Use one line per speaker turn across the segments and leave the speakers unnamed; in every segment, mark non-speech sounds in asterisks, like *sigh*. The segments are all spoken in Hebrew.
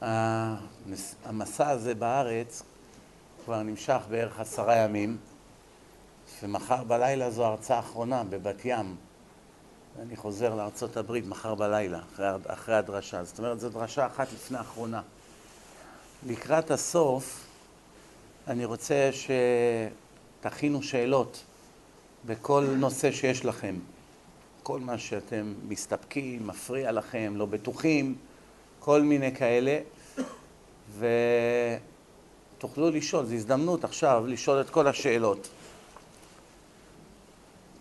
המסע הזה בארץ כבר נמשך בערך עשרה ימים, ומחר בלילה זו ההרצאה האחרונה בבת ים. אני חוזר לארה"ב מחר בלילה, אחרי, אחרי הדרשה. זאת אומרת, זו דרשה אחת לפני האחרונה. לקראת הסוף, אני רוצה שתכינו שאלות בכל נושא שיש לכם. כל מה שאתם מסתפקים, מפריע לכם, לא בטוחים, כל מיני כאלה, ותוכלו לשאול, זו הזדמנות עכשיו לשאול את כל השאלות.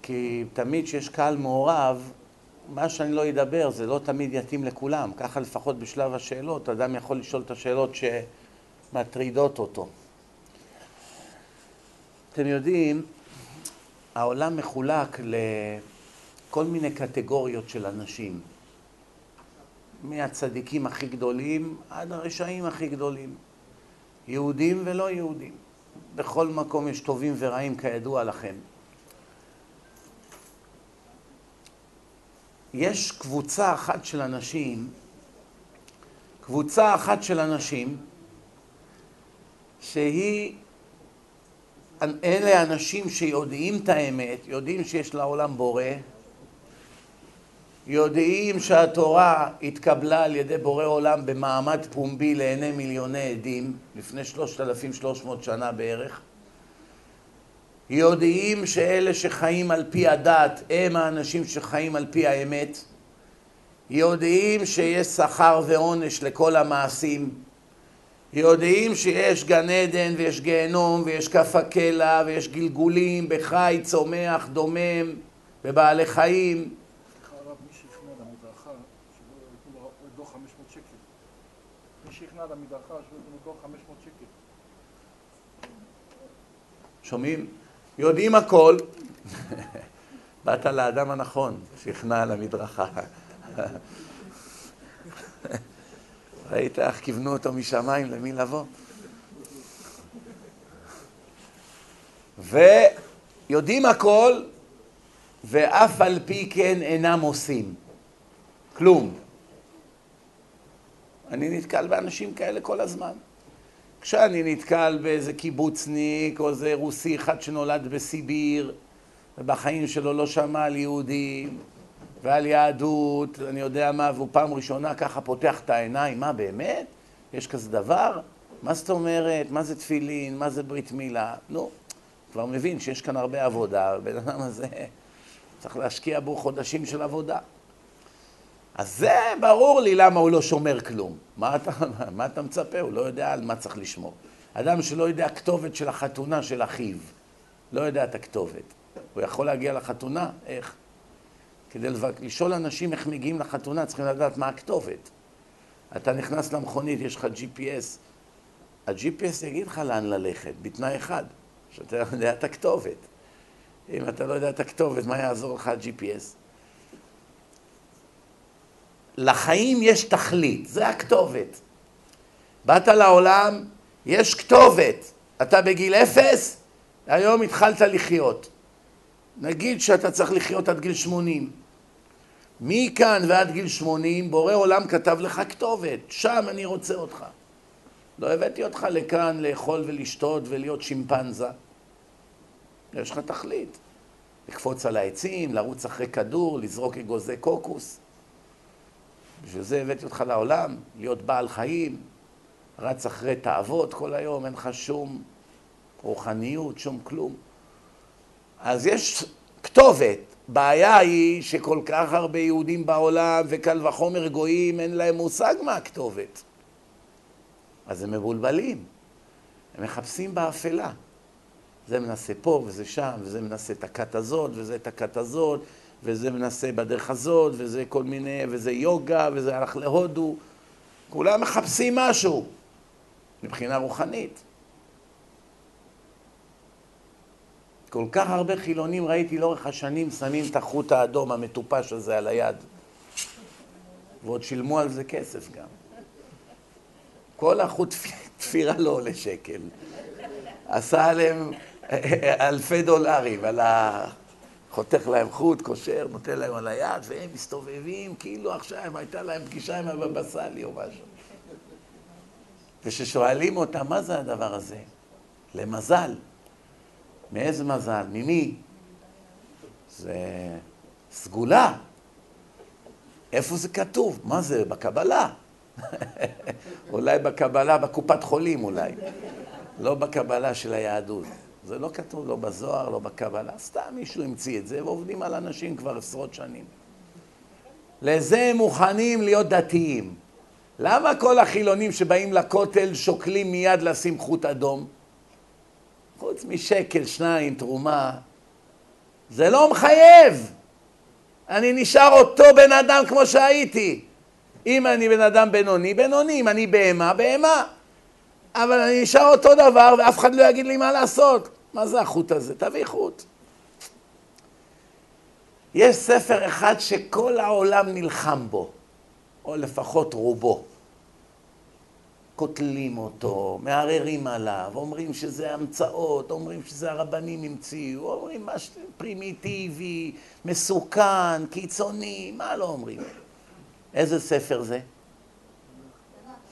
כי תמיד כשיש קהל מעורב, מה שאני לא אדבר זה לא תמיד יתאים לכולם. ככה לפחות בשלב השאלות, אדם יכול לשאול את השאלות שמטרידות אותו. אתם יודעים, העולם מחולק לכל מיני קטגוריות של אנשים. מהצדיקים הכי גדולים עד הרשעים הכי גדולים. יהודים ולא יהודים. בכל מקום יש טובים ורעים כידוע לכם. יש קבוצה אחת של אנשים, קבוצה אחת של אנשים, שהיא, אלה אנשים שיודעים את האמת, יודעים שיש לעולם בורא, יודעים שהתורה התקבלה על ידי בורא עולם במעמד פומבי לעיני מיליוני עדים לפני 3,300 שנה בערך, יודעים שאלה שחיים על פי הדת הם האנשים שחיים על פי האמת, יודעים שיש שכר ועונש לכל המעשים, יודעים שיש גן עדן ויש גיהנום ויש כף הקלע ויש גלגולים בחי, צומח, דומם, בבעלי חיים. שומעים? יודעים הכל. *laughs* באת לאדם הנכון, שכנע על המדרכה. *laughs* ראית איך כיוונו אותו משמיים למי לבוא? ויודעים הכל, ואף על פי כן אינם עושים. כלום. אני נתקל באנשים כאלה כל הזמן. כשאני נתקל באיזה קיבוצניק או איזה רוסי אחד שנולד בסיביר ובחיים שלו לא שמע על יהודים ועל יהדות, אני יודע מה, והוא פעם ראשונה ככה פותח את העיניים, מה באמת? יש כזה דבר? מה זאת אומרת? מה זה תפילין? מה זה ברית מילה? נו, כבר מבין שיש כאן הרבה עבודה, הבן אדם הזה צריך להשקיע בו חודשים של עבודה. אז זה ברור לי למה הוא לא שומר כלום. מה אתה, מה אתה מצפה? הוא לא יודע על מה צריך לשמור. אדם שלא יודע כתובת של החתונה של אחיו, לא יודע את הכתובת. הוא יכול להגיע לחתונה? איך? כדי לשאול אנשים איך מגיעים לחתונה, צריכים לדעת מה הכתובת. אתה נכנס למכונית, יש לך GPS. ה-GPS יגיד לך לאן ללכת, בתנאי אחד, שאתה יודע את הכתובת. אם אתה לא יודע את הכתובת, מה יעזור לך ה-GPS? לחיים יש תכלית, זה הכתובת. באת לעולם, יש כתובת. אתה בגיל אפס, היום התחלת לחיות. נגיד שאתה צריך לחיות עד גיל שמונים. מכאן ועד גיל שמונים, בורא עולם כתב לך כתובת, שם אני רוצה אותך. לא הבאתי אותך לכאן לאכול ולשתות ולהיות שימפנזה. יש לך תכלית. לקפוץ על העצים, לרוץ אחרי כדור, לזרוק אגוזי קוקוס. בשביל זה הבאתי אותך לעולם, להיות בעל חיים, רץ אחרי תאוות כל היום, אין לך שום רוחניות, שום כלום. אז יש כתובת. בעיה היא שכל כך הרבה יהודים בעולם וקל וחומר גויים, אין להם מושג מה הכתובת. אז הם מבולבלים. הם מחפשים באפלה. זה מנסה פה וזה שם, וזה מנסה את הכת הזאת, וזה את הכת הזאת, וזה מנסה בדרך הזאת, וזה כל מיני, וזה יוגה, וזה הלך להודו. כולם מחפשים משהו מבחינה רוחנית. כל כך הרבה חילונים ראיתי לאורך השנים שמים את החוט האדום המטופש הזה על היד. ועוד שילמו על זה כסף גם. כל החוט *laughs* תפירה לא עולה שקל. עשה עליהם *laughs* אלפי דולרים על ה... חותך להם חוט, קושר, נותן להם על היד, והם מסתובבים כאילו עכשיו הייתה להם פגישה עם הבבא סאלי או משהו. וכששואלים אותה, מה זה הדבר הזה? למזל. מאיזה מזל? ממי? זה סגולה. איפה זה כתוב? מה זה? בקבלה. *laughs* אולי בקבלה, בקופת חולים אולי. לא בקבלה של היהדות. זה לא כתוב לא בזוהר, לא בקבלה. סתם מישהו המציא את זה, ועובדים על אנשים כבר עשרות שנים. לזה הם מוכנים להיות דתיים. למה כל החילונים שבאים לכותל שוקלים מיד לשים חוט אדום? חוץ משקל, שניים, תרומה, זה לא מחייב. אני נשאר אותו בן אדם כמו שהייתי. אם אני בן אדם בינוני, בינוני, אם אני בהמה, בהמה. אבל אני נשאר אותו דבר ואף אחד לא יגיד לי מה לעשות. מה זה החוט הזה? תביא חוט. יש ספר אחד שכל העולם נלחם בו, או לפחות רובו. קוטלים אותו, מערערים עליו, אומרים שזה המצאות, אומרים שזה הרבנים המציאו, אומרים משהו פרימיטיבי, מסוכן, קיצוני, מה לא אומרים? איזה ספר זה?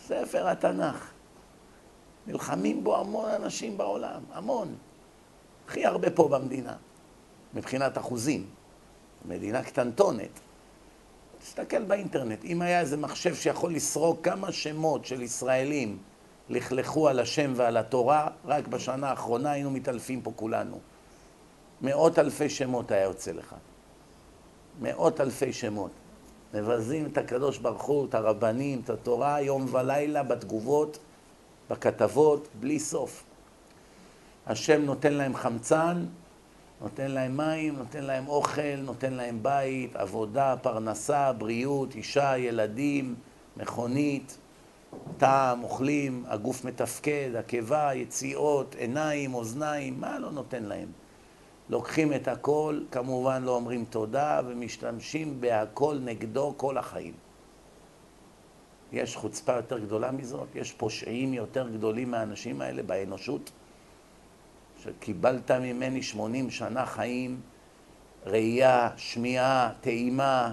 ספר התנ"ך. נלחמים בו המון אנשים בעולם, המון. הכי הרבה פה במדינה, מבחינת אחוזים. מדינה קטנטונת. תסתכל באינטרנט, אם היה איזה מחשב שיכול לסרוק כמה שמות של ישראלים לכלכו על השם ועל התורה, רק בשנה האחרונה היינו מתעלפים פה כולנו. מאות אלפי שמות היה יוצא לך. מאות אלפי שמות. מבזים את הקדוש ברוך הוא, את הרבנים, את התורה, יום ולילה, בתגובות, בכתבות, בלי סוף. השם נותן להם חמצן, נותן להם מים, נותן להם אוכל, נותן להם בית, עבודה, פרנסה, בריאות, אישה, ילדים, מכונית, טעם, אוכלים, הגוף מתפקד, הקיבה, יציאות, עיניים, אוזניים, מה לא נותן להם? לוקחים את הכל, כמובן לא אומרים תודה ומשתמשים בהכל נגדו כל החיים. יש חוצפה יותר גדולה מזאת? יש פושעים יותר גדולים מהאנשים האלה באנושות? שקיבלת ממני 80 שנה חיים, ראייה, שמיעה, טעימה,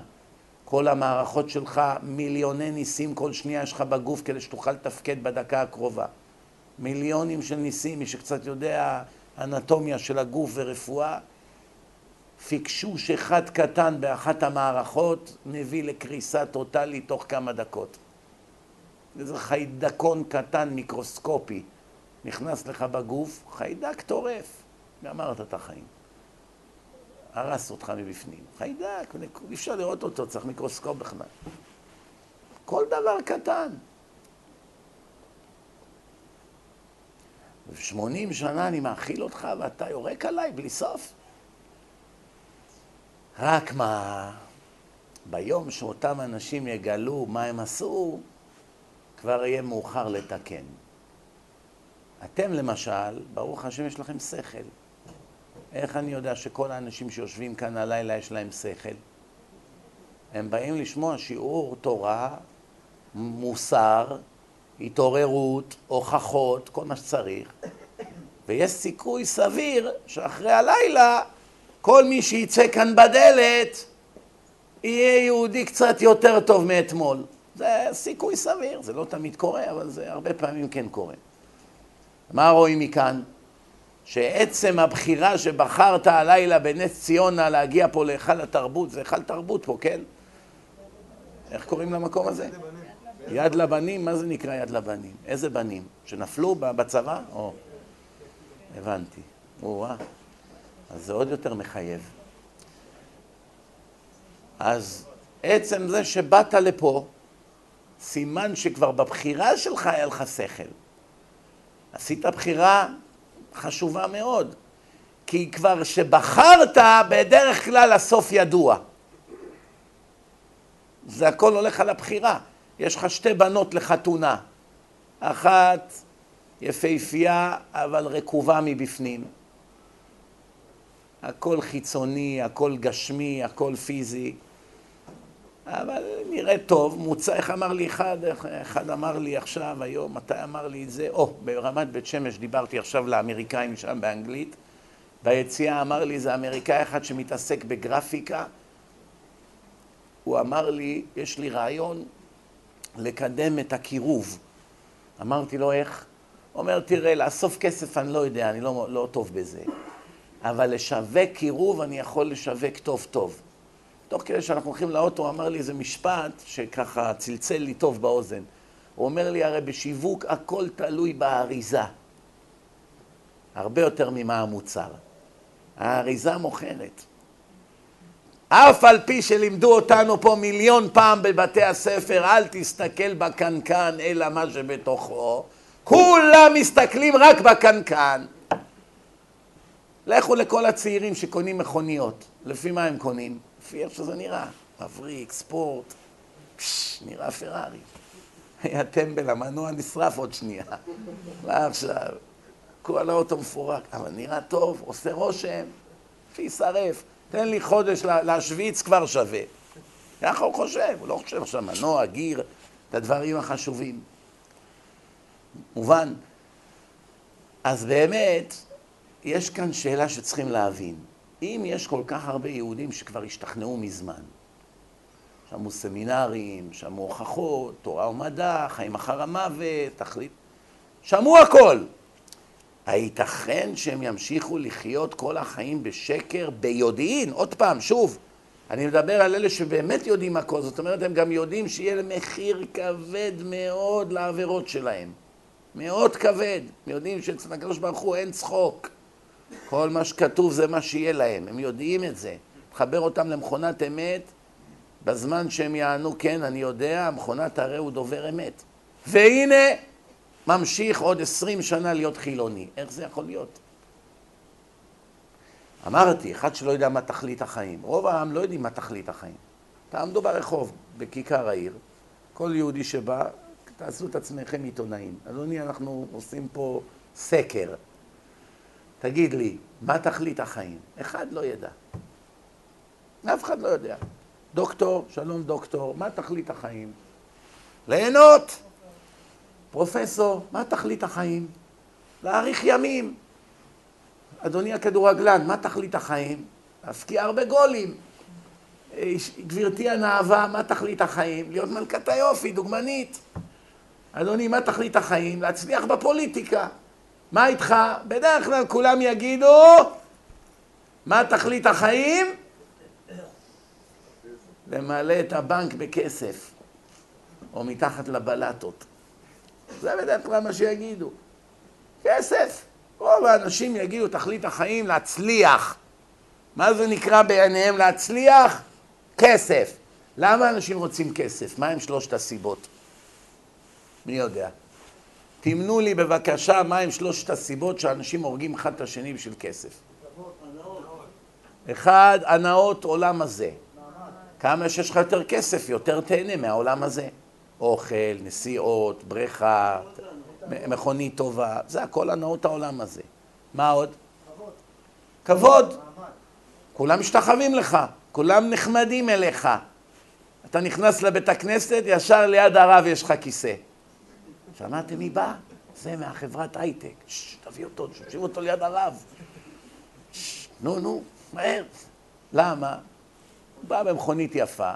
כל המערכות שלך, מיליוני ניסים כל שנייה יש לך בגוף כדי שתוכל לתפקד בדקה הקרובה. מיליונים של ניסים, מי שקצת יודע אנטומיה של הגוף ורפואה, פיקשוש אחד קטן באחת המערכות מביא לקריסה טוטאלית תוך כמה דקות. איזה חיידקון קטן מיקרוסקופי נכנס לך בגוף, חיידק טורף, גמרת את החיים. הרס אותך מבפנים. חיידק, אי אפשר לראות אותו, צריך מיקרוסקופ בכלל. כל דבר קטן. ושמונים שנה אני מאכיל אותך ואתה יורק עליי בלי סוף. רק מה, ביום שאותם אנשים יגלו מה הם עשו, כבר יהיה מאוחר לתקן. אתם למשל, ברוך השם יש לכם שכל. איך אני יודע שכל האנשים שיושבים כאן הלילה יש להם שכל? הם באים לשמוע שיעור תורה, מוסר, התעוררות, הוכחות, כל מה שצריך, ויש סיכוי סביר שאחרי הלילה כל מי שיצא כאן בדלת יהיה יהודי קצת יותר טוב מאתמול. זה סיכוי סביר, זה לא תמיד קורה, אבל זה הרבה פעמים כן קורה. מה רואים מכאן? שעצם הבחירה שבחרת הלילה בנס ציונה להגיע פה להיכל התרבות, זה היכל תרבות פה, כן? איך קוראים למקום הזה? יד לבנים, מה זה נקרא יד לבנים? איזה בנים? שנפלו בצבא? או, הבנתי. או-אה. אז זה עוד יותר מחייב. אז עצם זה שבאת לפה, סימן שכבר בבחירה שלך היה לך שכל. עשית בחירה חשובה מאוד. כי כבר שבחרת, בדרך כלל הסוף ידוע. זה הכל הולך על הבחירה. יש לך שתי בנות לחתונה. אחת יפהפייה, אבל רקובה מבפנים. הכל חיצוני, הכל גשמי, הכל פיזי. אבל נראה טוב, מוצא, איך אמר לי אחד, אחד אמר לי עכשיו, היום, מתי אמר לי את זה? או, ברמת בית שמש דיברתי עכשיו לאמריקאים שם באנגלית, ביציאה אמר לי, זה אמריקאי אחד שמתעסק בגרפיקה, הוא אמר לי, יש לי רעיון לקדם את הקירוב. אמרתי לו, איך? אומר, תראה, לאסוף כסף אני לא יודע, אני לא, לא טוב בזה. אבל לשווק קירוב אני יכול לשווק טוב טוב. תוך כדי שאנחנו הולכים לאוטו, הוא אמר לי איזה משפט שככה צלצל לי טוב באוזן. הוא אומר לי, הרי בשיווק הכל תלוי באריזה. הרבה יותר ממה המוצר. האריזה מוכרת. אף על פי שלימדו אותנו פה מיליון פעם בבתי הספר, אל תסתכל בקנקן אלא מה שבתוכו, כולם מסתכלים רק בקנקן. לכו לכל הצעירים שקונים מכוניות, לפי מה הם קונים? לפי איך שזה נראה, מבריק, ספורט, פש, נראה פרארי. היה טמבל, המנוע נשרף עוד שנייה. מה עכשיו? כל האוטו מפורק, אבל נראה טוב, עושה רושם, שישרף. תן לי חודש להשוויץ כבר שווה. ככה הוא חושב, הוא לא חושב עכשיו מנוע, גיר, את הדברים החשובים. מובן. אז באמת, יש כאן שאלה שצריכים להבין. אם יש כל כך הרבה יהודים שכבר השתכנעו מזמן, שמעו סמינרים, שמעו הוכחות, תורה ומדע, חיים אחר המוות, תכלית, שמעו הכל. הייתכן שהם ימשיכו לחיות כל החיים בשקר, ביודעין? עוד פעם, שוב, אני מדבר על אלה שבאמת יודעים הכל, זאת אומרת, הם גם יודעים שיהיה להם מחיר כבד מאוד לעבירות שלהם. מאוד כבד. הם יודעים שאצל הקדוש ברוך הוא אין צחוק. כל מה שכתוב זה מה שיהיה להם, הם יודעים את זה. תחבר אותם למכונת אמת, בזמן שהם יענו כן, אני יודע, המכונת הרי הוא דובר אמת. והנה, ממשיך עוד עשרים שנה להיות חילוני. איך זה יכול להיות? אמרתי, אחד שלא יודע מה תכלית החיים. רוב העם לא יודעים מה תכלית החיים. תעמדו ברחוב, בכיכר העיר, כל יהודי שבא, תעשו את עצמכם עיתונאים. אדוני, אנחנו עושים פה סקר. תגיד לי, מה תכלית החיים? אחד לא ידע. אף אחד לא יודע. דוקטור, שלום דוקטור, מה תכלית החיים? ליהנות. פרופסור, מה תכלית החיים? להאריך ימים. אדוני הכדורגלן, מה תכלית החיים? להפקיע הרבה גולים. גברתי הנאווה, מה תכלית החיים? להיות מלכת היופי, דוגמנית. אדוני, מה תכלית החיים? להצליח בפוליטיקה. מה איתך? בדרך כלל כולם יגידו, מה תכלית החיים? למלא את הבנק בכסף, או מתחת לבלטות. זה בדרך כלל מה שיגידו. כסף. רוב האנשים יגידו, תכלית החיים להצליח. מה זה נקרא בעיניהם להצליח? כסף. למה אנשים רוצים כסף? מה הם שלושת הסיבות? מי יודע? תמנו לי בבקשה מהם שלושת הסיבות שאנשים הורגים אחד את השני בשביל כסף. אחד, הנאות עולם הזה. כמה שיש לך יותר כסף, יותר תהנה מהעולם הזה. אוכל, נסיעות, בריכה, מכונית טובה, זה הכל הנאות העולם הזה. מה עוד? כבוד. כולם משתחווים לך, כולם נחמדים אליך. אתה נכנס לבית הכנסת, ישר ליד הרב יש לך כיסא. שמעתם מי בא? זה מהחברת הייטק. ששש, תביא אותו, תשאיר אותו ליד הרב. ששש, נו, נו, מהר. למה? הוא בא במכונית יפה,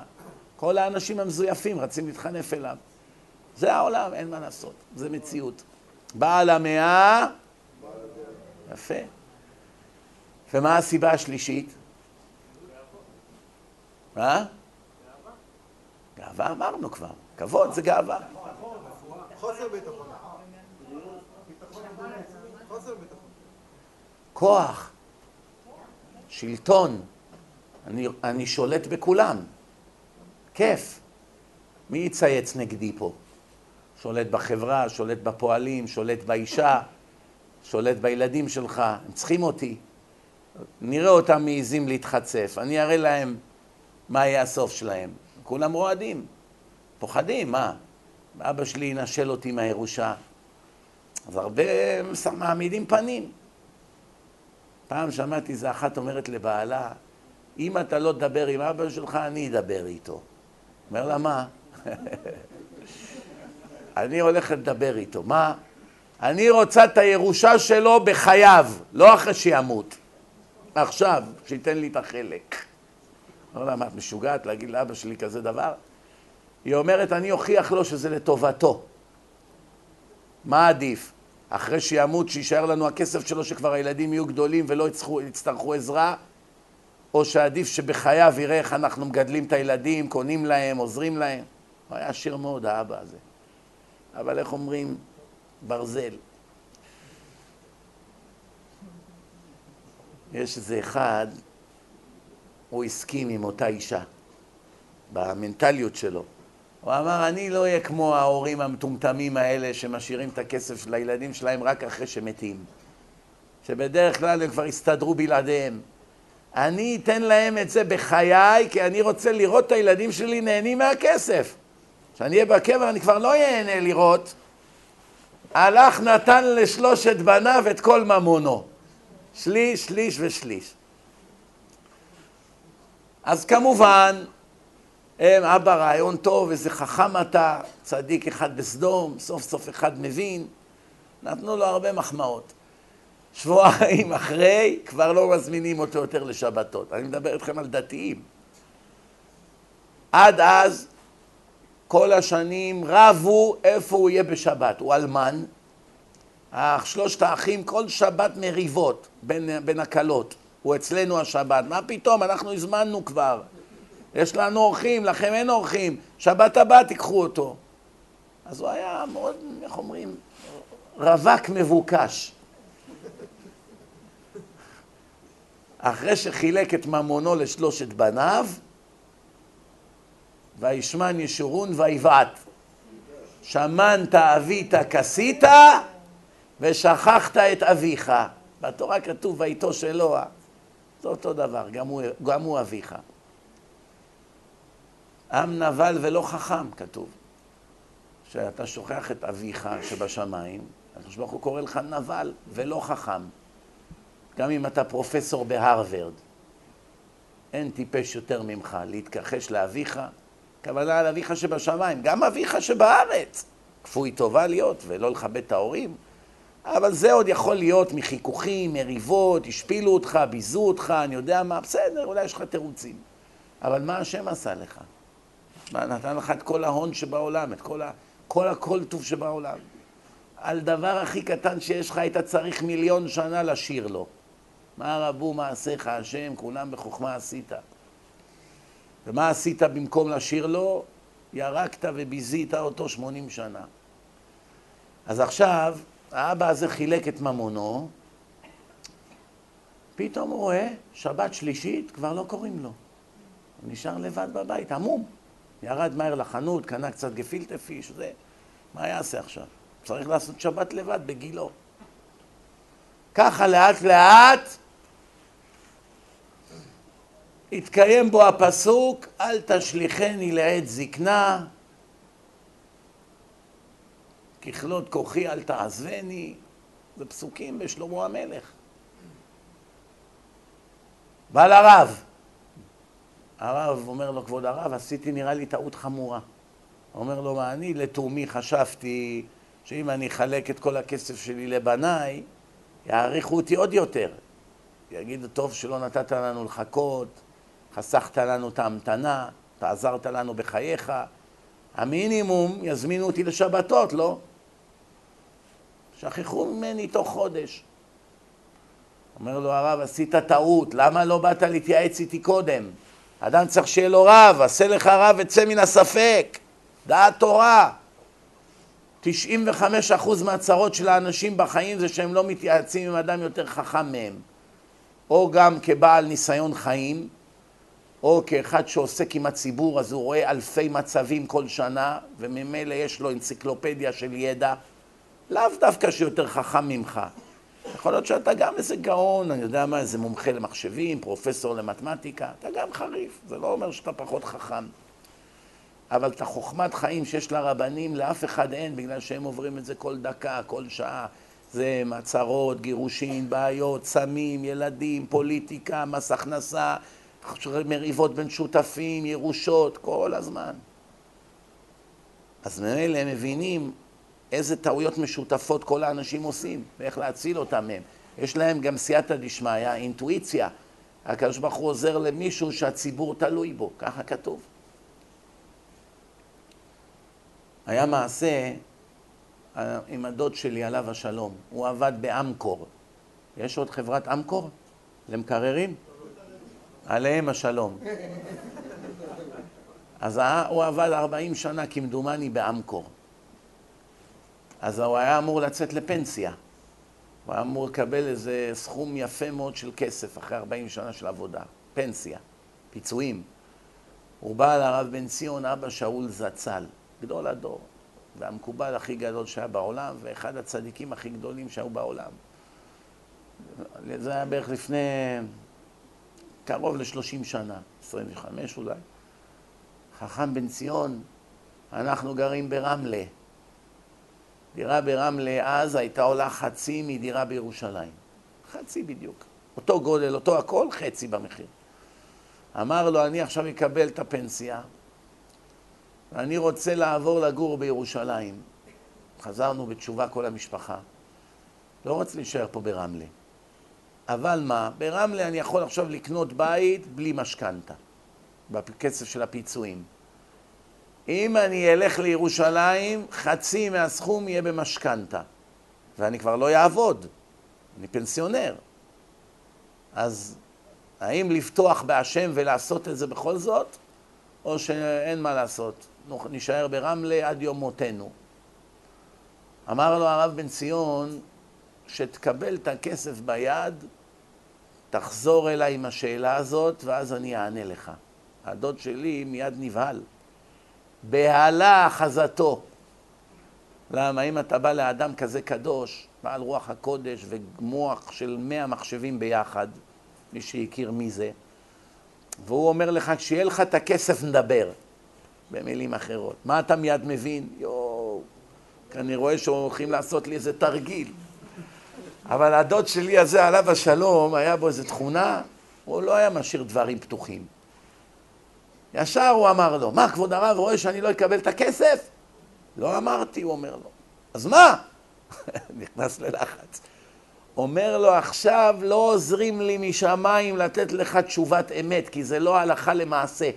כל האנשים המזויפים רצים להתחנף אליו. זה העולם, אין מה לעשות, זה מציאות. בעל המאה, יפה. ומה הסיבה השלישית? מה? גאווה אמרנו כבר, כבוד זה גאווה. חוסר ביטחון. כוח, שלטון, אני, אני שולט בכולם, כיף. מי יצייץ נגדי פה? שולט בחברה, שולט בפועלים, שולט באישה, שולט בילדים שלך, הם צריכים אותי. נראה אותם מעיזים להתחצף, אני אראה להם מה יהיה הסוף שלהם. כולם רועדים, פוחדים, מה? אבא שלי ינשל אותי מהירושה. אז הרבה מעמידים פנים. פעם שמעתי איזה אחת אומרת לבעלה, אם אתה לא תדבר עם אבא שלך, אני אדבר איתו. אומר לה, מה? *laughs* אני הולך לדבר איתו. מה? אני רוצה את הירושה שלו בחייו, לא אחרי שימות. עכשיו, שייתן לי את החלק. אומר לה, מה, את משוגעת להגיד לאבא שלי כזה דבר? היא אומרת, אני אוכיח לו שזה לטובתו. מה עדיף? אחרי שימות, שיישאר לנו הכסף שלו, שכבר הילדים יהיו גדולים ולא יצטרכו, יצטרכו עזרה, או שעדיף שבחייו יראה איך אנחנו מגדלים את הילדים, קונים להם, עוזרים להם. הוא היה עשיר מאוד, האבא הזה. אבל איך אומרים? ברזל. יש איזה אחד, הוא הסכים עם אותה אישה, במנטליות שלו. הוא אמר, אני לא אהיה כמו ההורים המטומטמים האלה שמשאירים את הכסף של הילדים שלהם רק אחרי שמתים. שבדרך כלל הם כבר יסתדרו בלעדיהם. אני אתן להם את זה בחיי, כי אני רוצה לראות את הילדים שלי נהנים מהכסף. כשאני אהיה בקבר אני כבר לא אהנה לראות. הלך נתן לשלושת בניו את כל ממונו. שליש, שליש ושליש. אז כמובן, הם, אבא רעיון טוב, איזה חכם אתה, צדיק אחד בסדום, סוף סוף אחד מבין. נתנו לו הרבה מחמאות. שבועיים *laughs* אחרי, כבר לא מזמינים אותו יותר לשבתות. אני מדבר איתכם על דתיים. עד אז, כל השנים רבו איפה הוא יהיה בשבת. הוא אלמן, שלושת האחים, כל שבת מריבות בין, בין הכלות. הוא אצלנו השבת. מה פתאום, אנחנו הזמנו כבר. יש לנו אורחים, לכם אין אורחים. שבת הבאה תיקחו אותו. אז הוא היה מאוד, איך אומרים, רווק מבוקש. אחרי שחילק את ממונו לשלושת בניו, וישמן ישורון ויבעט. שמנת אבית כסית ושכחת את אביך. בתורה כתוב ואיתו שלו, זה אותו דבר, גם הוא, גם הוא אביך. עם נבל ולא חכם, כתוב. שאתה שוכח את אביך שבשמיים, הקדוש ברוך הוא קורא לך נבל ולא חכם. גם אם אתה פרופסור בהרווארד, אין טיפש יותר ממך להתכחש לאביך, כוונה על אביך שבשמיים, גם אביך שבארץ. כפוי טובה להיות ולא לכבד את ההורים, אבל זה עוד יכול להיות מחיכוכים, מריבות, השפילו אותך, ביזו אותך, אני יודע מה, בסדר, אולי יש לך תירוצים. אבל מה השם עשה לך? מה, נתן לך את כל ההון שבעולם, את כל, ה, כל הכל טוב שבעולם. על דבר הכי קטן שיש לך, היית צריך מיליון שנה לשיר לו. מה רבו מעשיך השם, כולם בחוכמה עשית. ומה עשית במקום לשיר לו? ירקת וביזית אותו שמונים שנה. אז עכשיו, האבא הזה חילק את ממונו, פתאום הוא רואה, שבת שלישית, כבר לא קוראים לו. הוא נשאר לבד בבית, עמום. ירד מהר לחנות, קנה קצת גפילטה פיש, זה... מה יעשה עכשיו? צריך לעשות שבת לבד בגילו. ככה לאט לאט התקיים בו הפסוק, אל תשליכני לעת זקנה, ככלות כוחי אל תעזבני, זה פסוקים בשלמה המלך. בא לרב, הרב אומר לו, כבוד הרב, עשיתי נראה לי טעות חמורה. אומר לו, מה אני לתומי חשבתי שאם אני אחלק את כל הכסף שלי לבניי, יעריכו אותי עוד יותר. יגידו, טוב שלא נתת לנו לחכות, חסכת לנו את ההמתנה, אתה עזרת לנו בחייך, המינימום יזמינו אותי לשבתות, לא? שכחו ממני תוך חודש. אומר לו הרב, עשית טעות, למה לא באת להתייעץ איתי קודם? אדם צריך שיהיה לו רב, עשה לך רב וצא מן הספק, דעת תורה. 95% מהצרות של האנשים בחיים זה שהם לא מתייעצים עם אדם יותר חכם מהם. או גם כבעל ניסיון חיים, או כאחד שעוסק עם הציבור, אז הוא רואה אלפי מצבים כל שנה, וממילא יש לו אנציקלופדיה של ידע, לאו דווקא שיותר חכם ממך. יכול להיות שאתה גם איזה גאון, אני יודע מה, איזה מומחה למחשבים, פרופסור למתמטיקה, אתה גם חריף, זה לא אומר שאתה פחות חכם. אבל את החוכמת חיים שיש לרבנים, לאף אחד אין, בגלל שהם עוברים את זה כל דקה, כל שעה. זה מעצרות, גירושין, בעיות, סמים, ילדים, פוליטיקה, מס הכנסה, מריבות בין שותפים, ירושות, כל הזמן. אז ממילא הם מבינים איזה טעויות משותפות כל האנשים עושים, ואיך להציל אותם מהם. יש להם גם סייעתא דשמיא, אינטואיציה. הקדוש ברוך הוא עוזר למישהו שהציבור תלוי בו, ככה כתוב. היה מעשה, עם הדוד שלי, עליו השלום. הוא עבד באמקור. יש עוד חברת אמקור? למקררים? עליהם השלום. אז הוא עבד 40 שנה כמדומני באמקור. אז הוא היה אמור לצאת לפנסיה. הוא היה אמור לקבל איזה סכום יפה מאוד של כסף אחרי 40 שנה של עבודה. פנסיה, פיצויים. הוא בא לרב בן ציון, אבא שאול זצ"ל, גדול הדור, והמקובל הכי גדול שהיה בעולם, ואחד הצדיקים הכי גדולים שהיו בעולם. זה היה בערך לפני קרוב ל-30 שנה, 25 אולי. חכם בן ציון, אנחנו גרים ברמלה. דירה ברמלה אז הייתה עולה חצי מדירה בירושלים. חצי בדיוק. אותו גודל, אותו הכל, חצי במחיר. אמר לו, אני עכשיו אקבל את הפנסיה, ואני רוצה לעבור לגור בירושלים. חזרנו בתשובה כל המשפחה. לא רוצה להישאר פה ברמלה. אבל מה, ברמלה אני יכול עכשיו לקנות בית בלי משכנתה, בכסף של הפיצויים. אם אני אלך לירושלים, חצי מהסכום יהיה במשכנתה, ואני כבר לא אעבוד, אני פנסיונר. אז האם לפתוח בהשם ולעשות את זה בכל זאת, או שאין מה לעשות, נשאר ברמלה עד יום מותנו. אמר לו הרב בן ציון, שתקבל את הכסף ביד, תחזור אליי עם השאלה הזאת, ואז אני אענה לך. הדוד שלי מיד נבהל. בהלה אחזתו. למה אם אתה בא לאדם כזה קדוש, בעל רוח הקודש ומוח של מאה מחשבים ביחד, מי שהכיר מי זה, והוא אומר לך, כשיהיה לך את הכסף נדבר, במילים אחרות. מה אתה מיד מבין? יואו, אני רואה שהולכים לעשות לי איזה תרגיל. אבל הדוד שלי הזה, עליו השלום, היה בו איזו תכונה, הוא לא היה משאיר דברים פתוחים. ישר הוא אמר לו, מה, כבוד הרב רואה שאני לא אקבל את הכסף? לא אמרתי, הוא אומר לו. אז מה? *laughs* נכנס ללחץ. אומר לו, עכשיו לא עוזרים לי משמיים לתת לך תשובת אמת, כי זה לא הלכה למעשה.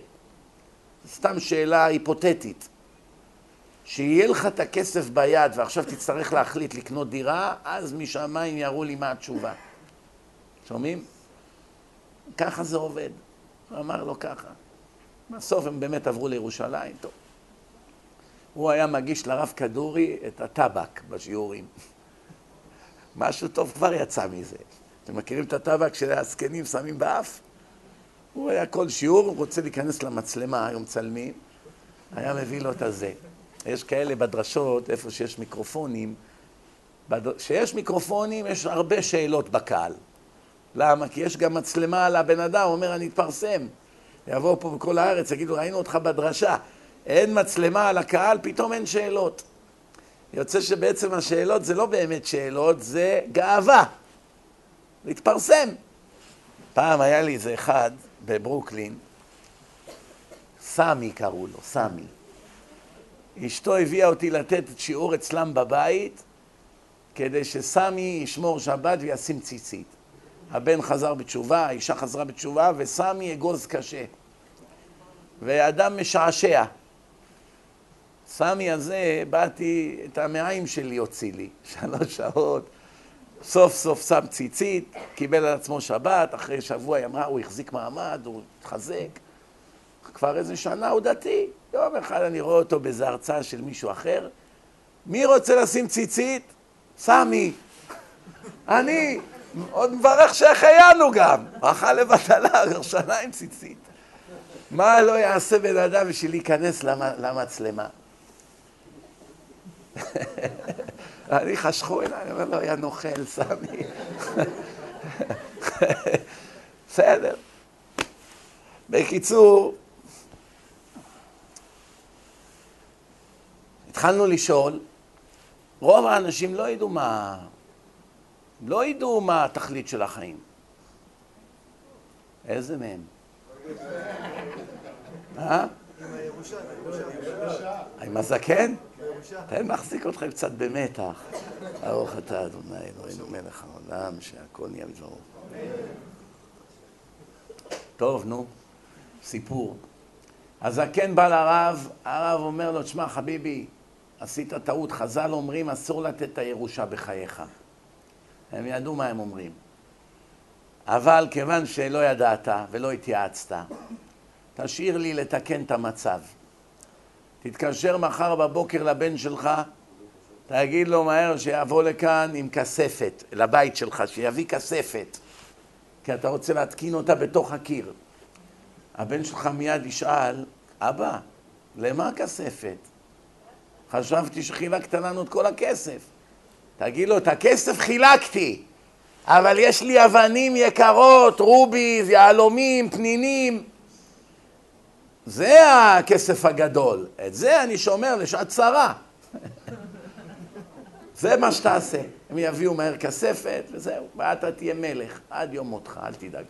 סתם שאלה היפותטית. שיהיה לך את הכסף ביד ועכשיו תצטרך להחליט לקנות דירה, אז משמיים יראו לי מה התשובה. שומעים? ככה זה עובד. הוא אמר לו ככה. בסוף הם באמת עברו לירושלים, טוב. הוא היה מגיש לרב כדורי את הטבק בשיעורים. *laughs* משהו טוב כבר יצא מזה. אתם מכירים את הטבק שהזקנים שמים באף? הוא היה כל שיעור, הוא רוצה להיכנס למצלמה, היום מצלמים, היה מביא לו את הזה. יש כאלה בדרשות, איפה שיש מיקרופונים, כשיש מיקרופונים יש הרבה שאלות בקהל. למה? כי יש גם מצלמה על הבן אדם, הוא אומר, אני אתפרסם. יבואו פה בכל הארץ, יגידו, ראינו אותך בדרשה. אין מצלמה על הקהל, פתאום אין שאלות. יוצא שבעצם השאלות זה לא באמת שאלות, זה גאווה. להתפרסם. פעם היה לי איזה אחד בברוקלין, סמי קראו לו, סמי. אשתו הביאה אותי לתת שיעור אצלם בבית, כדי שסמי ישמור שבת וישים ציצית. הבן חזר בתשובה, האישה חזרה בתשובה, וסמי אגוז קשה. ואדם משעשע. סמי הזה, באתי, את המעיים שלי הוציא לי, *laughs* שלוש שעות. סוף סוף שם ציצית, קיבל על עצמו שבת, אחרי שבוע היא אמרה, הוא החזיק מעמד, הוא התחזק. כבר איזה שנה הוא דתי. יום אחד אני רואה אותו באיזה הרצאה של מישהו אחר. מי רוצה לשים ציצית? סמי. אני. עוד מברך שהחיינו גם. ברכה לבטלה, שנה עם ציצית. מה לא יעשה בן אדם בשביל להיכנס למצלמה? *laughs* אני חשכו אליי, אומר לו, יא נוכל, סמי. *laughs* בסדר. בקיצור, התחלנו לשאול, רוב האנשים לא ידעו מה, לא ידעו מה התכלית של החיים. איזה מהם? אה? עם הזקן? תן מחזיק אתכם קצת במתח. ברוך אתה אדוני אלוהינו מלך העולם שהכל נהיה בדברו. טוב, נו, סיפור. הזקן בא לרב, הרב אומר לו, תשמע חביבי, עשית טעות. חז"ל אומרים, אסור לתת את הירושה בחייך. הם ידעו מה הם אומרים. אבל כיוון שלא ידעת ולא התייעצת, תשאיר לי לתקן את המצב. תתקשר מחר בבוקר לבן שלך, תגיד לו מהר שיבוא לכאן עם כספת, לבית שלך, שיביא כספת, כי אתה רוצה להתקין אותה בתוך הקיר. הבן שלך מיד ישאל, אבא, למה כספת? חשבתי שחילקת לנו את כל הכסף. תגיד לו, את הכסף חילקתי, אבל יש לי אבנים יקרות, רוביז, יהלומים, פנינים. זה הכסף הגדול. את זה אני שומר לשעת צרה. *laughs* זה מה שתעשה. הם יביאו מהר כספת, וזהו, ואתה תהיה מלך עד יום מותך, אל תדאג.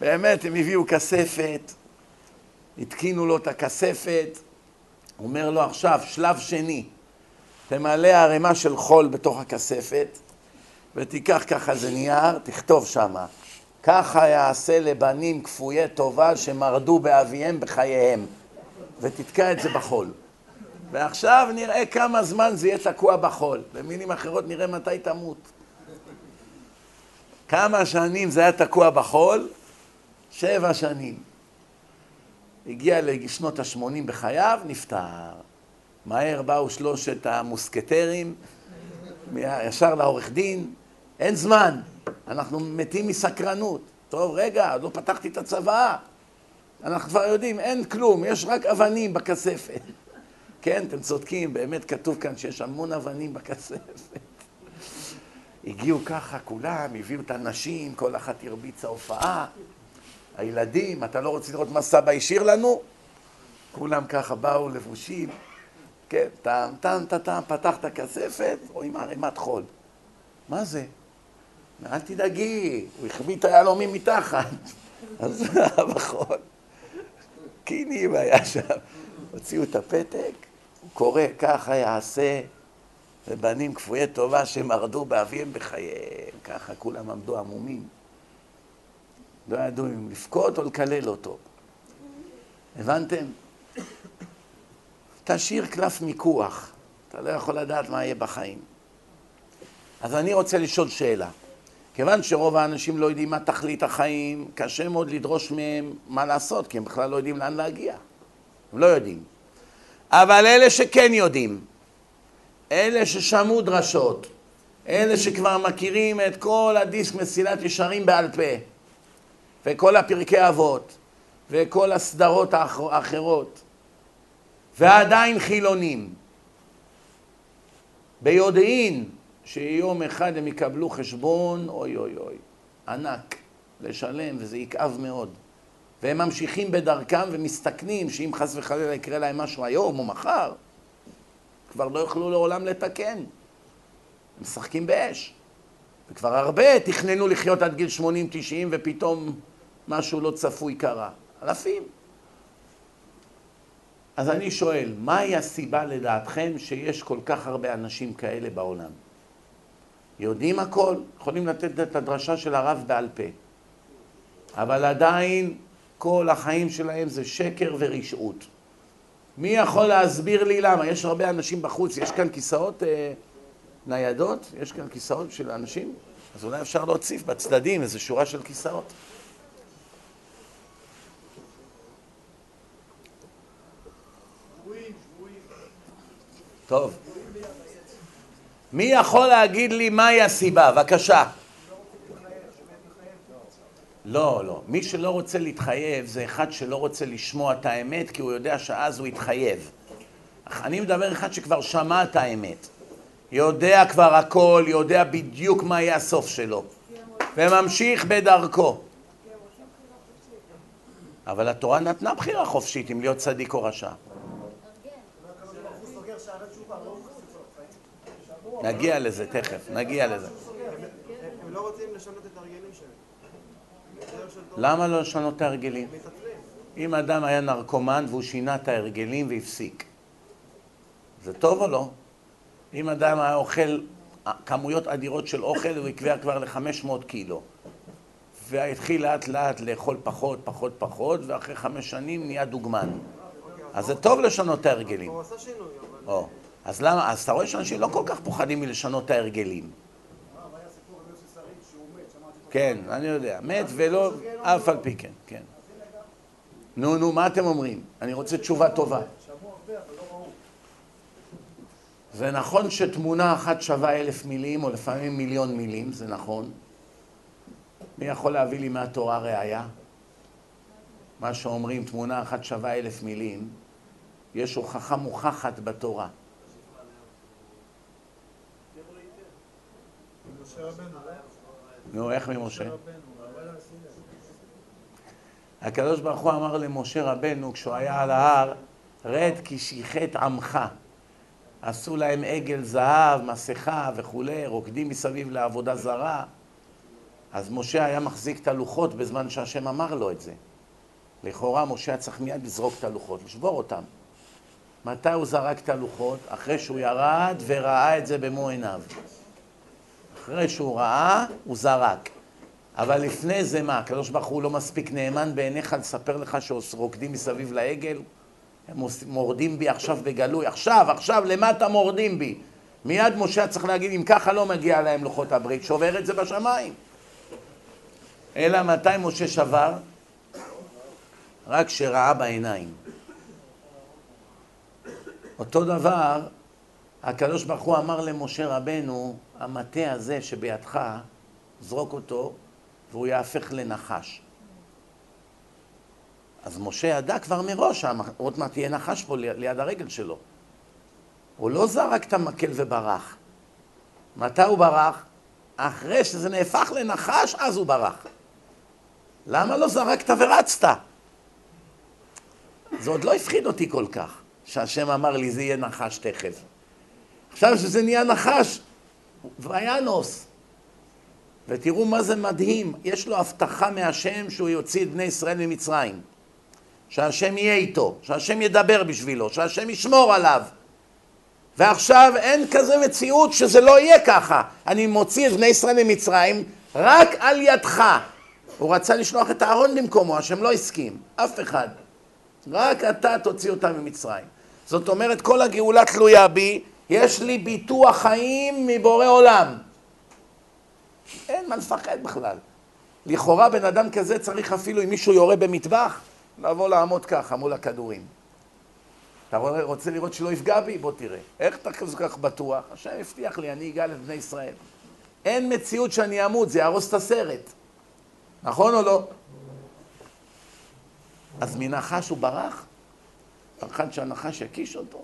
באמת, הם הביאו כספת, התקינו לו את הכספת, אומר לו עכשיו, שלב שני, תמלא ערימה של חול בתוך הכספת, ותיקח ככה איזה נייר, תכתוב שמה, ככה יעשה לבנים כפויי טובה שמרדו באביהם בחייהם, ותתקע את זה בחול. ועכשיו נראה כמה זמן זה יהיה תקוע בחול. במילים אחרות נראה מתי תמות. כמה שנים זה היה תקוע בחול? שבע שנים. הגיע לשנות ה-80 בחייו, נפטר. מהר באו שלושת המוסקטרים, ישר לעורך דין, אין זמן, אנחנו מתים מסקרנות. טוב, רגע, עוד לא פתחתי את הצוואה. אנחנו כבר יודעים, אין כלום, יש רק אבנים בכספת. כן, אתם צודקים, באמת כתוב כאן שיש המון אבנים בכספת. הגיעו ככה כולם, הביאו את הנשים, כל אחת הרביצה הופעה. הילדים, אתה לא רוצה לראות מה סבא השאיר לנו? כולם ככה באו לבושים, כן, טעם, טעם, טעם, פתח את הכספת, רואים ערימת חול. מה זה? אל תדאגי, הוא החביא את היהלומים מתחת. *laughs* אז בחול. קינים היה שם. הוציאו את הפתק, הוא קורא, ככה יעשה ובנים כפויי טובה שמרדו באביהם בחייהם. ככה כולם עמדו עמומים. לא ידעו אם לבכות או לקלל אותו. הבנתם? תשאיר קלף מיקוח, אתה לא יכול לדעת מה יהיה בחיים. אז אני רוצה לשאול שאלה. כיוון שרוב האנשים לא יודעים מה תכלית החיים, קשה מאוד לדרוש מהם מה לעשות, כי הם בכלל לא יודעים לאן להגיע. הם לא יודעים. אבל אלה שכן יודעים, אלה ששמעו דרשות, אלה שכבר מכירים את כל הדיסק מסילת ישרים בעל פה, וכל הפרקי אבות, וכל הסדרות האחרות, ועדיין חילונים, ביודעין שיום אחד הם יקבלו חשבון, אוי אוי אוי, ענק, לשלם, וזה יכאב מאוד. והם ממשיכים בדרכם ומסתכנים שאם חס וחלילה יקרה להם משהו היום או מחר, כבר לא יוכלו לעולם לתקן. הם משחקים באש. וכבר הרבה תכננו לחיות עד גיל 80-90 ופתאום משהו לא צפוי קרה. אלפים. אז אני שואל, מהי הסיבה לדעתכם שיש כל כך הרבה אנשים כאלה בעולם? יודעים הכל, יכולים לתת את הדרשה של הרב בעל פה, אבל עדיין כל החיים שלהם זה שקר ורשעות. מי יכול להסביר לי למה? יש הרבה אנשים בחוץ, יש כאן כיסאות אה, ניידות? יש כאן כיסאות של אנשים? אז אולי אפשר להוסיף בצדדים איזו שורה של כיסאות. טוב. מי יכול להגיד לי מהי הסיבה? בבקשה. לא, לא. מי שלא רוצה להתחייב זה אחד שלא רוצה לשמוע את האמת כי הוא יודע שאז הוא יתחייב. אני מדבר אחד שכבר שמע את האמת. יודע כבר הכל, יודע בדיוק מה יהיה הסוף שלו. וממשיך בדרכו. אבל התורה נתנה בחירה חופשית אם להיות צדיק או רשע. נגיע לזה תכף, נגיע לזה.
הם לא רוצים לשנות את ההרגלים שלהם.
למה לא לשנות את ההרגלים? אם אדם היה נרקומן והוא שינה את ההרגלים והפסיק, זה טוב או לא? אם אדם היה אוכל כמויות אדירות של אוכל והוא יקבע כבר ל-500 קילו והתחיל לאט לאט לאכול פחות, פחות, פחות ואחרי חמש שנים נהיה דוגמן אז זה טוב לשנות את ההרגלים.
הוא עשה שינוי, אבל...
אז למה, אז אתה רואה שאנשים לא כל כך פוחדים מלשנות את ההרגלים. כן, אני יודע. מת ולא, אף על פי כן, כן. נו, נו, מה אתם אומרים? אני רוצה תשובה טובה. זה נכון שתמונה אחת שווה אלף מילים, או לפעמים מיליון מילים, זה נכון. מי יכול להביא לי מהתורה ראייה? מה שאומרים, תמונה אחת שווה אלף מילים, יש הוכחה מוכחת בתורה. נו, איך ממשה? הקדוש ברוך הוא אמר למשה רבנו כשהוא היה על ההר, רד כי שיחת עמך. עשו להם עגל זהב, מסכה וכולי, רוקדים מסביב לעבודה זרה. אז משה היה מחזיק את הלוחות בזמן שהשם אמר לו את זה. לכאורה משה היה צריך מיד לזרוק את הלוחות, לשבור אותם. מתי הוא זרק את הלוחות? אחרי שהוא ירד וראה את זה במו עיניו. אחרי שהוא ראה, הוא זרק. אבל לפני זה מה, הקדוש ברוך הוא לא מספיק נאמן בעיניך לספר לך שרוקדים מסביב לעגל? הם מורדים בי עכשיו בגלוי. עכשיו, עכשיו, למה אתה מורדים בי? מיד משה צריך להגיד, אם ככה לא מגיע להם לוחות הברית, שובר את זה בשמיים. אלא מתי משה שבר? רק כשראה בעיניים. אותו דבר, הקדוש ברוך הוא אמר למשה רבנו, המטה הזה שבידך, זרוק אותו, והוא יהפך לנחש. אז משה ידע כבר מראש, עוד מעט תהיה נחש פה ליד הרגל שלו. הוא לא זרק את המקל וברח. מתי הוא ברח? אחרי שזה נהפך לנחש, אז הוא ברח. למה לא זרקת ורצת? זה עוד לא הפחיד אותי כל כך, שהשם אמר לי זה יהיה נחש תכף. עכשיו שזה נהיה נחש, ויאנוס. ותראו מה זה מדהים, יש לו הבטחה מהשם שהוא יוציא את בני ישראל ממצרים. שהשם יהיה איתו, שהשם ידבר בשבילו, שהשם ישמור עליו. ועכשיו אין כזה מציאות שזה לא יהיה ככה. אני מוציא את בני ישראל ממצרים רק על ידך. הוא רצה לשלוח את אהרון במקומו, השם לא הסכים, אף אחד. רק אתה תוציא אותם ממצרים. זאת אומרת, כל הגאולה תלויה בי, יש לי ביטוח חיים מבורא עולם. אין מה לפחד בכלל. לכאורה בן אדם כזה צריך אפילו אם מישהו יורה במטבח, לבוא לעמוד ככה מול הכדורים. אתה רוצה לראות שלא יפגע בי? בוא תראה. איך אתה כל כך בטוח? השם הבטיח לי, אני אגאל את בני ישראל. אין מציאות שאני אמות, זה יהרוס את הסרט. נכון או לא? אז מנחש הוא ברח? פחד שהנחש יקיש אותו?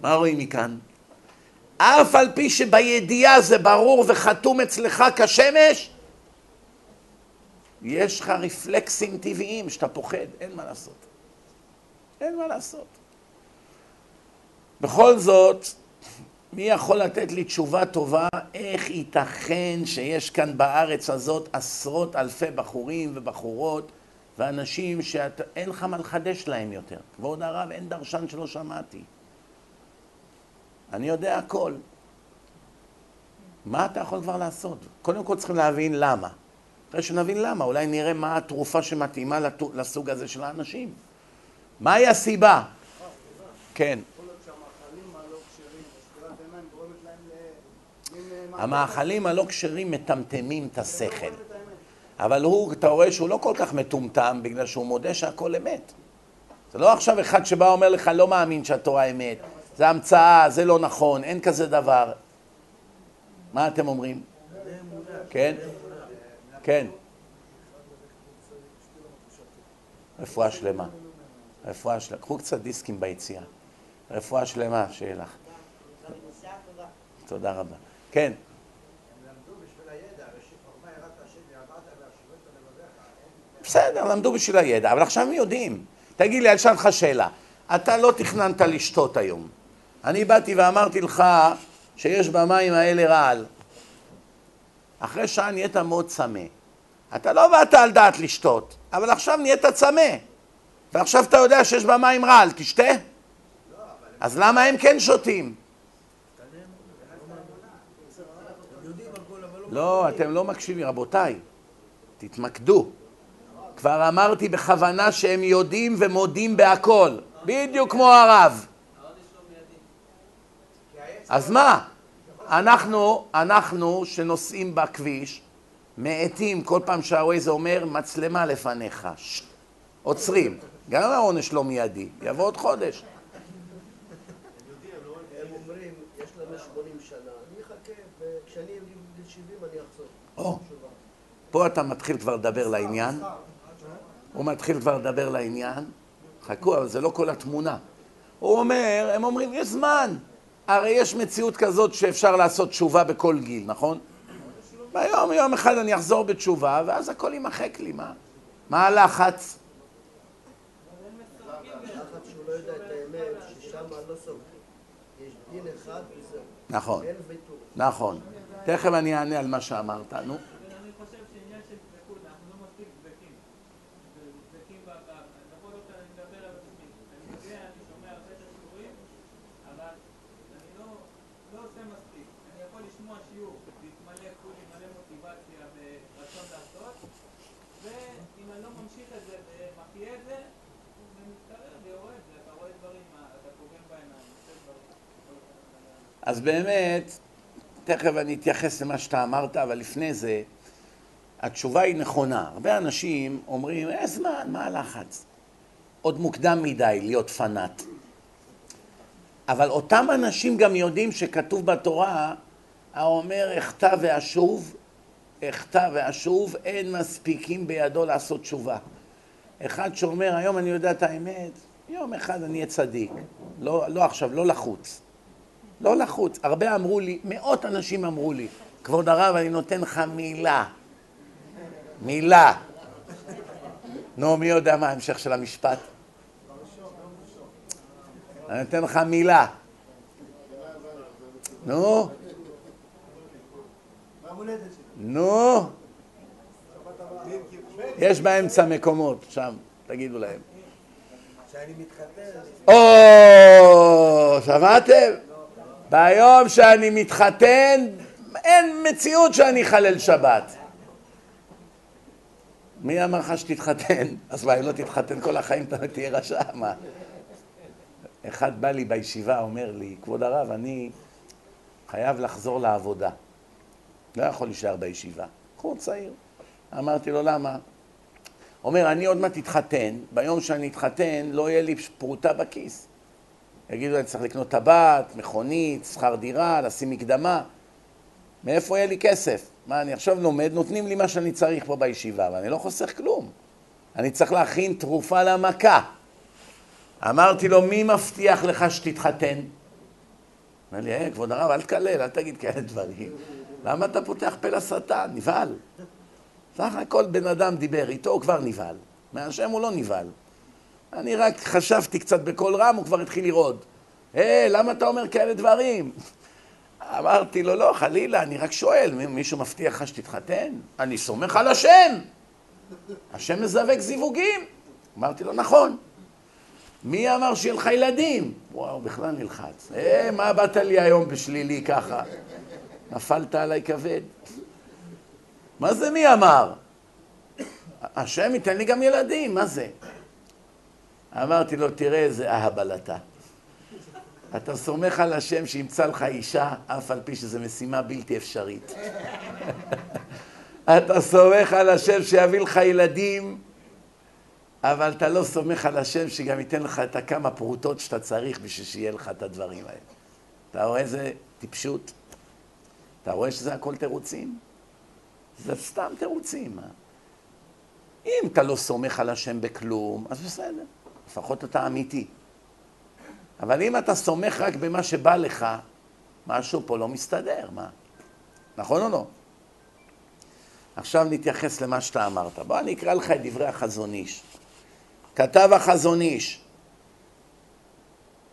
מה רואים מכאן? אף על פי שבידיעה זה ברור וחתום אצלך כשמש, יש לך רפלקסים טבעיים שאתה פוחד, אין מה לעשות. אין מה לעשות. בכל זאת, מי יכול לתת לי תשובה טובה איך ייתכן שיש כאן בארץ הזאת עשרות אלפי בחורים ובחורות ואנשים שאין לך מה לחדש להם יותר. כבוד הרב, אין דרשן שלא שמעתי. אני יודע הכל. מה אתה יכול כבר לעשות? קודם כל צריכים להבין למה. אחרי שנבין למה, אולי נראה מה התרופה שמתאימה לסוג הזה של האנשים. מהי הסיבה? כן. המאכלים הלא כשרים מטמטמים את השכל. אבל הוא, אתה רואה שהוא לא כל כך מטומטם בגלל שהוא מודה שהכל אמת. זה לא עכשיו אחד שבא ואומר לך לא מאמין שהתורה אמת, זה המצאה, זה לא נכון, אין כזה דבר. מה אתם אומרים? כן? כן. רפואה שלמה. רפואה שלמה. קחו קצת דיסקים ביציאה. רפואה שלמה, שיהיה לך. תודה רבה. כן. בסדר, למדו בשביל הידע, אבל עכשיו הם יודעים. תגיד לי, אני אשאל אותך שאלה. אתה לא תכננת לשתות היום. אני באתי ואמרתי לך שיש במים האלה רעל. אחרי שעה נהיית מאוד צמא. אתה לא באת על דעת לשתות, אבל עכשיו נהיית צמא. ועכשיו אתה יודע שיש במים רעל, תשתה? אז למה הם כן שותים? לא, אתם לא מקשיבים, רבותיי, תתמקדו. כבר אמרתי בכוונה שהם יודעים ומודים בהכל, בדיוק כמו הרב. אז מה? אנחנו, אנחנו שנוסעים בכביש, מאטים כל פעם שהווייז אומר מצלמה לפניך, ש- עוצרים. גם העונש לא מיידי, יבוא עוד חודש.
הם אומרים, יש לנו 80 שנה, אני אחכה, וכשאני אהיה בגיל 70 אני אחזור.
או, פה אתה מתחיל כבר לדבר לעניין. הוא מתחיל כבר לדבר לעניין. חכו, אבל זה לא כל התמונה. הוא אומר, הם אומרים, יש זמן. הרי יש מציאות כזאת שאפשר לעשות תשובה בכל גיל, נכון? ביום, יום אחד אני אחזור בתשובה, ואז הכל יימחק לי, מה? מה הלחץ?
לא.
נכון. נכון. תכף אני אענה על מה שאמרת, נו.
אני חושב שעניין של דבקות, אנחנו לא מספיק דבקים. דבקים ב... ב- בכל זאת אני מדבר על עצמי. אני יודע, אני שומע הרבה את השיעורים, אבל אני לא, לא עושה מספיק. אני יכול לשמוע שיעור, להתמלא כולי מלא מוטיבציה ורצון לעשות, ואם אני לא ממשיך את זה ומחיה את זה, זה מתקרר ויורד, ואתה רואה דברים, אתה פוגם בעיניים, עושה דברים.
אז באמת, תכף אני אתייחס למה שאתה אמרת, אבל לפני זה, התשובה היא נכונה. הרבה אנשים אומרים, אין זמן, מה הלחץ? עוד מוקדם מדי להיות פנאט. אבל אותם אנשים גם יודעים שכתוב בתורה, האומר, אחטא ואשוב, אחטא ואשוב, אין מספיקים בידו לעשות תשובה. אחד שאומר, היום אני יודע את האמת, יום אחד אני אהיה צדיק. לא, לא עכשיו, לא לחוץ. לא לחוץ. הרבה אמרו לי, מאות אנשים אמרו לי, כבוד הרב, אני נותן לך מילה. מילה. נו, מי יודע מה ההמשך של המשפט? אני נותן לך מילה. נו, נו. יש באמצע מקומות, שם, תגידו להם.
כשאני מתחתן,
או, שמעתם? ביום שאני מתחתן, אין מציאות שאני אחלל שבת. מי אמר לך שתתחתן? *laughs* אז מה, אם לא תתחתן כל החיים אתה תהיה רשע? מה? אחד בא לי בישיבה, אומר לי, כבוד הרב, אני חייב לחזור לעבודה. לא יכול להישאר בישיבה. בחור צעיר. אמרתי לו, למה? אומר, אני עוד מעט אתחתן, ביום שאני אתחתן לא יהיה לי פרוטה בכיס. יגידו, אני צריך לקנות טבעת, מכונית, שכר דירה, לשים מקדמה. מאיפה יהיה לי כסף? מה, אני עכשיו לומד, נותנים לי מה שאני צריך פה בישיבה, ואני לא חוסך כלום. אני צריך להכין תרופה למכה. אמרתי לו, מי מבטיח לך שתתחתן? אומר לי, אה, כבוד הרב, אל תקלל, אל תגיד כאלה דברים. למה אתה פותח פה לשטן? נבהל. סך הכל בן אדם דיבר איתו, הוא כבר נבהל. מהשם הוא לא נבהל. אני רק חשבתי קצת בקול רם, הוא כבר התחיל לרעוד. אה, למה אתה אומר כאלה דברים? אמרתי לו, לא, חלילה, אני רק שואל, מי- מישהו מבטיח לך שתתחתן? אני סומך על השם. השם מזווק זיווגים. אמרתי לו, נכון. מי אמר שיהיה לך ילדים? וואו, בכלל נלחץ. אה, מה באת לי היום בשלילי ככה? נפלת עליי כבד. מה זה מי אמר? השם ייתן לי גם ילדים, מה זה? אמרתי לו, תראה איזה אהבל אתה. אתה סומך על השם שימצא לך אישה, אף על פי שזו משימה בלתי אפשרית. *laughs* אתה סומך על השם שיביא לך ילדים, אבל אתה לא סומך על השם שגם ייתן לך את הכמה פרוטות שאתה צריך בשביל שיהיה לך את הדברים האלה. אתה רואה איזה טיפשות? אתה רואה שזה הכל תירוצים? זה סתם תירוצים. מה? אם אתה לא סומך על השם בכלום, אז בסדר, לפחות אתה אמיתי. אבל אם אתה סומך רק במה שבא לך, משהו פה לא מסתדר, מה? נכון או לא? עכשיו נתייחס למה שאתה אמרת. בוא אני אקרא לך את דברי החזון איש. כתב החזון איש,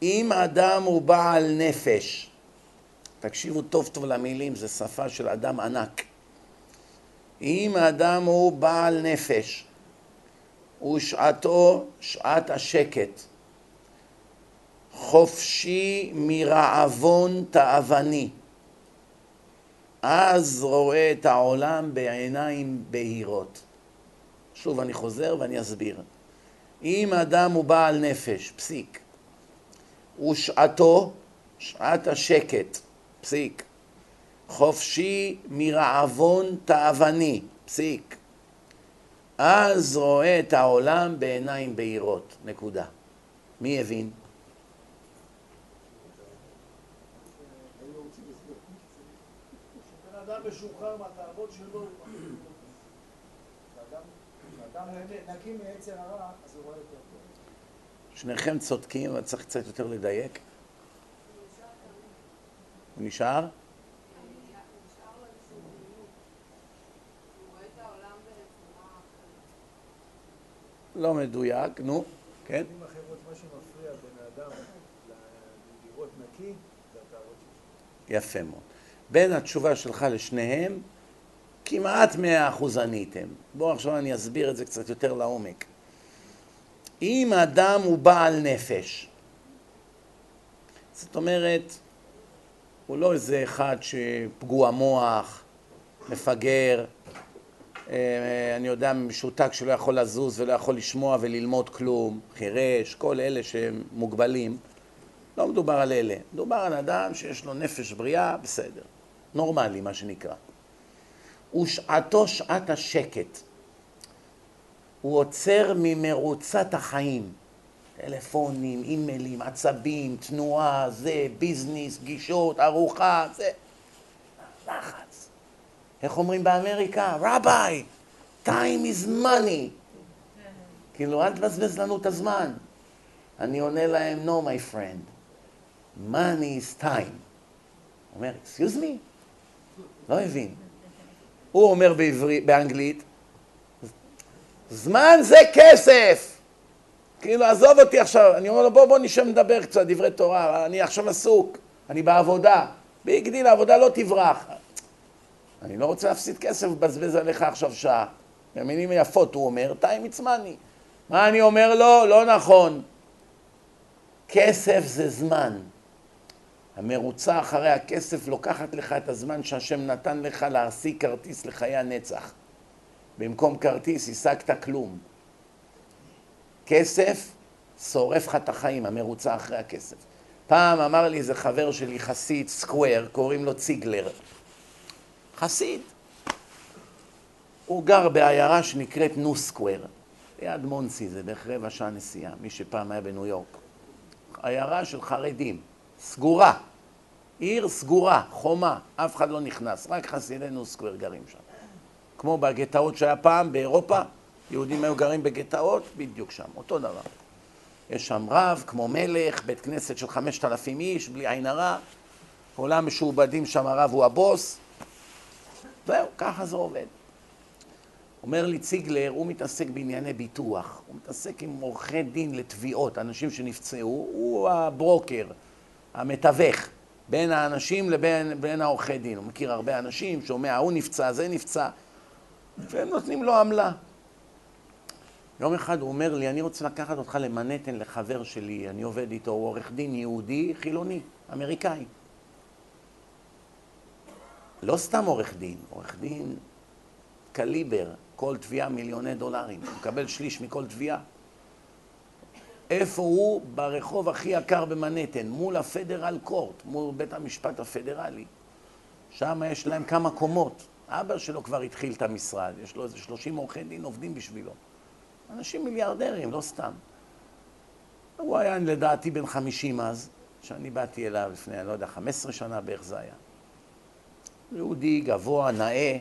אם אדם הוא בעל נפש, תקשיבו טוב טוב למילים, זו שפה של אדם ענק. אם אדם הוא בעל נפש, ושעתו שעת השקט, חופשי מרעבון תאווני, אז רואה את העולם בעיניים בהירות. שוב, אני חוזר ואני אסביר. אם אדם הוא בעל נפש, פסיק, ושעתו, שעת השקט, פסיק. חופשי מרעבון תאווני, פסיק. אז רואה את העולם בעיניים בהירות, נקודה. מי הבין? שניכם צודקים, אבל צריך קצת יותר לדייק. הוא נשאר? לא מדויק, נו, כן? יפה מאוד. בין התשובה שלך לשניהם, כמעט מאה אחוז עניתם. בואו עכשיו אני אסביר את זה קצת יותר לעומק. אם אדם הוא בעל נפש, זאת אומרת, הוא לא איזה אחד שפגוע מוח, מפגר, אני יודע, משותק שלא יכול לזוז ולא יכול לשמוע וללמוד כלום, חירש, כל אלה שהם מוגבלים. לא מדובר על אלה, מדובר על אדם שיש לו נפש בריאה, בסדר. נורמלי, מה שנקרא. ושעתו שעת השקט. הוא עוצר ממרוצת החיים. טלפונים, אימיילים, עצבים, תנועה, זה, ביזנס, פגישות, ארוחה, זה. לחץ. איך אומרים באמריקה? רביי, time is money. כאילו, אל תבזבז לנו את הזמן. אני עונה להם, no, my friend, money is time. אומר, excuse me? לא הבין. הוא אומר בעברית, באנגלית, זמן זה כסף! כאילו, עזוב אותי עכשיו. אני אומר לו, בוא, בוא נשב נדבר קצת דברי תורה, אני עכשיו עסוק, אני בעבודה. big deal, העבודה לא תברח. אני לא רוצה להפסיד כסף, לבזבז עליך עכשיו שעה. במילים יפות הוא אומר, it's money. מה אני אומר לו? לא נכון. כסף זה זמן. המרוצה אחרי הכסף לוקחת לך את הזמן שהשם נתן לך להשיג כרטיס לחיי הנצח. במקום כרטיס השגת כלום. כסף שורף לך את החיים, המרוצה אחרי הכסף. פעם אמר לי איזה חבר שלי, חסיד סקוואר, קוראים לו ציגלר. חסיד. הוא גר בעיירה שנקראת נו סקוואר, ליד מונסי, זה בערך רבע שעה נסיעה, מי שפעם היה בניו יורק. עיירה של חרדים, סגורה. עיר סגורה, חומה, אף אחד לא נכנס, רק חסידי נו סקוואר גרים שם. כמו בגטאות שהיה פעם באירופה, יהודים היו גרים בגטאות, בדיוק שם, אותו דבר. יש שם רב, כמו מלך, בית כנסת של חמשת אלפים איש, בלי עין הרע, כולם משועבדים שם, הרב הוא הבוס, זהו, ככה זה עובד. אומר לי ציגלר, הוא מתעסק בענייני ביטוח, הוא מתעסק עם עורכי דין לתביעות, אנשים שנפצעו, הוא הברוקר, המתווך בין האנשים לבין בין העורכי דין. הוא מכיר הרבה אנשים, שומע, הוא נפצע, זה נפצע, והם נותנים לו עמלה. יום אחד הוא אומר לי, אני רוצה לקחת אותך למנהטן לחבר שלי, אני עובד איתו, הוא עורך דין יהודי חילוני, אמריקאי. לא סתם עורך דין, עורך דין קליבר, כל תביעה מיליוני דולרים, הוא מקבל שליש מכל תביעה. איפה הוא? ברחוב הכי יקר במנהטן, מול הפדרל קורט, מול בית המשפט הפדרלי. שם יש להם כמה קומות. אבא שלו כבר התחיל את המשרד, יש לו איזה 30 עורכי דין עובדים בשבילו. אנשים מיליארדרים, לא סתם. הוא היה לדעתי בן 50 אז, כשאני באתי אליו לפני, אני לא יודע, 15 שנה בערך זה היה. יהודי, גבוה, נאה.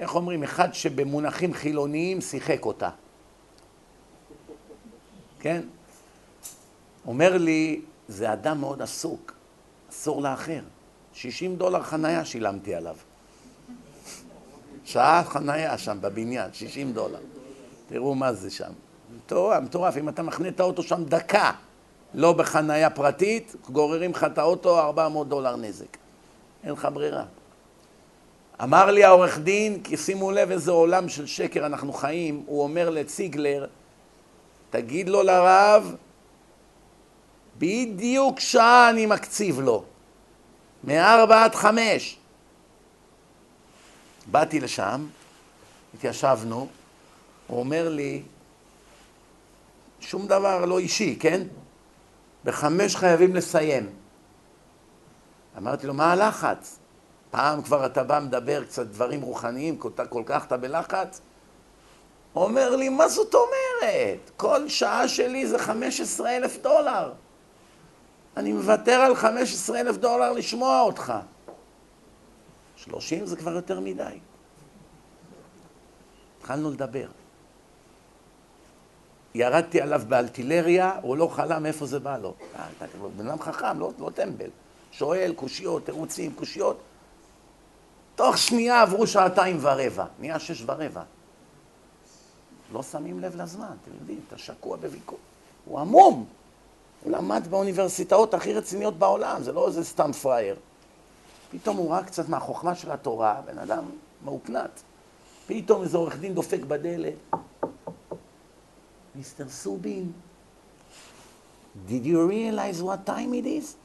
איך אומרים? אחד שבמונחים חילוניים שיחק אותה. כן? אומר לי, זה אדם מאוד עסוק, אסור לאחר. 60 דולר חנייה שילמתי עליו. שעה חנייה שם בבניין, 60 דולר. תראו מה זה שם. מטורף, מטורף. אם אתה מחנה את האוטו שם דקה, לא בחנייה פרטית, גוררים לך את האוטו 400 דולר נזק. אין לך ברירה. אמר לי העורך דין, כי שימו לב איזה עולם של שקר אנחנו חיים, הוא אומר לציגלר, תגיד לו לרב, בדיוק שעה אני מקציב לו, מארבע עד חמש. באתי לשם, התיישבנו, הוא אומר לי, שום דבר לא אישי, כן? בחמש חייבים לסיים. אמרתי לו, מה הלחץ? פעם כבר אתה בא מדבר קצת דברים רוחניים, כל, כל כך אתה בלחץ? אומר לי, מה זאת אומרת? כל שעה שלי זה 15 אלף דולר. אני מוותר על 15 אלף דולר לשמוע אותך. 30 זה כבר יותר מדי. התחלנו לדבר. ירדתי עליו באלטילריה, הוא לא חלם איפה זה בא לו. אה, בן אדם חכם, לא, לא טמבל. שואל, קושיות, תירוצים, קושיות. תוך שנייה עברו שעתיים ורבע, נהיה שש ורבע. לא שמים לב לזמן, אתם יודעים, אתה שקוע בוויכוח. הוא עמום. הוא למד באוניברסיטאות הכי רציניות בעולם, זה לא איזה סתם פראייר. פתאום הוא ראה קצת מהחוכמה של התורה, בן אדם מהופנט. פתאום איזה עורך דין דופק בדלת. מיסטר סובין, did you realize what time it is?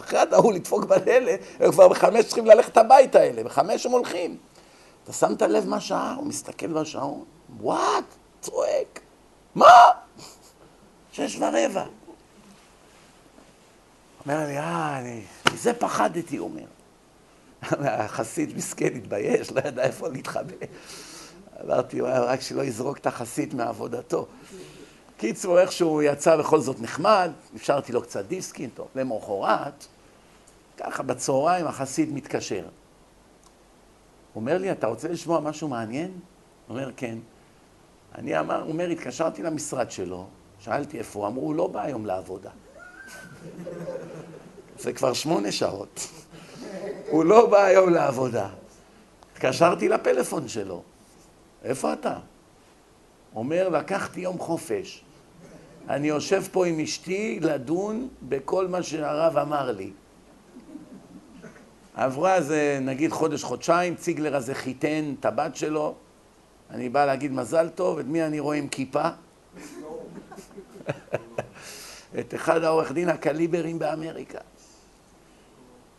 פחד ההוא לדפוק בדלת, הם כבר בחמש צריכים ללכת הביתה האלה, בחמש הם הולכים. אתה שמת לב מה שעה? הוא מסתכל בשעון, וואט? צועק. מה? שש ורבע. אומר לי, אה, אני... מזה פחדתי, הוא אומר. החסיד מסכן, התבייש, לא ידע איפה להתחבא. אמרתי, רק שלא יזרוק את החסיד מעבודתו. קיצור, איכשהו הוא יצא בכל זאת נחמד, אפשרתי לו קצת דיסקין, טוב, למחרת, ככה בצהריים החסיד מתקשר. הוא אומר לי, אתה רוצה לשמוע משהו מעניין? הוא אומר, כן. אני אמר, הוא אומר, התקשרתי למשרד שלו, שאלתי איפה הוא, אמרו, הוא לא בא היום לעבודה. *laughs* זה כבר שמונה שעות. *laughs* הוא לא בא היום לעבודה. התקשרתי לפלאפון שלו, איפה אתה? אומר, לקחתי יום חופש. אני יושב פה עם אשתי לדון בכל מה שהרב אמר לי. עברה איזה נגיד חודש, חודשיים, ציגלר הזה חיתן את הבת שלו. אני בא להגיד מזל טוב, את מי אני רואה עם כיפה? *laughs* את אחד העורך דין הקליברים באמריקה.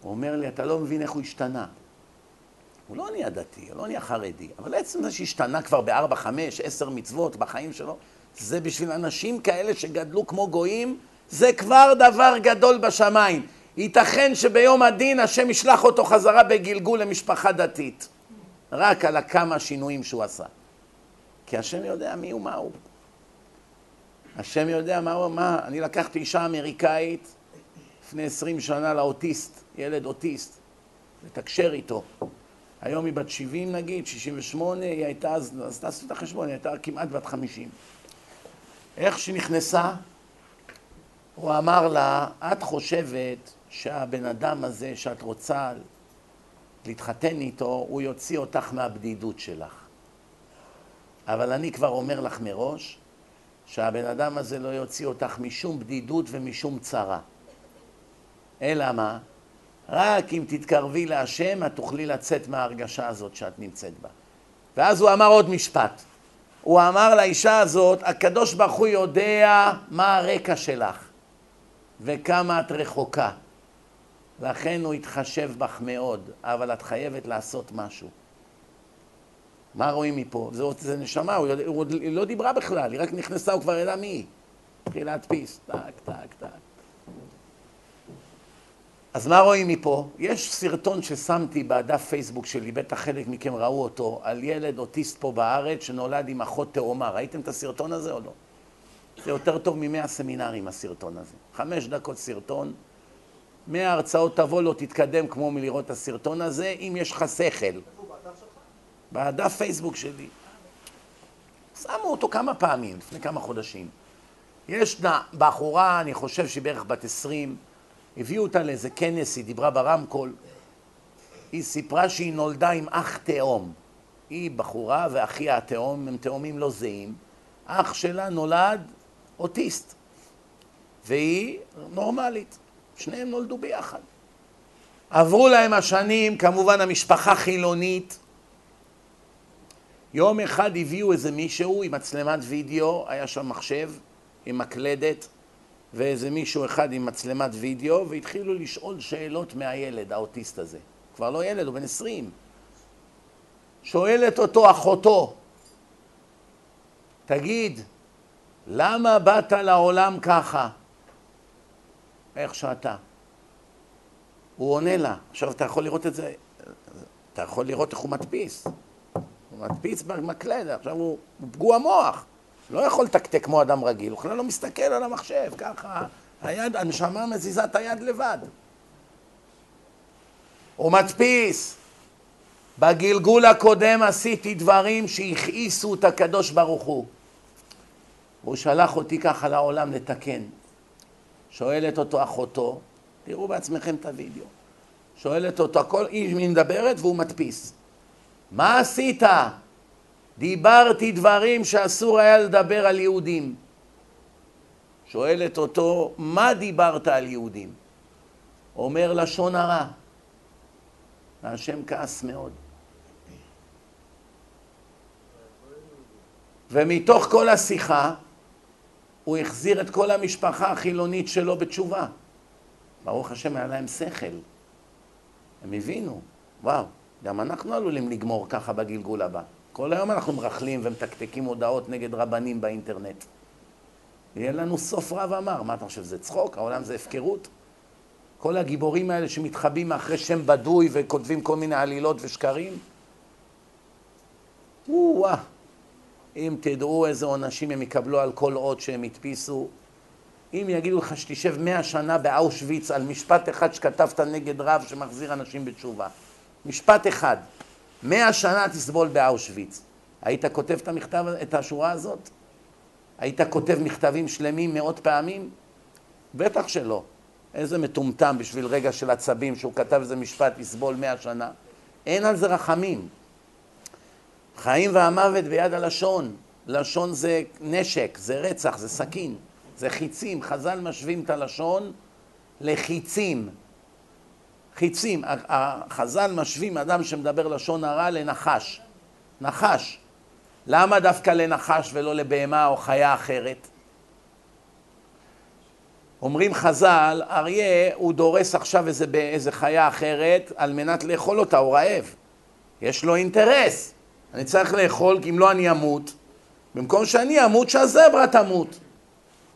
הוא אומר לי, אתה לא מבין איך הוא השתנה. הוא לא נהיה דתי, הוא לא נהיה חרדי, אבל עצם זה שהשתנה כבר בארבע, חמש, עשר מצוות בחיים שלו, זה בשביל אנשים כאלה שגדלו כמו גויים, זה כבר דבר גדול בשמיים. ייתכן שביום הדין השם ישלח אותו חזרה בגלגול למשפחה דתית. רק על הכמה שינויים שהוא עשה. כי השם יודע מי הוא מה הוא. השם יודע מה הוא, מה. אני לקחתי אישה אמריקאית לפני עשרים שנה לאוטיסט, ילד אוטיסט, לתקשר איתו. היום היא בת 70 נגיד, 68, היא הייתה אז, אז תעשו את החשבון, היא הייתה כמעט בת 50. איך שהיא נכנסה, הוא אמר לה, את חושבת שהבן אדם הזה שאת רוצה להתחתן איתו, הוא יוציא אותך מהבדידות שלך. אבל אני כבר אומר לך מראש, שהבן אדם הזה לא יוציא אותך משום בדידות ומשום צרה. אלא מה? רק אם תתקרבי להשם, את תוכלי לצאת מההרגשה הזאת שאת נמצאת בה. ואז הוא אמר עוד משפט. הוא אמר לאישה הזאת, הקדוש ברוך הוא יודע מה הרקע שלך וכמה את רחוקה. לכן הוא יתחשב בך מאוד, אבל את חייבת לעשות משהו. מה רואים מפה? זה, זה נשמה, הוא, הוא, היא לא דיברה בכלל, היא רק נכנסה, הוא כבר ידע מי היא. התחיל להדפיס, טק, טק, טק. אז מה רואים מפה? יש סרטון ששמתי בדף פייסבוק שלי, בטח חלק מכם ראו אותו, על ילד אוטיסט פה בארץ שנולד עם אחות תאומה. ראיתם את הסרטון הזה או לא? זה יותר טוב ממאה סמינרים הסרטון הזה. חמש דקות סרטון, מאה הרצאות תבוא לא תתקדם כמו מלראות את הסרטון הזה, אם יש לך שכל. בדף פייסבוק שלי. שמו אותו כמה פעמים, לפני כמה חודשים. יש בחורה, אני חושב שהיא בערך בת עשרים, הביאו אותה לאיזה כנס, היא דיברה ברמקול. היא סיפרה שהיא נולדה עם אח תאום. היא בחורה ואחיה התאום, הם תאומים לא זהים. אח שלה נולד אוטיסט, והיא נורמלית. שניהם נולדו ביחד. עברו להם השנים, כמובן המשפחה חילונית. יום אחד הביאו איזה מישהו עם מצלמת וידאו, היה שם מחשב עם מקלדת, ואיזה מישהו אחד עם מצלמת וידאו, והתחילו לשאול שאלות מהילד, האוטיסט הזה. כבר לא ילד, הוא בן עשרים. שואלת אותו אחותו, תגיד, למה באת לעולם ככה? איך שאתה. הוא עונה לה. עכשיו אתה יכול לראות את זה, אתה יכול לראות איך הוא מדפיס. הוא מדפיס במקלד, עכשיו הוא, הוא פגוע מוח. לא יכול לתקתק כמו אדם רגיל, הוא בכלל לא מסתכל על המחשב, ככה, היד, הנשמה מזיזה את היד לבד. הוא מדפיס. בגלגול הקודם עשיתי דברים שהכעיסו את הקדוש ברוך הוא. והוא שלח אותי ככה לעולם לתקן. שואלת אותו אחותו, תראו בעצמכם את הוידאו, שואלת אותו הכל, היא מדברת והוא מדפיס. מה עשית? דיברתי דברים שאסור היה לדבר על יהודים. שואלת אותו, מה דיברת על יהודים? אומר לשון הרע. והשם כעס מאוד. ומתוך כל השיחה הוא החזיר את כל המשפחה החילונית שלו בתשובה. ברוך השם היה להם שכל. הם הבינו, וואו, גם אנחנו עלולים לגמור ככה בגלגול הבא. כל היום אנחנו מרכלים ומתקתקים הודעות נגד רבנים באינטרנט. יהיה לנו סוף רב אמר. מה אתה חושב, זה צחוק? העולם זה הפקרות? כל הגיבורים האלה שמתחבאים מאחרי שם בדוי וכותבים כל מיני עלילות ושקרים? או-אה. אם תדעו איזה עונשים הם יקבלו על כל אות שהם הדפיסו, אם יגידו לך שתשב מאה שנה באושוויץ על משפט אחד שכתבת נגד רב שמחזיר אנשים בתשובה. משפט אחד. מאה שנה תסבול באושוויץ. היית כותב את המכתב, את השורה הזאת? היית כותב מכתבים שלמים מאות פעמים? בטח שלא. איזה מטומטם בשביל רגע של עצבים שהוא כתב איזה משפט יסבול מאה שנה. אין על זה רחמים. חיים והמוות ביד הלשון. לשון זה נשק, זה רצח, זה סכין, זה חיצים. חז"ל משווים את הלשון לחיצים. חיצים. חז"ל משווים אדם שמדבר לשון הרע לנחש. נחש. למה דווקא לנחש ולא לבהמה או חיה אחרת? אומרים חז"ל, אריה הוא דורס עכשיו איזה, איזה חיה אחרת על מנת לאכול אותה, הוא רעב. יש לו אינטרס. אני צריך לאכול, כי אם לא אני אמות. במקום שאני אמות, שהזברה תמות.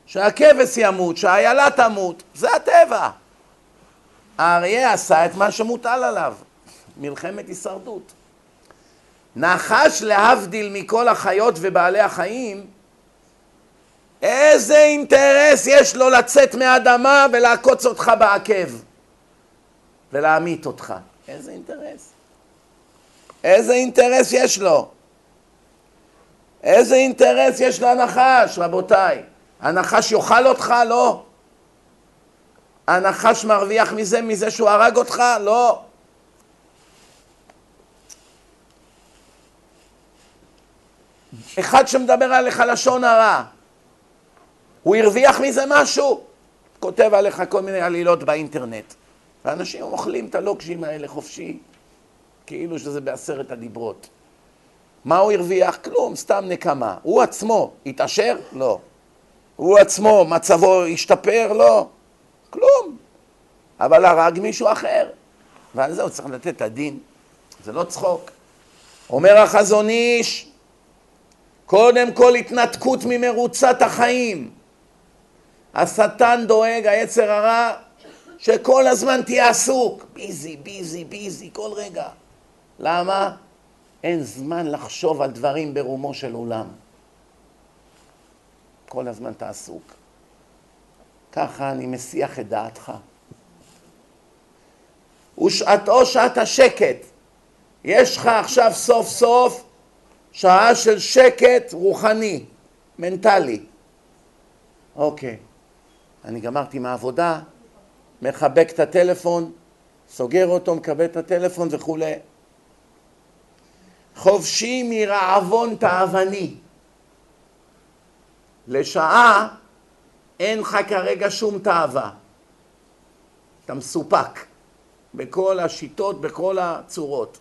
שהכבש ימות, שהאיילה תמות. זה הטבע. האריה עשה את מה שמוטל עליו. מלחמת הישרדות. נחש להבדיל מכל החיות ובעלי החיים, איזה אינטרס יש לו לצאת מהאדמה ולעקוץ אותך בעקב ולהמית אותך? איזה אינטרס? איזה אינטרס יש לו? איזה אינטרס יש לנחש, רבותיי? הנחש יאכל אותך? לא. הנחש מרוויח מזה, מזה שהוא הרג אותך? לא. אחד שמדבר עליך לשון הרע, הוא הרוויח מזה משהו? כותב עליך כל מיני עלילות באינטרנט. ואנשים אוכלים את הלוקשים האלה חופשי, כאילו שזה בעשרת הדיברות. מה הוא הרוויח? כלום, סתם נקמה. הוא עצמו התעשר? לא. הוא עצמו, מצבו השתפר? לא. כלום. אבל הרג מישהו אחר. ועל זה הוא צריך לתת את הדין. זה לא צחוק. אומר החזון איש, קודם כל התנתקות ממרוצת החיים. השטן דואג, היצר הרע, שכל הזמן תהיה עסוק. ביזי, ביזי, ביזי, כל רגע. למה? אין זמן לחשוב על דברים ברומו של עולם. כל הזמן אתה עסוק. ככה אני מסיח את דעתך. ושעתו שעת השקט. יש לך עכשיו סוף סוף שעה של שקט רוחני, מנטלי. אוקיי, אני גמרתי מהעבודה, מחבק את הטלפון, סוגר אותו, מקבל את הטלפון וכולי. חופשי מרעבון תאווני. לשעה אין לך כרגע שום תאווה. אתה מסופק בכל השיטות, בכל הצורות.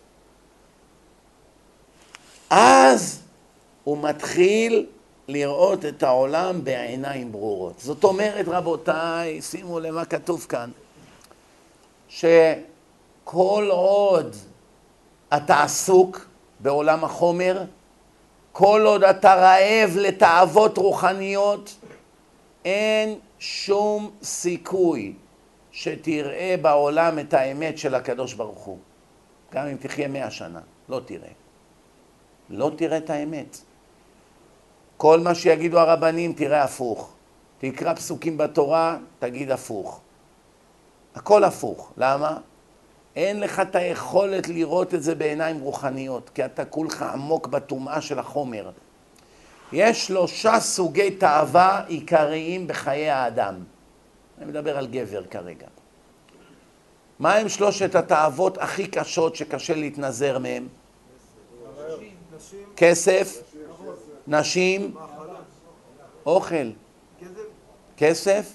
אז הוא מתחיל לראות את העולם בעיניים ברורות. זאת אומרת, רבותיי, שימו לב מה כתוב כאן, שכל עוד אתה עסוק בעולם החומר, כל עוד אתה רעב לתאוות רוחניות, אין שום סיכוי שתראה בעולם את האמת של הקדוש ברוך הוא. גם אם תחיה מאה שנה, לא תראה. לא תראה את האמת. כל מה שיגידו הרבנים תראה הפוך. תקרא פסוקים בתורה, תגיד הפוך. הכל הפוך. למה? אין לך את היכולת לראות את זה בעיניים רוחניות, כי אתה כולך עמוק בטומאה של החומר. יש שלושה סוגי תאווה עיקריים בחיי האדם. אני מדבר על גבר כרגע. מה הם שלושת התאוות הכי קשות שקשה להתנזר?
נשים,
כסף, נשים, אוכל. כסף,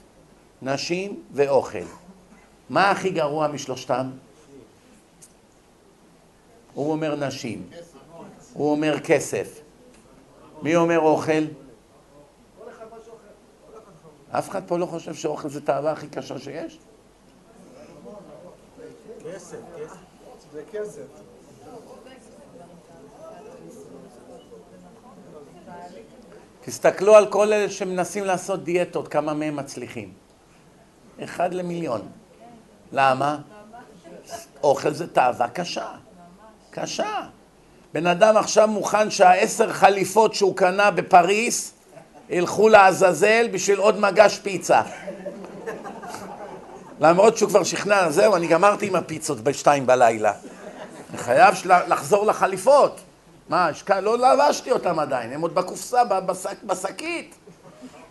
נשים ואוכל. מה הכי גרוע משלושתם? הוא אומר נשים. הוא אומר כסף. מי אומר אוכל? אף אחד פה לא חושב שאוכל זה תאווה הכי קשה שיש? תסתכלו על כל אלה שמנסים לעשות דיאטות, כמה מהם מצליחים. אחד למיליון. למה? אוכל זה תאווה קשה. קשה. בן אדם עכשיו מוכן שהעשר חליפות שהוא קנה בפריס ילכו לעזאזל בשביל עוד מגש פיצה. למרות שהוא כבר שכנע, זהו, אני גמרתי עם הפיצות בשתיים בלילה. אני חייב לחזור לחליפות. מה, השק... לא לבשתי אותם עדיין, הם עוד בקופסה, בשק, בשקית.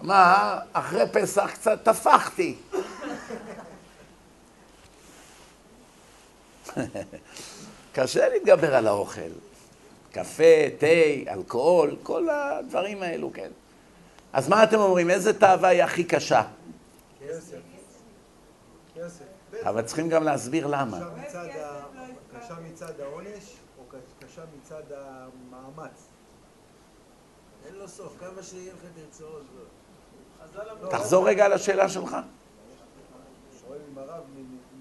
מה, אחרי פסח קצת טפחתי. *laughs* קשה להתגבר על האוכל. קפה, תה, אלכוהול, כל הדברים האלו, כן. אז מה אתם אומרים, איזה תאווה היא הכי קשה?
כסף. כסף.
אבל צריכים גם להסביר למה.
קשה מצד העונש, או קשה מצד המאמץ?
אין לו סוף, כמה שיהיה לך תרצה עוד.
לא,
תחזור רגע על השאלה שלך.
שואל אם הרב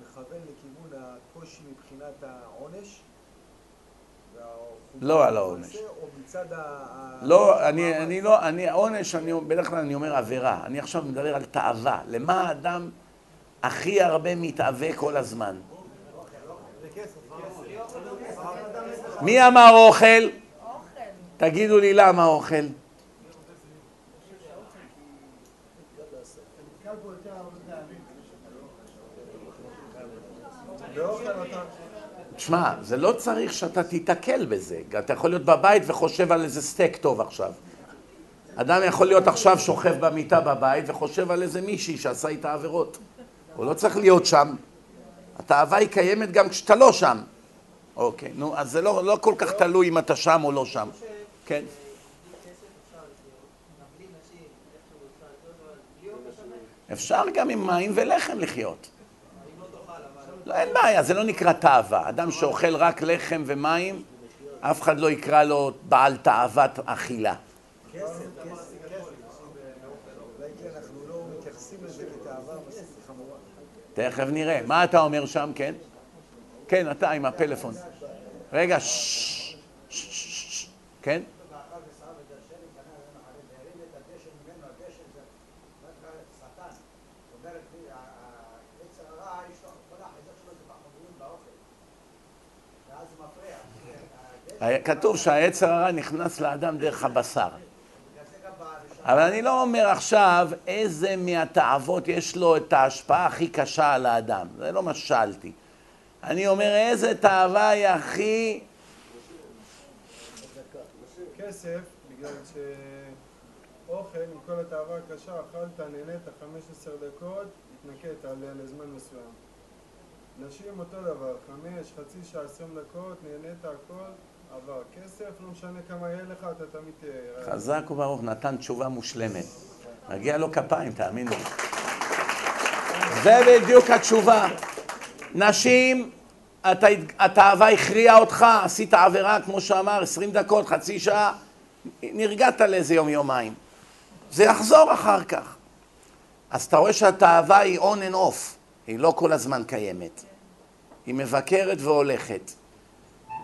מכוון לכיוון הקושי מבחינת העונש?
לא על העונש. לא, אני? אני לא, אני, עונש, אני, בדרך כלל אני אומר עבירה. אני עכשיו מדבר על תאווה. למה האדם הכי הרבה מתאווה כל הזמן? מי אמר אוכל? תגידו לי למה אוכל. תשמע, זה לא צריך שאתה תיתקל בזה. אתה יכול להיות בבית וחושב על איזה סטייק טוב עכשיו. אדם יכול להיות עכשיו שוכב במיטה בבית וחושב על איזה מישהי שעשה איתה עבירות. הוא לא צריך להיות שם. התאווה היא קיימת גם כשאתה לא שם. אוקיי, נו, אז זה לא, לא כל כך תלוי אם אתה שם או לא שם. כן. אפשר גם עם מים ולחם לחיות. לא, אין בעיה, זה לא נקרא תאווה. אדם שאוכל רק לחם ומים, אף אחד לא יקרא לו בעל תאוות אכילה. תכף נראה. מה אתה אומר שם, כן? כן, אתה עם הפלאפון. רגע, ששש, כן? כתוב שהיצר הרע נכנס לאדם דרך הבשר. אבל אני לא אומר עכשיו איזה מהתאוות יש לו את ההשפעה הכי קשה על האדם. זה לא מה ששאלתי. אני אומר איזה תאווה היא הכי...
כסף, בגלל שאוכל, עם כל התאווה הקשה, אכלת, נהנית 15 דקות, עליה לזמן מסוים. נשים אותו דבר, חמש, חצי שעה, 20 דקות, נהנית הכל, עבר. כסף, לא משנה כמה יהיה לך, אתה תמיד תהיה...
חזק וברוך, נתן תשובה מושלמת. מגיע לו כפיים, תאמין לי. זה בדיוק התשובה. נשים, התאווה הכריעה אותך, עשית עבירה, כמו שאמר, 20 דקות, חצי שעה, נרגעת לאיזה יום-יומיים. זה יחזור אחר כך. אז אתה רואה שהתאווה היא on and off, היא לא כל הזמן קיימת. היא מבקרת והולכת.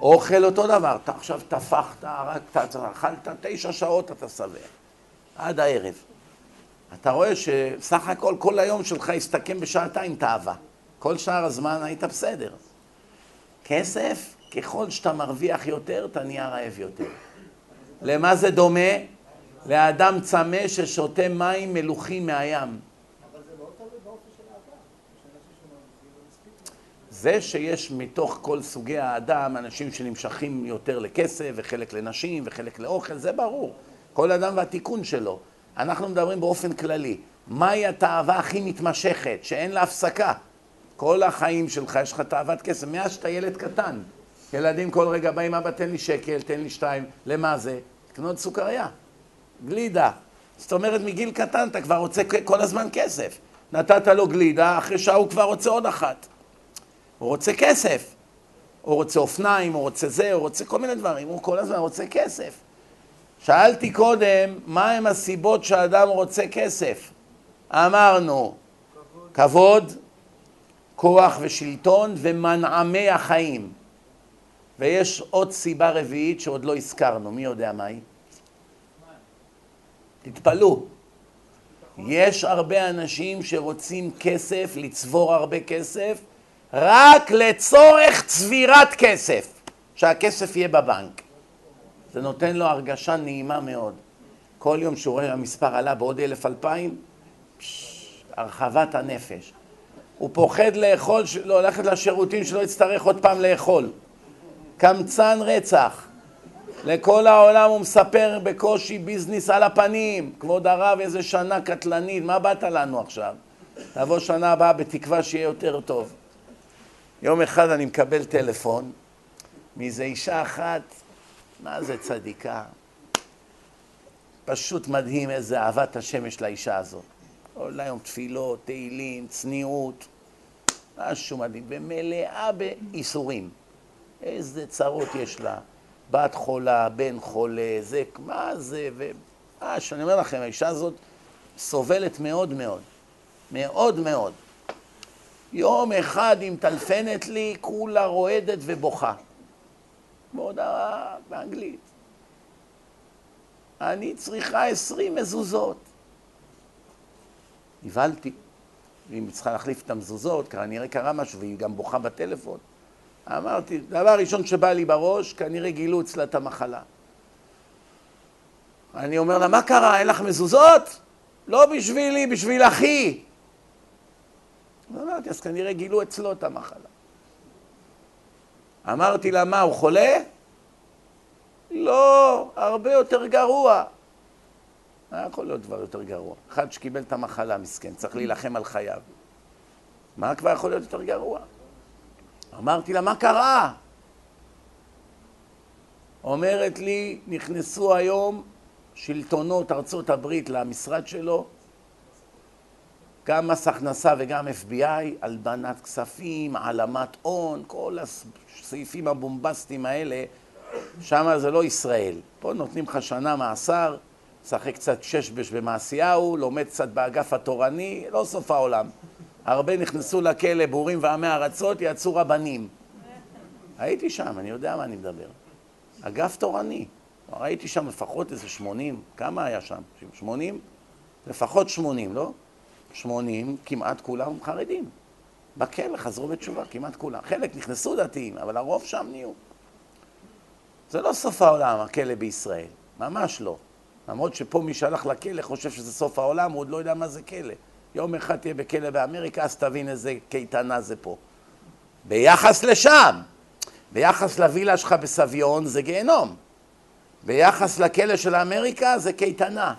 אוכל אותו דבר, אתה עכשיו טפחת, הרגת, אכלת תשע שעות, אתה שבע. עד הערב. אתה רואה שסך הכל כל היום שלך הסתכם בשעתיים תאווה. כל שאר הזמן היית בסדר. כסף, ככל שאתה מרוויח יותר, אתה נהיה רעב יותר. למה זה דומה? לאדם צמא ששותה מים מלוכים מהים.
אבל זה מאוד תלוי באופי של האדם. יש אנשים שמרוויחים ומספיק
זה שיש מתוך כל סוגי האדם אנשים שנמשכים יותר לכסף וחלק לנשים וחלק לאוכל, זה ברור. כל אדם והתיקון שלו. אנחנו מדברים באופן כללי. מהי התאווה הכי מתמשכת, שאין לה הפסקה? כל החיים שלך יש לך תאוות כסף, מאז שאתה ילד קטן. ילדים כל רגע באים, אבא תן לי שקל, תן לי שתיים, למה זה? לקנות סוכריה, גלידה. זאת אומרת, מגיל קטן אתה כבר רוצה כל הזמן כסף. נתת לו גלידה, אחרי שעה הוא כבר רוצה עוד אחת. הוא רוצה כסף. הוא רוצה אופניים, הוא רוצה זה, הוא רוצה כל מיני דברים, הוא כל הזמן רוצה כסף. שאלתי קודם, מהם הסיבות שאדם רוצה כסף? אמרנו, כבוד, כוח ושלטון ומנעמי החיים. ויש עוד סיבה רביעית שעוד לא הזכרנו, מי יודע מהי? תתפלאו. יש הרבה אנשים שרוצים כסף, לצבור הרבה כסף, רק לצורך צבירת כסף, שהכסף יהיה בבנק. זה נותן לו הרגשה נעימה מאוד. כל יום שהוא רואה המספר עלה בעוד אלף אלפיים, הרחבת הנפש. הוא פוחד לאכול, לא, ללכת לשירותים שלא יצטרך עוד פעם לאכול. קמצן רצח. לכל העולם הוא מספר בקושי ביזנס על הפנים. כבוד הרב, איזה שנה קטלנית, מה באת לנו עכשיו? תבוא שנה הבאה בתקווה שיהיה יותר טוב. יום אחד אני מקבל טלפון מאיזה אישה אחת, מה זה צדיקה? פשוט מדהים איזה אהבת השם יש לאישה הזאת. כל היום תפילות, תהילים, צניעות, משהו מדהים, ומלאה בייסורים. איזה צרות יש לה. בת חולה, בן חולה, זה, מה זה, ומש, אני אומר לכם, האישה הזאת סובלת מאוד מאוד. מאוד מאוד. יום אחד היא מטלפנת לי, כולה רועדת ובוכה. בהודעה באנגלית. אני צריכה עשרים מזוזות. נבהלתי. והיא צריכה להחליף את המזוזות, כנראה קרה משהו, והיא גם בוכה בטלפון. אמרתי, דבר ראשון שבא לי בראש, כנראה גילו אצלה את המחלה. אני אומר לה, מה קרה, אין לך מזוזות? לא בשבילי, בשביל אחי. אמרתי, אז כנראה גילו אצלו את המחלה. אמרתי לה, מה, הוא חולה? לא, הרבה יותר גרוע. היה יכול להיות דבר יותר גרוע. אחד שקיבל את המחלה, מסכן, צריך להילחם על חייו. מה כבר יכול להיות יותר גרוע? אמרתי לה, מה קרה? אומרת לי, נכנסו היום שלטונות ארצות הברית למשרד שלו, גם מס הכנסה וגם FBI, הלבנת כספים, העלמת הון, כל הסעיפים הבומבסטיים האלה, שם זה לא ישראל. פה נותנים לך שנה מאסר, משחק קצת ששבש במעשיהו, לומד קצת באגף התורני, לא סוף העולם. הרבה נכנסו לכלא, בורים ועמי ארצות, יצאו רבנים. הייתי שם, אני יודע מה אני מדבר. אגף תורני. ראיתי שם לפחות איזה שמונים, כמה היה שם? שמונים? לפחות שמונים, לא? שמונים, כמעט כולם חרדים. בכלא חזרו בתשובה, כמעט כולם. חלק נכנסו דתיים, אבל הרוב שם נהיו. זה לא סוף העולם, הכלא בישראל. ממש לא. למרות שפה מי שהלך לכלא חושב שזה סוף העולם, הוא עוד לא יודע מה זה כלא. יום אחד תהיה בכלא באמריקה, אז תבין איזה קייטנה זה פה. ביחס לשם, ביחס לווילה שלך בסביון זה גיהנום. ביחס לכלא של אמריקה זה קייטנה.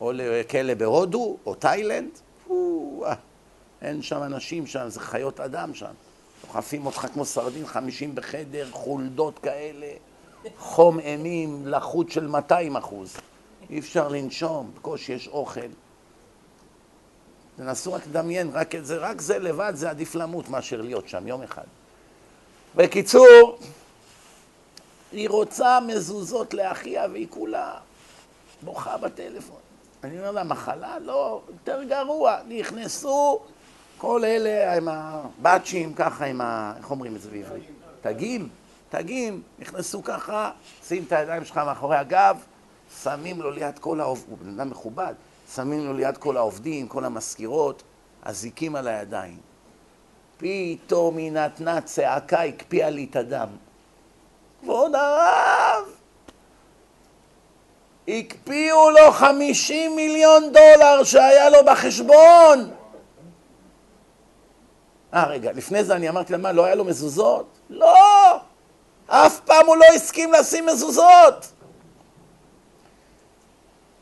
או לכלא בהודו, או תאילנד, אין שם אנשים שם, זה חיות אדם שם. דוחפים אותך כמו סרדין, חמישים בחדר, חולדות כאלה, חום אימים, לחות של 200 אחוז. אי אפשר לנשום, בקושי יש אוכל. תנסו רק לדמיין, רק זה, רק זה לבד זה עדיף למות מאשר להיות שם יום אחד. בקיצור, היא רוצה מזוזות לאחיה והיא כולה בוכה בטלפון. אני אומר לה, מחלה? לא, יותר גרוע. נכנסו כל אלה עם הבאצ'ים, ככה עם ה... איך אומרים את זה בעברית? תגים, תגים, נכנסו ככה, שים את הידיים שלך מאחורי הגב, שמים לו ליד כל העובדים, הוא בן אדם מכובד, שמים לו ליד כל העובדים, כל המזכירות, אזיקים על הידיים. פתאום היא נתנה צעקה, הקפיאה לי את הדם. כבוד הרב, הקפיאו לו 50 מיליון דולר שהיה לו בחשבון. אה, רגע, לפני זה אני אמרתי לה, מה, לא היה לו מזוזות? לא! אף פעם הוא לא הסכים לשים מזוזות!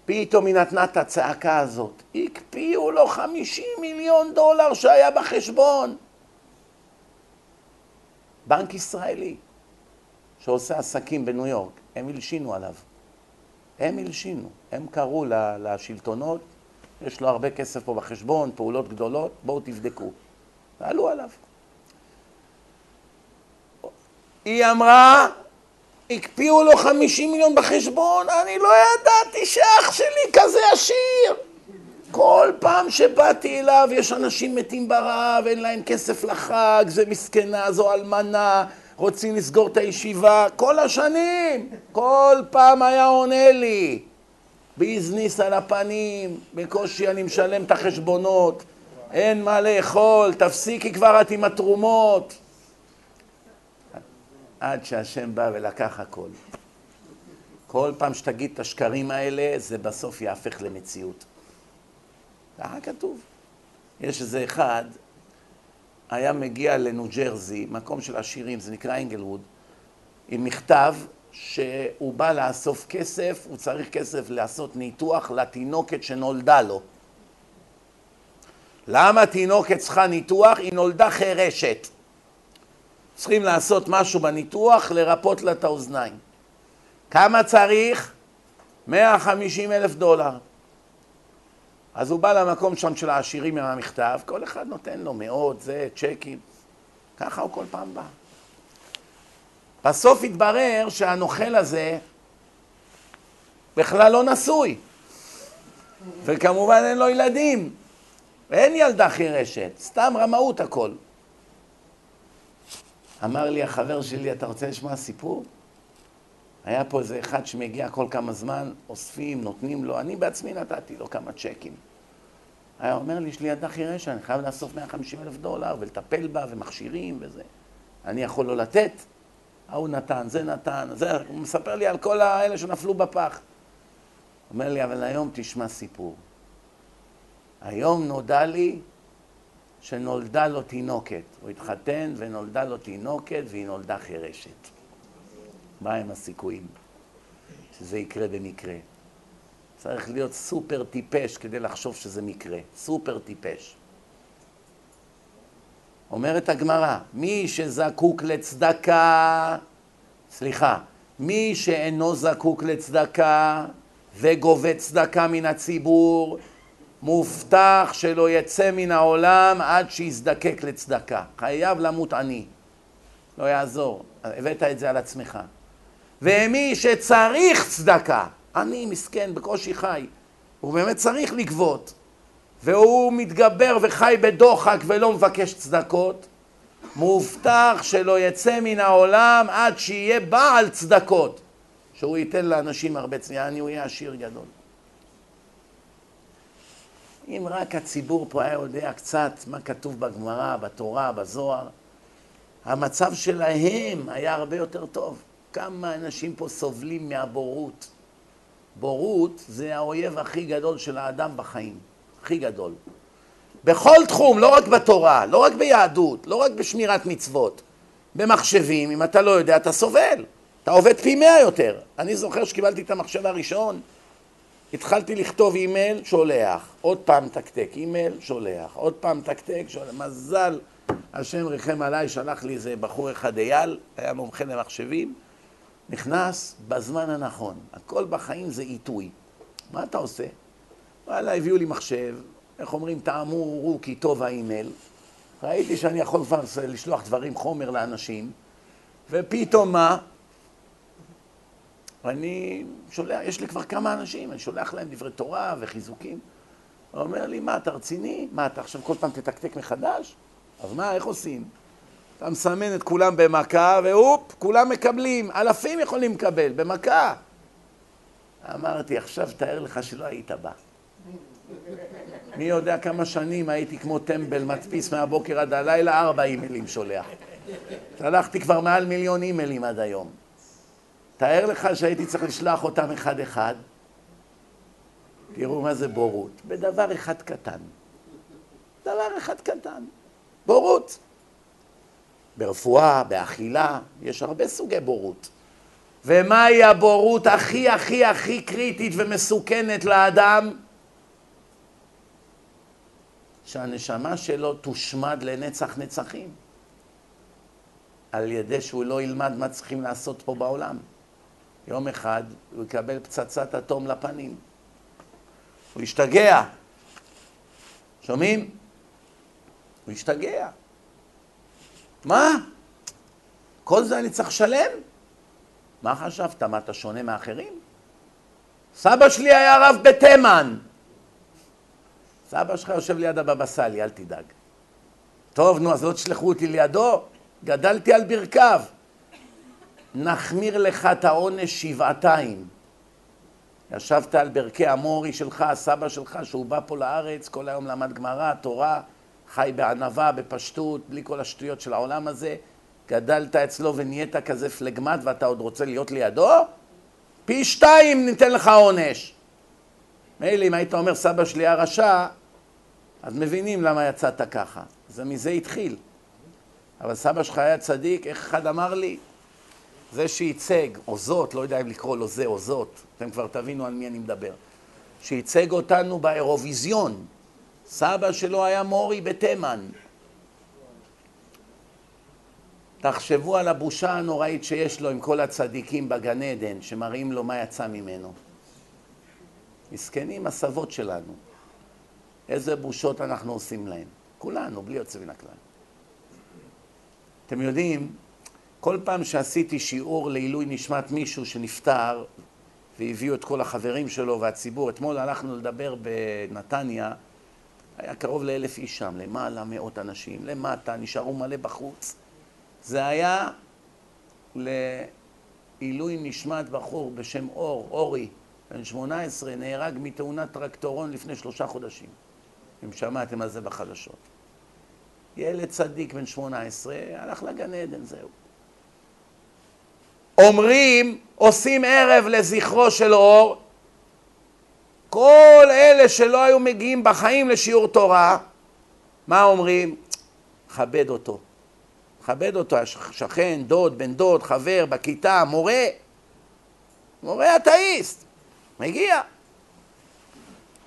פתאום היא נתנה את הצעקה הזאת. הקפיאו לו 50 מיליון דולר שהיה בחשבון. בנק ישראלי, שעושה עסקים בניו יורק, הם הלשינו עליו. הם הלשינו. הם קראו לשלטונות, יש לו הרבה כסף פה בחשבון, פעולות גדולות, בואו תבדקו. ועלו עליו. היא אמרה, הקפיאו לו 50 מיליון בחשבון, אני לא ידעתי שאח שלי כזה עשיר. כל פעם שבאתי אליו יש אנשים מתים ברעב, אין להם כסף לחג, זה מסכנה, זו אלמנה, רוצים לסגור את הישיבה, כל השנים, כל פעם היה עונה לי. ביזניס על הפנים, בקושי אני משלם את החשבונות, אין מה לאכול, תפסיקי כבר את עם התרומות. עד שהשם בא ולקח הכל. כל פעם שתגיד את השקרים האלה, זה בסוף יהפך למציאות. ככה כתוב. יש איזה אחד, היה מגיע לניו ג'רזי, מקום של עשירים, זה נקרא אנגלווד, עם מכתב שהוא בא לאסוף כסף, הוא צריך כסף לעשות ניתוח לתינוקת שנולדה לו. למה תינוקת צריכה ניתוח? היא נולדה חירשת. צריכים לעשות משהו בניתוח, לרפות לה את האוזניים. כמה צריך? 150 אלף דולר. אז הוא בא למקום שם של העשירים עם המכתב, כל אחד נותן לו מאות, זה, צ'קים. ככה הוא כל פעם בא. בסוף התברר שהנוכל הזה בכלל לא נשוי. וכמובן אין לו ילדים. ואין ילדה חירשת, סתם רמאות הכל. אמר לי החבר שלי, אתה רוצה לשמוע סיפור? היה פה איזה אחד שמגיע כל כמה זמן, אוספים, נותנים לו, אני בעצמי נתתי לו כמה צ'קים. היה אומר לי, יש לי ילדה חירשת, אני חייב לאסוף 150 אלף דולר ולטפל בה ומכשירים וזה. אני יכול לא לתת? ההוא נתן, זה נתן, זה, הוא מספר לי על כל האלה שנפלו בפח. אומר לי, אבל היום תשמע סיפור. היום נודע לי שנולדה לו תינוקת. הוא התחתן ונולדה לו תינוקת והיא נולדה חירשת. מה הם הסיכויים שזה יקרה במקרה? צריך להיות סופר טיפש כדי לחשוב שזה מקרה. סופר טיפש. אומרת הגמרא, מי שזקוק לצדקה, סליחה, מי שאינו זקוק לצדקה וגובה צדקה מן הציבור, מובטח שלא יצא מן העולם עד שיזדקק לצדקה. חייב למות עני. לא יעזור, הבאת את זה על עצמך. ומי שצריך צדקה, אני מסכן, בקושי חי, הוא באמת צריך לגבות, והוא מתגבר וחי בדוחק ולא מבקש צדקות, מובטח שלא יצא מן העולם עד שיהיה בעל צדקות, שהוא ייתן לאנשים הרבה צדקה, אני הוא יהיה עשיר גדול. אם רק הציבור פה היה יודע קצת מה כתוב בגמרא, בתורה, בזוהר, המצב שלהם היה הרבה יותר טוב. כמה אנשים פה סובלים מהבורות. בורות זה האויב הכי גדול של האדם בחיים, הכי גדול. בכל תחום, לא רק בתורה, לא רק ביהדות, לא רק בשמירת מצוות. במחשבים, אם אתה לא יודע, אתה סובל. אתה עובד פי מאה יותר. אני זוכר שקיבלתי את המחשב הראשון, התחלתי לכתוב אימייל, שולח, עוד פעם תקתק, אימייל, שולח, עוד פעם תקתק, שולח, מזל, השם ריחם עליי, שלח לי איזה בחור אחד אייל, היה מומחה למחשבים, נכנס בזמן הנכון, הכל בחיים זה עיתוי. מה אתה עושה? וואלה, הביאו לי מחשב, איך אומרים, טעמו כי טוב האימייל, ראיתי שאני יכול כבר לשלוח דברים, חומר לאנשים, ופתאום מה? ואני שולח, יש לי כבר כמה אנשים, אני שולח להם דברי תורה וחיזוקים. הוא אומר לי, מה, אתה רציני? מה, אתה עכשיו כל פעם תתקתק מחדש? אז מה, איך עושים? אתה מסמן את כולם במכה, והופ, כולם מקבלים. אלפים יכולים לקבל, במכה. אמרתי, עכשיו תאר לך שלא היית בא. מי יודע כמה שנים הייתי כמו טמבל, מדפיס מהבוקר עד הלילה, ארבע אימיילים שולח. שלחתי כבר מעל מיליון אימיילים עד היום. תאר לך שהייתי צריך לשלוח אותם אחד-אחד. תראו מה זה בורות. בדבר אחד קטן. דבר אחד קטן. בורות. ברפואה, באכילה, יש הרבה סוגי בורות. ומהי הבורות הכי הכי הכי קריטית ומסוכנת לאדם? שהנשמה שלו תושמד לנצח נצחים על ידי שהוא לא ילמד מה צריכים לעשות פה בעולם. יום אחד הוא יקבל פצצת אטום לפנים. הוא ישתגע. שומעים? הוא ישתגע. מה? כל זה אני צריך לשלם? מה חשבת? מה, אתה שונה מאחרים? סבא שלי היה רב בתימן. סבא שלך יושב ליד הבבא סאלי, אל תדאג. טוב, נו, אז לא תשלחו אותי לידו? גדלתי על ברכיו. נחמיר לך את העונש שבעתיים. ישבת על ברכי המורי שלך, הסבא שלך, שהוא בא פה לארץ, כל היום למד גמרא, תורה, חי בענווה, בפשטות, בלי כל השטויות של העולם הזה. גדלת אצלו ונהיית כזה פלגמט ואתה עוד רוצה להיות לידו? פי שתיים ניתן לך עונש. מילא אם היית אומר סבא שלי היה רשע, אז מבינים למה יצאת ככה. זה מזה התחיל. אבל סבא שלך היה צדיק, איך אחד אמר לי? זה שייצג, או זאת, לא יודע אם לקרוא לו זה או זאת, אתם כבר תבינו על מי אני מדבר, שייצג אותנו באירוויזיון. סבא שלו היה מורי בתימן. תחשבו על הבושה הנוראית שיש לו עם כל הצדיקים בגן עדן, שמראים לו מה יצא ממנו. מסכנים הסבות שלנו. איזה בושות אנחנו עושים להם. כולנו, בלי יוצא מן הכלל. אתם יודעים, כל פעם שעשיתי שיעור לעילוי נשמת מישהו שנפטר, והביאו את כל החברים שלו והציבור, אתמול הלכנו לדבר בנתניה, היה קרוב לאלף איש שם, למעלה מאות אנשים, למטה, נשארו מלא בחוץ. זה היה לעילוי נשמת בחור בשם אור, אורי, בן 18, נהרג מתאונת טרקטורון לפני שלושה חודשים. אם שמעתם על זה בחדשות. ילד צדיק בן 18, הלך לגן עדן, זהו. אומרים, עושים ערב לזכרו של אור, כל אלה שלא היו מגיעים בחיים לשיעור תורה, מה אומרים? כבד אותו. כבד אותו, שכן, דוד, בן דוד, חבר, בכיתה, מורה. מורה אתאיסט. מגיע.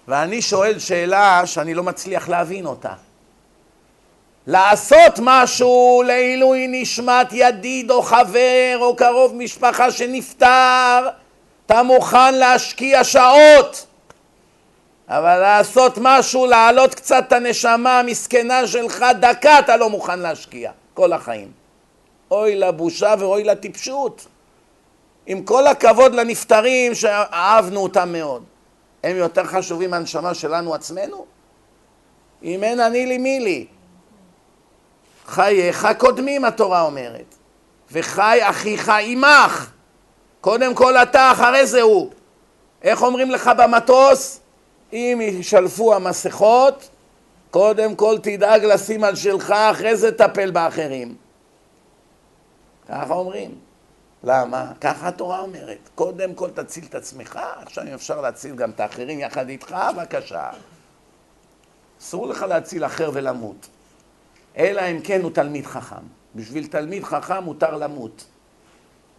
ואני שואל שאלה שאני לא מצליח להבין אותה. לעשות משהו לעילוי נשמת ידיד או חבר או קרוב משפחה שנפטר, אתה מוכן להשקיע שעות. אבל לעשות משהו, להעלות קצת את הנשמה המסכנה שלך, דקה אתה לא מוכן להשקיע, כל החיים. אוי לבושה ואוי לטיפשות. עם כל הכבוד לנפטרים שאהבנו אותם מאוד. הם יותר חשובים מהנשמה שלנו עצמנו? אם אין אני לי מי לי. חייך קודמים, התורה אומרת. וחי אחיך עמך. קודם כל אתה, אחרי זה הוא. איך אומרים לך במטוס? אם ישלפו המסכות, קודם כל תדאג לשים על שלך, אחרי זה תטפל באחרים. ככה אומרים. למה? ככה התורה אומרת. קודם כל תציל את עצמך, עכשיו אם אפשר להציל גם את האחרים יחד איתך, בבקשה. אסור לך להציל אחר ולמות. אלא אם כן הוא תלמיד חכם. בשביל תלמיד חכם מותר למות.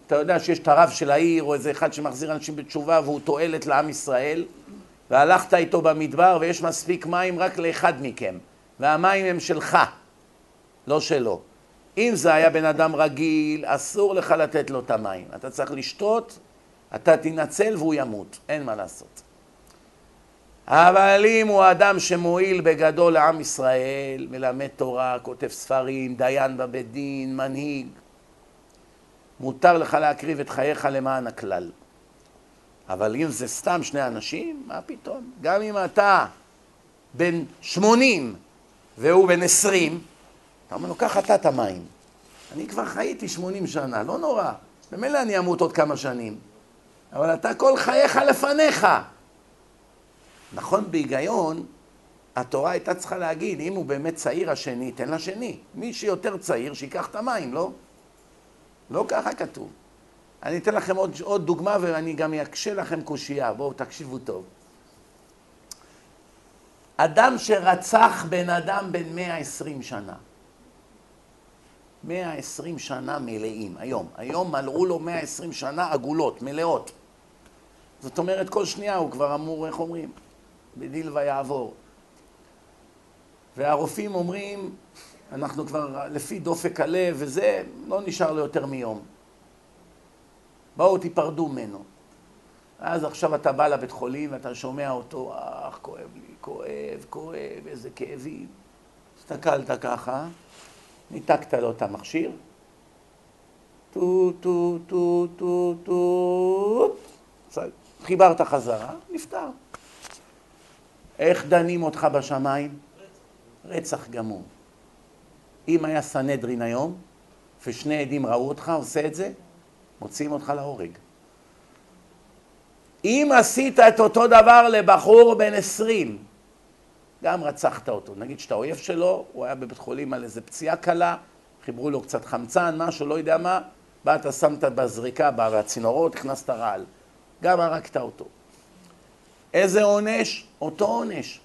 אתה יודע שיש את הרב של העיר, או איזה אחד שמחזיר אנשים בתשובה והוא תועלת לעם ישראל, והלכת איתו במדבר ויש מספיק מים רק לאחד מכם, והמים הם שלך, לא שלו. אם זה היה בן אדם רגיל, אסור לך לתת לו את המים. אתה צריך לשתות, אתה תנצל והוא ימות, אין מה לעשות. אבל אם הוא אדם שמועיל בגדול לעם ישראל, מלמד תורה, כותב ספרים, דיין בבית דין, מנהיג, מותר לך להקריב את חייך למען הכלל. אבל אם זה סתם שני אנשים, מה פתאום? גם אם אתה בן שמונים והוא בן עשרים, אתה אומר לו, קח אתה את המים. אני כבר חייתי שמונים שנה, לא נורא. ממילא אני אמות עוד כמה שנים. אבל אתה כל חייך לפניך. נכון, בהיגיון, התורה הייתה צריכה להגיד, אם הוא באמת צעיר השני, תן לשני. מי שיותר צעיר, שייקח את המים, לא? לא ככה כתוב. אני אתן לכם עוד, עוד דוגמה ואני גם אקשה לכם קושייה, בואו תקשיבו טוב. אדם שרצח בן אדם בן 120 שנה. 120 שנה מלאים, היום. היום מלאו לו 120 שנה עגולות, מלאות. זאת אומרת, כל שנייה הוא כבר אמור, איך אומרים? בדיל ויעבור. והרופאים אומרים, אנחנו כבר לפי דופק הלב וזה, לא נשאר לו יותר מיום. בואו תיפרדו ממנו. אז עכשיו אתה בא לבית חולים ואתה שומע אותו, אך, כואב לי, כואב, כואב, איזה כאבים. הסתכלת ככה, ניתקת לו את המכשיר, טו, טו, טו, טו, טו, חיברת חזרה, נפטר. איך דנים אותך בשמיים? רצח גמור. אם היה סנהדרין היום, ושני עדים ראו אותך עושה את זה, מוציאים אותך להורג. אם עשית את אותו דבר לבחור בן עשרים, גם רצחת אותו. נגיד שאתה אויב שלו, הוא היה בבית חולים על איזה פציעה קלה, חיברו לו קצת חמצן, משהו, לא יודע מה, באת, שמת בזריקה, בצינורות, הכנסת רעל. גם הרגת אותו. איזה עונש? אותו עונש.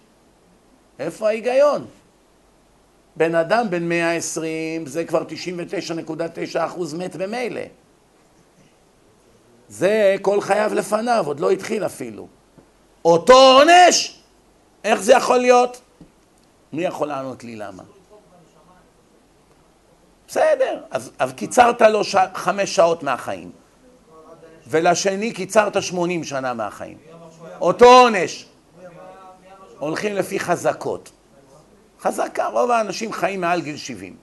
איפה ההיגיון? בן אדם בן 120 זה כבר 99.9 אחוז מת במילא. זה כל חייו לפניו, עוד לא התחיל אפילו. אותו עונש? איך זה יכול להיות? מי יכול לענות לי למה? בסדר, אז, אז קיצרת לו ש... חמש שעות מהחיים. ולשני קיצרת שמונים שנה מהחיים. אותו עונש. הולכים לפי חזקות. חזקה, רוב האנשים חיים מעל גיל 70.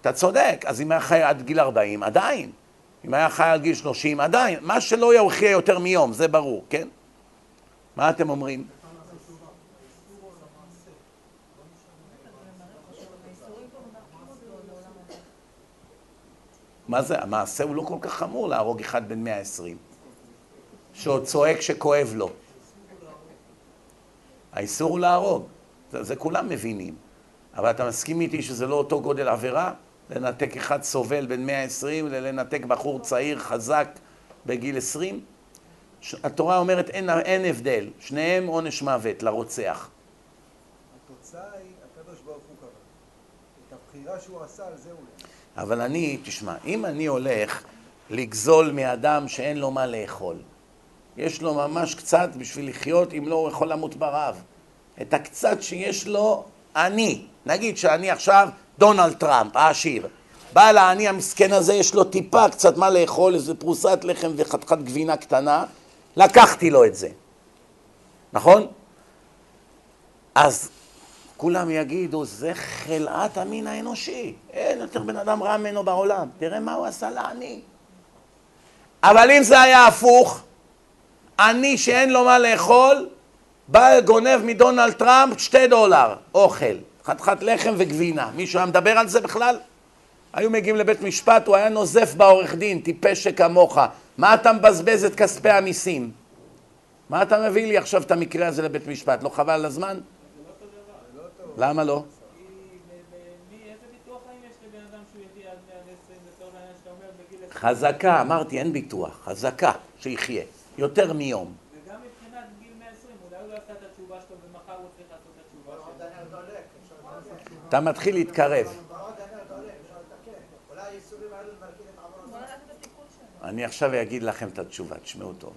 אתה צודק, אז אם היה חי עד גיל 40, עדיין. אם היה חי עד גיל 30, עדיין. מה שלא יוכיח יותר מיום, זה ברור, כן? מה אתם אומרים? מה זה? המעשה הוא לא כל כך חמור להרוג אחד בן 120, שעוד צועק שכואב לו. האיסור הוא להרוג, זה, זה כולם מבינים. אבל אתה מסכים איתי שזה לא אותו גודל עבירה? לנתק אחד סובל בן 120 ללנתק בחור צעיר חזק בגיל 20? התורה אומרת אין, אין הבדל, שניהם עונש מוות לרוצח.
התוצאה היא, הקדוש ברוך הוא קבע. את הבחירה שהוא עשה, על זה הוא...
אבל אני, תשמע, אם אני הולך לגזול מאדם שאין לו מה לאכול, יש לו ממש קצת בשביל לחיות, אם לא הוא יכול למות ברעב. את הקצת שיש לו, אני, נגיד שאני עכשיו דונלד טראמפ, העשיר, בא לעני המסכן הזה, יש לו טיפה קצת מה לאכול, איזה פרוסת לחם וחתיכת גבינה קטנה, לקחתי לו את זה, נכון? אז כולם יגידו, זה חלאת המין האנושי. אין יותר בן אדם רע ממנו בעולם. תראה מה הוא עשה לעני. אבל אם זה היה הפוך, עני שאין לו מה לאכול, בא גונב מדונלד טראמפ שתי דולר אוכל, חתיכת לחם וגבינה. מישהו היה מדבר על זה בכלל? היו מגיעים לבית משפט, הוא היה נוזף בעורך דין, טיפש שכמוך. מה אתה מבזבז את כספי המיסים? מה אתה מביא לי עכשיו את המקרה הזה לבית משפט? לא חבל על הזמן? למה לא?
כי ב- ב- מי- איזה ביטוח חיים יש לבן אדם שהוא יחיה עד 120 לצורך העניין שאתה אומר בגיל 20?
חזקה, אמרתי, אין ביטוח, חזקה, שיחיה. יותר מיום.
וגם מבחינת גיל 120, אולי הוא לא עשה את התשובה שלו ומחר הוא צריך לעשות את התשובה
עוד
שלו.
הנר דולק, אפשר לתקן.
אתה מתחיל להתקרב. אני עכשיו אגיד לכם את התשובה, תשמעו טוב.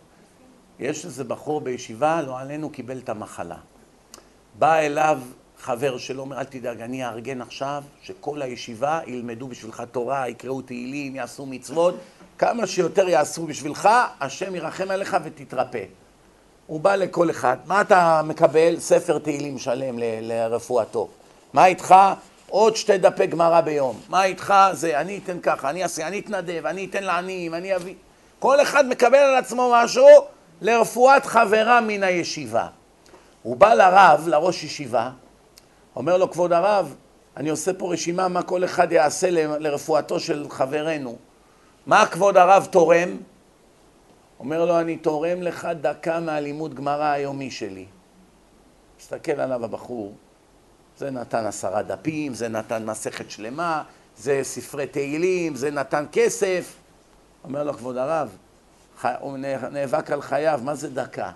יש איזה בחור בישיבה, לא עלינו, קיבל את המחלה. בא אליו חבר שלו, אומר, אל תדאג, אני אארגן עכשיו שכל הישיבה ילמדו בשבילך תורה, יקראו תהילים, יעשו מצוות, כמה שיותר יעשו בשבילך, השם ירחם עליך ותתרפא. הוא בא לכל אחד, מה אתה מקבל? ספר תהילים שלם לרפואתו. מה איתך? עוד שתי דפי גמרא ביום. מה איתך? זה, אני אתן ככה, אני אעשה, אני אתנדב, אני אתן לעניים, אני אביא... כל אחד מקבל על עצמו משהו לרפואת חברה מן הישיבה. הוא בא לרב, לראש ישיבה, אומר לו, כבוד הרב, אני עושה פה רשימה מה כל אחד יעשה לרפואתו של חברנו. מה כבוד הרב תורם? אומר לו, אני תורם לך דקה מהלימוד גמרא היומי שלי. מסתכל עליו הבחור, זה נתן עשרה דפים, זה נתן מסכת שלמה, זה ספרי תהילים, זה נתן כסף. אומר לו, כבוד הרב. הוא נאבק על חייו, מה זה דקה?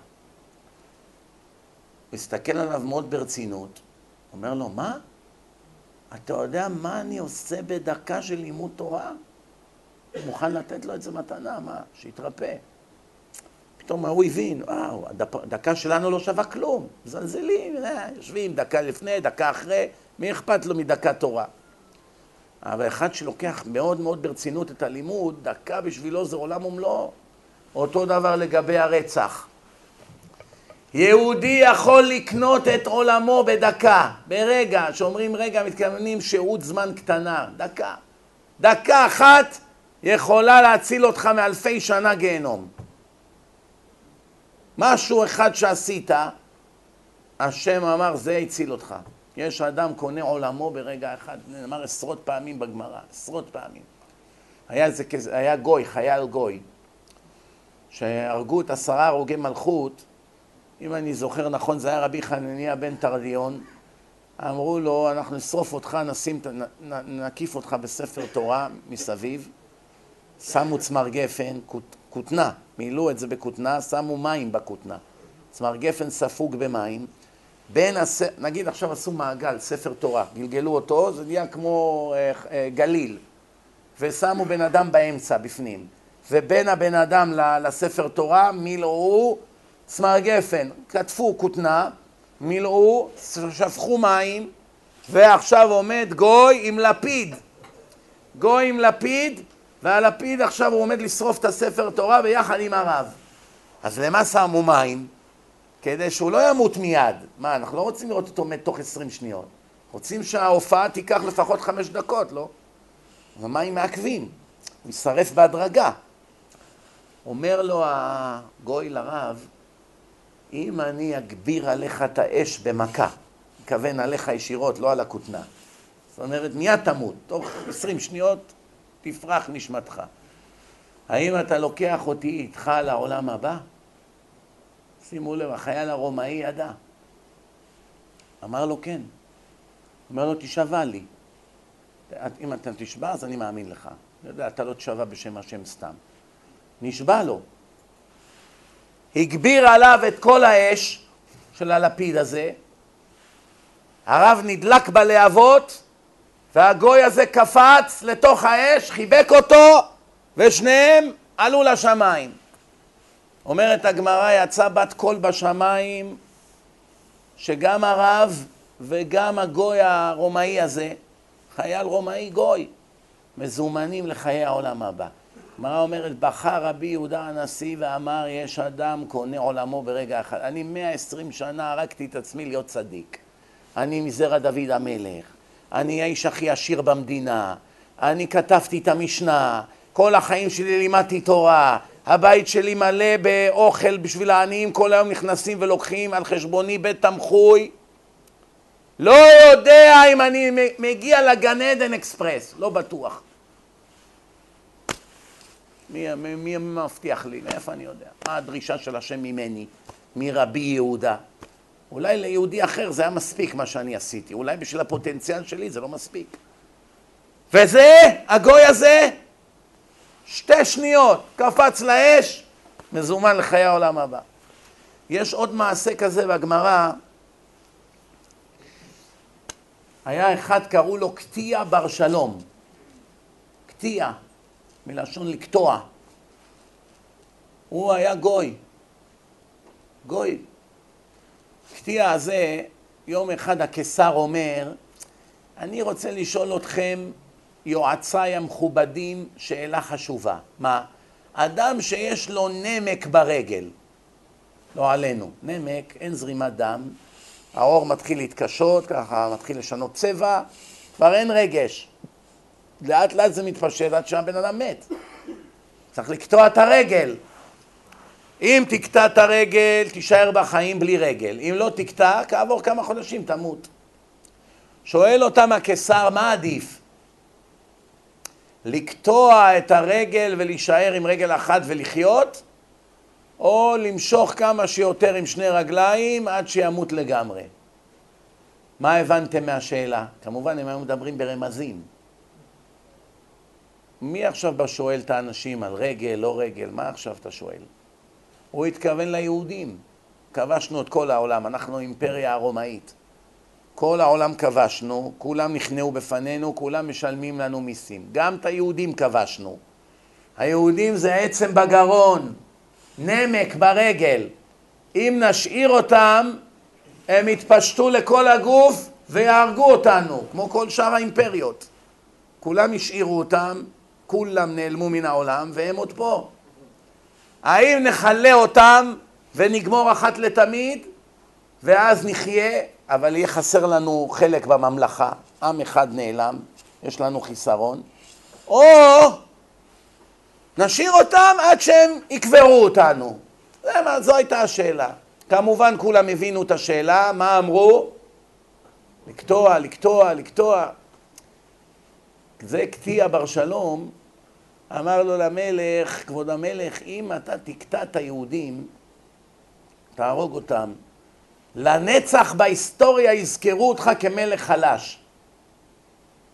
מסתכל עליו מאוד ברצינות, אומר לו, מה? אתה יודע מה אני עושה בדקה של לימוד תורה? הוא מוכן לתת לו את זה מתנה, מה? שיתרפא. פתאום ההוא הבין, וואו, הדקה שלנו לא שווה כלום, מזלזלים, אה, יושבים דקה לפני, דקה אחרי, מי אכפת לו מדקה תורה? אבל אחד שלוקח מאוד מאוד ברצינות את הלימוד, דקה בשבילו זה עולם ומלואו. אותו דבר לגבי הרצח. יהודי יכול לקנות את עולמו בדקה, ברגע, שאומרים רגע, מתכוונים שהות זמן קטנה, דקה. דקה אחת יכולה להציל אותך מאלפי שנה גיהנום. משהו אחד שעשית, השם אמר, זה הציל אותך. יש אדם קונה עולמו ברגע אחד, נאמר עשרות פעמים בגמרא, עשרות פעמים. היה, זה, היה גוי, חייל גוי, שהרגו את עשרה הרוגי מלכות, אם אני זוכר נכון, זה היה רבי חנניה בן תרדיון, אמרו לו, אנחנו נשרוף אותך, נשים, נקיף אותך בספר תורה מסביב, שמו צמר גפן, כותנה, מילאו את זה בכותנה, שמו מים בכותנה. צמר גפן ספוג במים, בין, הס... נגיד עכשיו עשו מעגל, ספר תורה, גלגלו אותו, זה נהיה כמו אה, אה, גליל, ושמו בן אדם באמצע, בפנים, ובין הבן אדם לספר תורה מילאו צמר גפן, כתפו כותנה, מילאו, שפכו מים, ועכשיו עומד גוי עם לפיד. גוי עם לפיד, והלפיד עכשיו הוא עומד לשרוף את הספר תורה ביחד עם הרב. אז למה שמו מים? כדי שהוא לא ימות מיד. מה, אנחנו לא רוצים לראות אותו מת תוך עשרים שניות. רוצים שההופעה תיקח לפחות חמש דקות, לא? המים מעכבים, הוא יישרף בהדרגה. אומר לו הגוי לרב, אם אני אגביר עליך את האש במכה, מכוון עליך ישירות, לא על הכותנה. זאת אומרת, מיד תמות, תוך עשרים שניות תפרח נשמתך. האם אתה לוקח אותי איתך לעולם הבא? שימו לב, החייל הרומאי ידע. אמר לו כן. אומר לו, תשבע לי. אם אתה תשבע, אז אני מאמין לך. אתה לא תשבע בשם השם סתם. נשבע לו. הגביר עליו את כל האש של הלפיד הזה, הרב נדלק בלהבות, והגוי הזה קפץ לתוך האש, חיבק אותו, ושניהם עלו לשמיים. אומרת הגמרא, יצא בת קול בשמיים, שגם הרב וגם הגוי הרומאי הזה, חייל רומאי גוי, מזומנים לחיי העולם הבא. הגמרא אומרת, בכה רבי יהודה הנשיא ואמר, יש אדם קונה עולמו ברגע אחד. אני 120 שנה הרגתי את עצמי להיות צדיק. אני מזרע דוד המלך. אני האיש הכי עשיר במדינה. אני כתבתי את המשנה. כל החיים שלי לימדתי תורה. הבית שלי מלא באוכל בשביל העניים, כל היום נכנסים ולוקחים על חשבוני בית תמחוי. לא יודע אם אני מגיע לגן עדן אקספרס, לא בטוח. מי, מי, מי מבטיח לי? מאיפה אני יודע? מה הדרישה של השם ממני? מרבי יהודה? אולי ליהודי אחר זה היה מספיק מה שאני עשיתי, אולי בשביל הפוטנציאל שלי זה לא מספיק. וזה, הגוי הזה, שתי שניות, קפץ לאש, מזומן לחיי העולם הבא. יש עוד מעשה כזה בגמרא, היה אחד, קראו לו קטיע בר שלום. קטיע. מלשון לקטוע. הוא היה גוי. גוי. קטיע הזה, יום אחד הקיסר אומר, אני רוצה לשאול אתכם, יועציי המכובדים, שאלה חשובה. מה? אדם שיש לו נמק ברגל, לא עלינו, נמק, אין זרימת דם, העור מתחיל להתקשות, ככה מתחיל לשנות צבע, כבר אין רגש. לאט לאט זה מתפשט עד שהבן אדם מת. צריך לקטוע את הרגל. אם תקטע את הרגל, תישאר בחיים בלי רגל. אם לא תקטע, כעבור כמה חודשים תמות. שואל אותם הקיסר, מה עדיף? לקטוע את הרגל ולהישאר עם רגל אחת ולחיות, או למשוך כמה שיותר עם שני רגליים עד שימות לגמרי. מה הבנתם מהשאלה? כמובן הם היו מדברים ברמזים. מי עכשיו שואל את האנשים על רגל, לא רגל? מה עכשיו אתה שואל? הוא התכוון ליהודים. כבשנו את כל העולם, אנחנו אימפריה הרומאית. כל העולם כבשנו, כולם נכנעו בפנינו, כולם משלמים לנו מיסים. גם את היהודים כבשנו. היהודים זה עצם בגרון, נמק ברגל. אם נשאיר אותם, הם יתפשטו לכל הגוף ויהרגו אותנו, כמו כל שאר האימפריות. כולם השאירו אותם, כולם נעלמו מן העולם, והם עוד פה. האם נכלה אותם ונגמור אחת לתמיד, ואז נחיה, אבל יהיה חסר לנו חלק בממלכה, עם אחד נעלם, יש לנו חיסרון, או נשאיר אותם עד שהם יקברו אותנו. זה מה, זו הייתה השאלה. כמובן כולם הבינו את השאלה, מה אמרו? לקטוע, לקטוע, לקטוע. זה קטיע בר שלום, אמר לו למלך, כבוד המלך, אם אתה תקטע את היהודים, תהרוג אותם, לנצח בהיסטוריה יזכרו אותך כמלך חלש.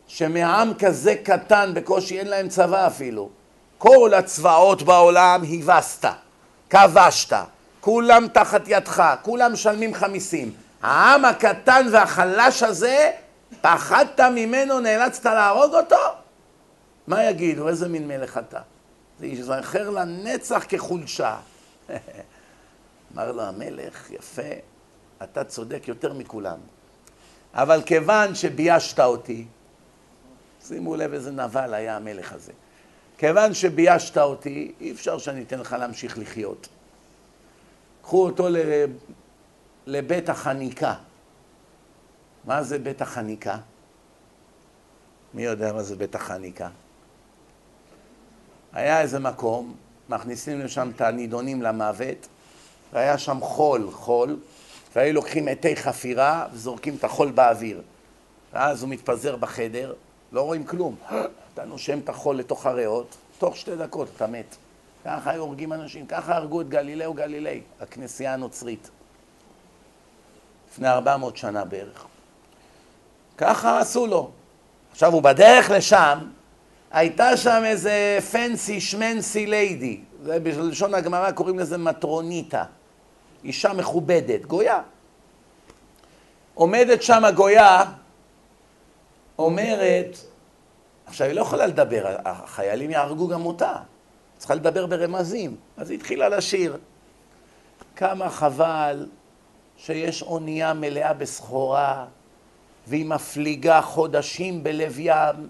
שמעם כזה קטן, בקושי אין להם צבא אפילו, כל הצבאות בעולם הבסת, כבשת, כולם תחת ידך, כולם משלמים לך מיסים. העם הקטן והחלש הזה, פחדת ממנו, נאלצת להרוג אותו? מה יגידו? איזה מין מלך אתה? זה ייזכר לנצח כחולשה. *laughs* אמר לו המלך, יפה, אתה צודק יותר מכולם. אבל כיוון שביישת אותי, שימו לב איזה נבל היה המלך הזה. כיוון שביישת אותי, אי אפשר שאני אתן לך להמשיך לחיות. קחו אותו לבית החניקה. מה זה בית החניקה? מי יודע מה זה בית החניקה? היה איזה מקום, מכניסים לשם את הנידונים למוות, והיה שם חול, חול, והיו לוקחים עטי חפירה וזורקים את החול באוויר. ואז הוא מתפזר בחדר, לא רואים כלום. אתה נושם את החול לתוך הריאות, תוך שתי דקות אתה מת. ככה היו הורגים אנשים, ככה הרגו את גלילאו גלילי, הכנסייה הנוצרית. לפני 400 שנה בערך. ככה עשו לו. עכשיו הוא בדרך לשם, הייתה שם איזה פנסי שמנסי ליידי, בלשון הגמרא קוראים לזה מטרוניטה, אישה מכובדת, גויה. עומדת שם הגויה, אומרת, עכשיו היא לא יכולה לדבר, החיילים יהרגו גם אותה, צריכה לדבר ברמזים, אז היא התחילה לשיר. כמה חבל שיש אונייה מלאה בסחורה והיא מפליגה חודשים בלב ים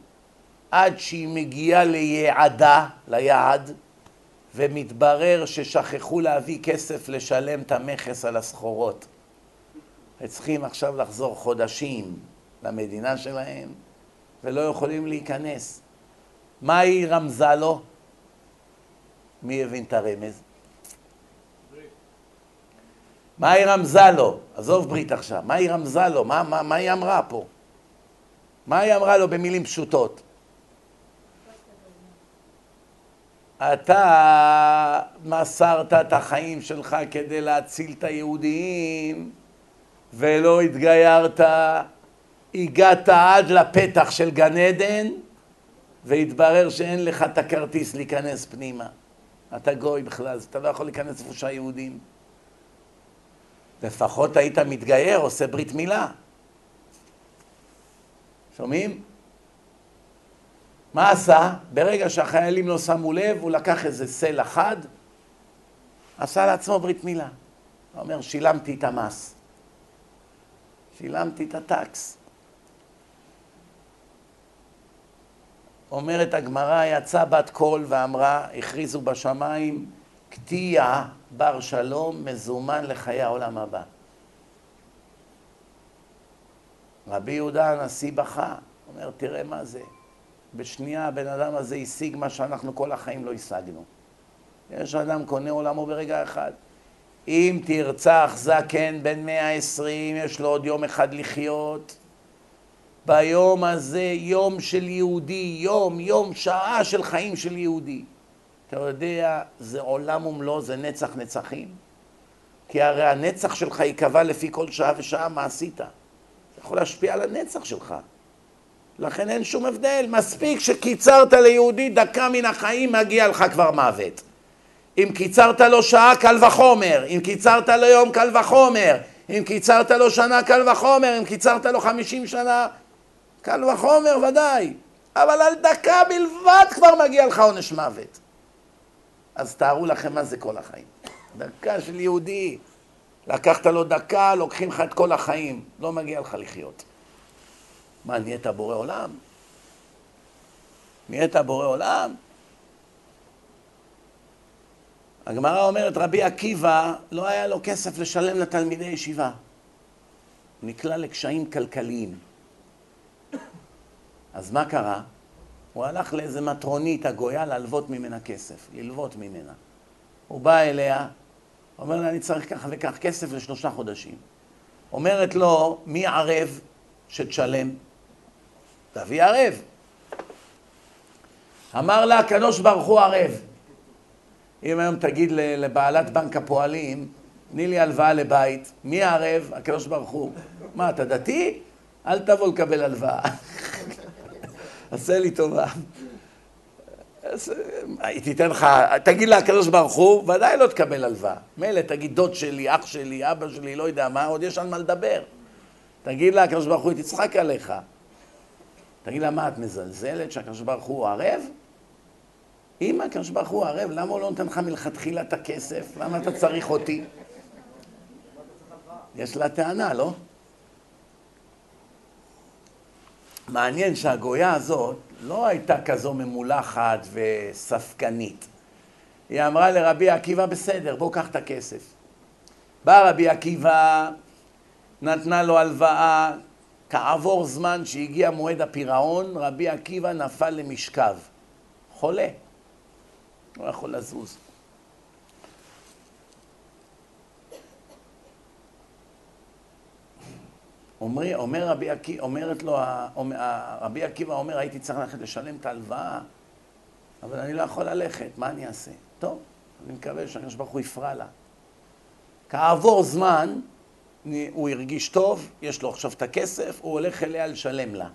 עד שהיא מגיעה ליעדה, ליעד, ומתברר ששכחו להביא כסף לשלם את המכס על הסחורות. וצריכים עכשיו לחזור חודשים למדינה שלהם, ולא יכולים להיכנס. מה היא רמזה לו? מי הבין את הרמז? מה היא רמזה לו? עזוב ברית עכשיו, מה היא רמזה לו? מה, מה, מה היא אמרה פה? מה היא אמרה לו במילים פשוטות? אתה מסרת את החיים שלך כדי להציל את היהודים ולא התגיירת, הגעת עד לפתח של גן עדן והתברר שאין לך את הכרטיס להיכנס פנימה. אתה גוי בכלל, אתה לא יכול להיכנס איפה שהיהודים. לפחות היית מתגייר, עושה ברית מילה. שומעים? מה עשה? ברגע שהחיילים לא שמו לב, הוא לקח איזה סלע חד, עשה לעצמו ברית מילה. הוא אומר, שילמתי את המס. שילמתי את הטקס. אומרת הגמרא, יצאה בת קול ואמרה, הכריזו בשמיים, קטיע בר שלום מזומן לחיי העולם הבא. רבי יהודה הנשיא בכה, אומר, תראה מה זה. בשנייה הבן אדם הזה השיג מה שאנחנו כל החיים לא השגנו. יש אדם קונה עולמו ברגע אחד. אם תרצח זקן בן 120, יש לו עוד יום אחד לחיות. ביום הזה, יום של יהודי, יום, יום, שעה של חיים של יהודי. אתה יודע, זה עולם ומלואו, זה נצח נצחים. כי הרי הנצח שלך ייקבע לפי כל שעה ושעה מה עשית. זה יכול להשפיע על הנצח שלך. לכן אין שום הבדל. מספיק שקיצרת ליהודי דקה מן החיים, מגיע לך כבר מוות. אם קיצרת לו שעה, קל וחומר. אם קיצרת לו יום, קל וחומר. אם קיצרת לו שנה, קל וחומר. אם קיצרת לו חמישים שנה, קל וחומר, ודאי. אבל על דקה בלבד כבר מגיע לך עונש מוות. אז תארו לכם מה זה כל החיים. דקה של יהודי. לקחת לו דקה, לוקחים לך את כל החיים. לא מגיע לך לחיות. מה, נהיית בורא עולם? נהיית בורא עולם? הגמרא אומרת, רבי עקיבא, לא היה לו כסף לשלם לתלמידי ישיבה. נקלע לקשיים כלכליים. אז מה קרה? הוא הלך לאיזה מטרונית הגויה להלוות ממנה כסף, ללוות ממנה. הוא בא אליה, אומר לה, אני צריך ככה וכך כסף לשלושה חודשים. אומרת לו, מי ערב שתשלם? תביא ערב. אמר לה הקדוש ברוך הוא ערב. אם היום תגיד לבעלת בנק הפועלים, תני לי הלוואה לבית, מי הערב? הקדוש ברוך הוא. מה, אתה דתי? אל תבוא לקבל הלוואה. *laughs* עשה לי טובה. אה, תיתן לך, תגיד לקדוש ברוך הוא, ודאי לא תקבל הלוואה. מילא תגיד דוד שלי, אח שלי, אבא שלי, לא יודע מה, עוד יש על מה לדבר. תגיד לה, הקדוש ברוך הוא, היא תצחק עליך. תגיד לה, מה, את מזלזלת שהקדוש ברוך הוא ערב? אם הקדוש ברוך הוא ערב, למה הוא לא נותן לך מלכתחילה את הכסף? למה אתה צריך אותי? יש לה טענה, לא? מעניין שהגויה הזאת לא הייתה כזו ממולחת וספקנית. היא אמרה לרבי עקיבא, בסדר, בוא קח את הכסף. בא רבי עקיבא, נתנה לו הלוואה, כעבור זמן שהגיע מועד הפירעון, רבי עקיבא נפל למשכב. חולה. לא יכול לזוז. אומר, אומר רבי עקיבא, אומרת לו, רבי עקיבא אומר, הייתי צריך ללכת לשלם את ההלוואה, אבל אני לא יכול ללכת, מה אני אעשה? טוב, אני מקווה שהקדוש ברוך הוא יפרע לה. כעבור זמן, הוא הרגיש טוב, יש לו עכשיו את הכסף, הוא הולך אליה לשלם לה.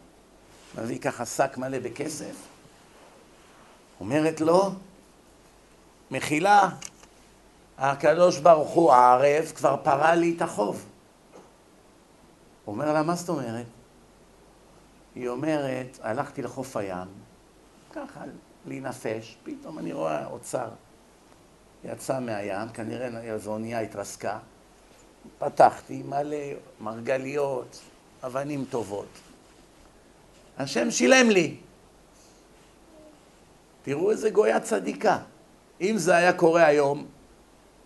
מביא ככה שק מלא בכסף, אומרת לו, מחילה, הקדוש ברוך הוא הערב כבר פרע לי את החוב. הוא אומר לה, מה זאת אומרת? היא אומרת, הלכתי לחוף הים, ככה, להינפש, פתאום אני רואה אוצר. יצא מהים, כנראה איזו אונייה התרסקה. פתחתי מלא מרגליות, אבנים טובות. השם שילם לי. תראו איזה גויה צדיקה. אם זה היה קורה היום,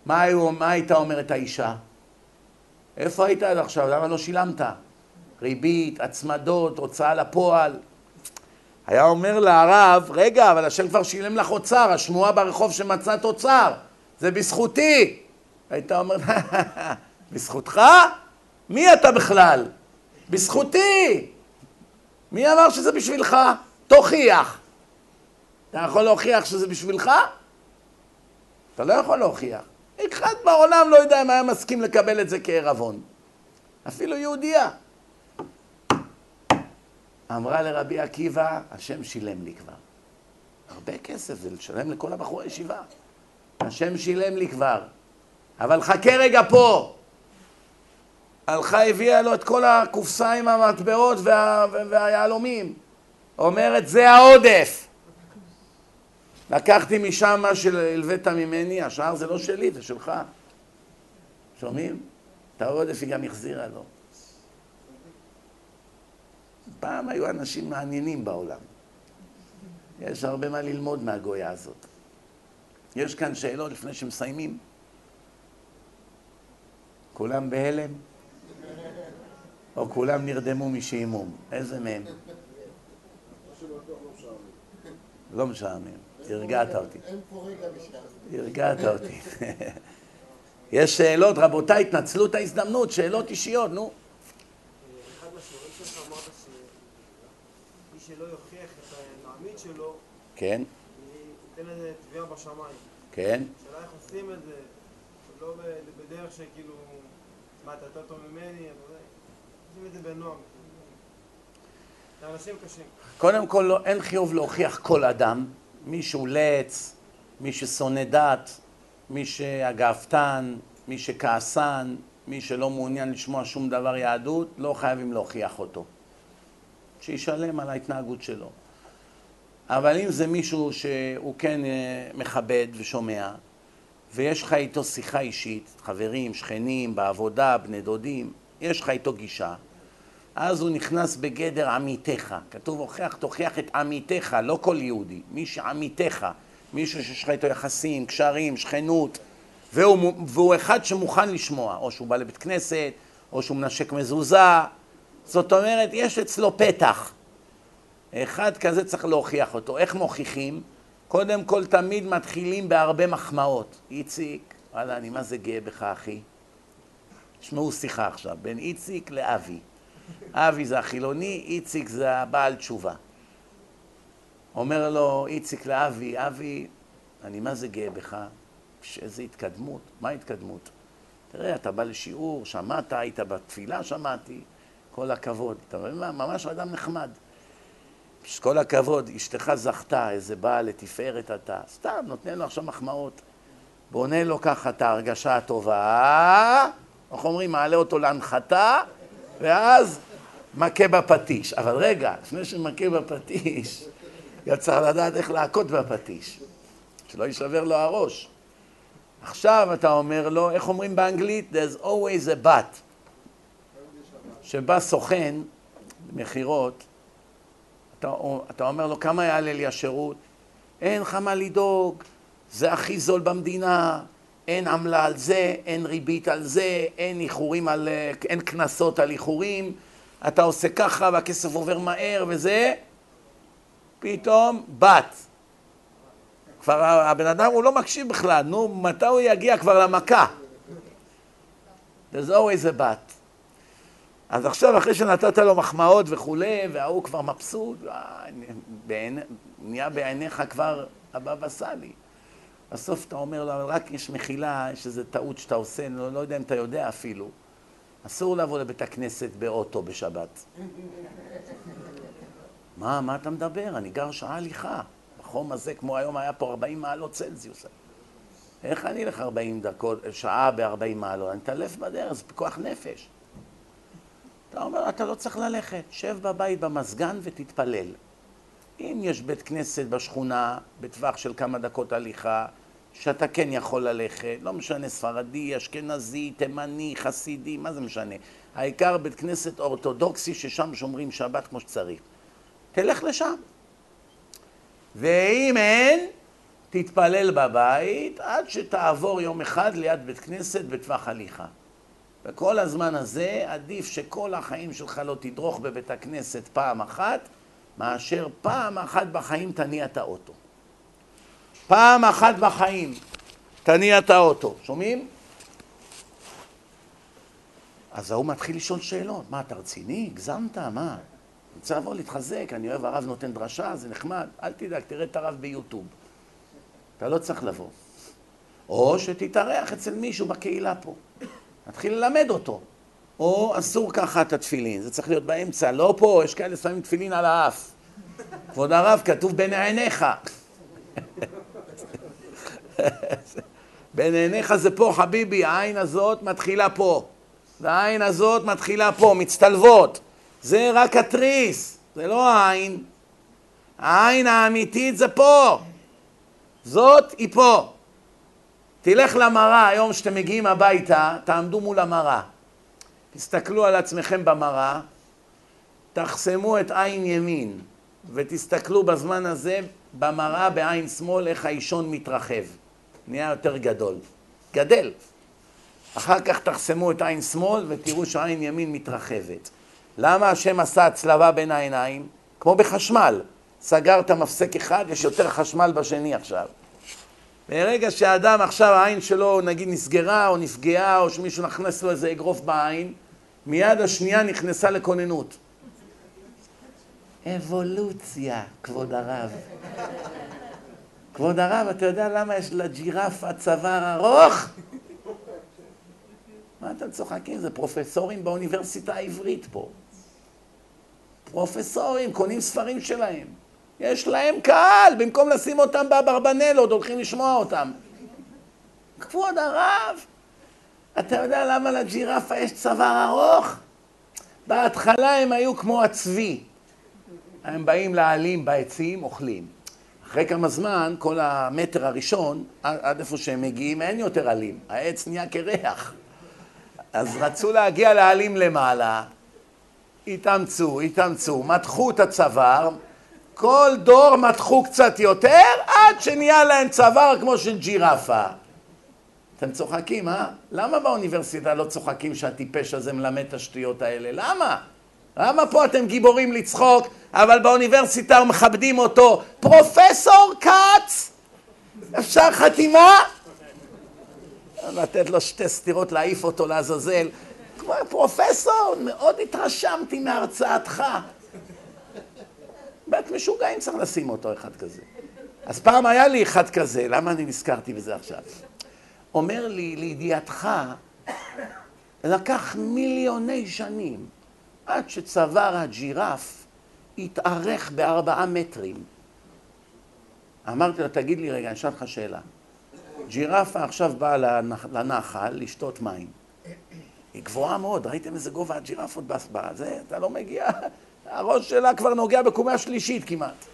מה, היו, מה הייתה אומרת האישה? איפה היית עד עכשיו? למה לא שילמת? ריבית, הצמדות, הוצאה לפועל. היה אומר לרב, רגע, אבל השם כבר שילם לך אוצר, השמועה ברחוב שמצאת אוצר, זה בזכותי. הייתה אומרת, *laughs* בזכותך? מי אתה בכלל? בזכותי. מי אמר שזה בשבילך? תוכיח. אתה יכול להוכיח שזה בשבילך? אתה לא יכול להוכיח. אחד בעולם לא יודע אם היה מסכים לקבל את זה כערבון. אפילו יהודייה. אמרה לרבי עקיבא, השם שילם לי כבר. הרבה כסף זה לשלם לכל הבחורי ישיבה. השם שילם לי כבר. אבל חכה רגע פה. הלכה הביאה לו את כל הקופסה עם המטבעות וה... והיהלומים. אומרת, זה העודף. לקחתי משם מה שהלווית ממני, השאר זה לא שלי, זה שלך. שומעים? את העודף היא גם החזירה לו. פעם היו אנשים מעניינים בעולם. יש הרבה מה ללמוד מהגויה הזאת. יש כאן שאלות לפני שמסיימים? כולם בהלם? או כולם נרדמו משעמום? איזה מהם? *laughs* לא משעמם. הרגעת אותי. הרגעת אותי. *laughs* יש שאלות, רבותיי, התנצלו את ההזדמנות, שאלות אישיות, נו.
אחד מהשיעורים שלך אמרת שמי שלא יוכיח את המעמיד שלו,
כן,
ניתן לזה תביעה בשמיים.
כן?
השאלה איך עושים את זה, לא בדרך שכאילו, מה, אתה יותר טוב ממני, יודע,
קודם כל, לא, אין חיוב להוכיח כל אדם. מי שהוא לץ, מי ששונא דת, מי שהגאוותן, מי שכעסן, מי שלא מעוניין לשמוע שום דבר יהדות, לא חייבים להוכיח אותו. שישלם על ההתנהגות שלו. אבל אם זה מישהו שהוא כן אה, מכבד ושומע, ויש לך איתו שיחה אישית, חברים, שכנים, בעבודה, בני דודים, יש לך איתו גישה, אז הוא נכנס בגדר עמיתך. כתוב, הוכיח, תוכיח את עמיתך, לא כל יהודי, מי שעמיתך, מישהו שיש לך איתו יחסים, קשרים, שכנות, והוא, והוא אחד שמוכן לשמוע, או שהוא בא לבית כנסת, או שהוא מנשק מזוזה, זאת אומרת, יש אצלו פתח. אחד כזה צריך להוכיח אותו. איך מוכיחים? קודם כל תמיד מתחילים בהרבה מחמאות. איציק, וואלה, אני מה זה גאה בך, אחי. תשמעו שיחה עכשיו, בין איציק לאבי. אבי זה החילוני, איציק זה הבעל תשובה. אומר לו איציק לאבי, אבי, אני מה זה גאה בך? איזה התקדמות, מה התקדמות? תראה, אתה בא לשיעור, שמעת, היית בתפילה, שמעתי, כל הכבוד. אתה רואה מה? ממש אדם נחמד. כל הכבוד, אשתך זכתה, איזה בעל לתפארת אתה. סתם, נותן לו עכשיו מחמאות. בונה לו ככה את ההרגשה הטובה, איך אומרים, מעלה אותו להנחתה, ואז מכה בפטיש. אבל רגע, לפני שמכה בפטיש, גם צריך לדעת איך להכות בפטיש, שלא יישבר לו הראש. עכשיו אתה אומר לו, איך אומרים באנגלית? There's always a but. שבא סוכן מכירות, אתה, אתה אומר לו, כמה יעלה לי השירות? אין לך מה לדאוג, זה הכי זול במדינה, אין עמלה על זה, אין ריבית על זה, אין איחורים על... אין קנסות על איחורים, אתה עושה ככה והכסף עובר מהר וזה, פתאום בת. כבר הבן אדם הוא לא מקשיב בכלל, נו, מתי הוא יגיע כבר למכה? There's always a but. אז עכשיו, אחרי שנתת לו מחמאות וכולי, וההוא כבר מבסוט, אה, נהיה בעיניך כבר הבבא סאלי. בסוף אתה אומר לו, אבל רק יש מחילה, יש איזו טעות שאתה עושה, אני לא, לא יודע אם אתה יודע אפילו. אסור לבוא לבית הכנסת באוטו בשבת. מה, מה אתה מדבר? אני גר שעה הליכה. בחום הזה, כמו היום, היה פה 40 מעלות צלזיוס. איך אני אלך 40 דקות, שעה ב-40 מעלות? אני אתעלף בדרך, זה פיקוח נפש. אתה אומר, אתה לא צריך ללכת, שב בבית במזגן ותתפלל. אם יש בית כנסת בשכונה, בטווח של כמה דקות הליכה, שאתה כן יכול ללכת, לא משנה ספרדי, אשכנזי, תימני, חסידי, מה זה משנה? העיקר בית כנסת אורתודוקסי ששם שומרים שבת כמו שצריך. תלך לשם. ואם אין, תתפלל בבית עד שתעבור יום אחד ליד בית כנסת בטווח הליכה. וכל הזמן הזה עדיף שכל החיים שלך לא תדרוך בבית הכנסת פעם אחת, מאשר פעם אחת בחיים תניע את האוטו. פעם אחת בחיים תניע את האוטו. שומעים? אז ההוא מתחיל לשאול שאלות. מה, אתה רציני? הגזמת? מה? אני רוצה לבוא להתחזק, אני אוהב הרב נותן דרשה, זה נחמד. אל תדאג, תראה את הרב ביוטיוב. אתה לא צריך לבוא. או שתתארח אצל מישהו בקהילה פה. נתחיל ללמד אותו. או אסור ככה את התפילין, זה צריך להיות באמצע, לא פה, יש כאלה שמים תפילין על האף. כבוד הרב, כתוב בין עיניך. *laughs* בין עיניך זה פה, חביבי, העין הזאת מתחילה פה. והעין הזאת מתחילה פה, מצטלבות. זה רק התריס, זה לא העין. העין האמיתית זה פה. זאת היא פה. תלך למראה היום שאתם מגיעים הביתה, תעמדו מול המראה. תסתכלו על עצמכם במראה, תחסמו את עין ימין ותסתכלו בזמן הזה במראה בעין שמאל איך האישון מתרחב, נהיה יותר גדול, גדל. אחר כך תחסמו את עין שמאל ותראו שעין ימין מתרחבת. למה השם עשה הצלבה בין העיניים? כמו בחשמל, סגרת מפסק אחד, יש יותר חשמל בשני עכשיו. ברגע שהאדם עכשיו העין שלו נגיד נסגרה או נפגעה או שמישהו נכנס לו איזה אגרוף בעין, מיד השנייה נכנסה לכוננות. אבולוציה, כבוד הרב. כבוד הרב, אתה יודע למה יש לג'ירפה צוואר ארוך? מה אתם צוחקים? זה פרופסורים באוניברסיטה העברית פה. פרופסורים, קונים ספרים שלהם. יש להם קהל, במקום לשים אותם באברבנלות, הולכים לשמוע אותם. כבוד הרב, אתה יודע למה לג'ירפה יש צוואר ארוך? בהתחלה הם היו כמו הצבי. הם באים להעלים בעצים, אוכלים. אחרי כמה זמן, כל המטר הראשון, עד, איפה שהם מגיעים, אין יותר עלים. העץ נהיה קרח. אז רצו להגיע לעלים למעלה, התאמצו, התאמצו, מתחו את הצוואר, כל דור מתחו קצת יותר, עד שנהיה להם צוואר כמו של ג'ירפה. אתם צוחקים, אה? למה באוניברסיטה לא צוחקים שהטיפש הזה מלמד את השטויות האלה? למה? למה פה אתם גיבורים לצחוק, אבל באוניברסיטה מכבדים אותו? פרופסור כץ! אפשר חתימה? לתת לו שתי סטירות, להעיף אותו לעזאזל. כמו פרופסור, מאוד התרשמתי מהרצאתך. בית משוגעים צריך לשים אותו אחד כזה. אז פעם היה לי אחד כזה, למה אני נזכרתי בזה עכשיו? אומר לי, לידיעתך, לקח מיליוני שנים עד שצוואר הג'ירף התארך בארבעה מטרים. אמרתי לו, תגיד לי רגע, אני אשאל אותך שאלה. ג'ירפה עכשיו באה לנחל לשתות מים. היא גבוהה מאוד, ראיתם איזה גובה הג'ירפות בזה? אתה לא מגיע, הראש שלה כבר נוגע בקומה שלישית כמעט.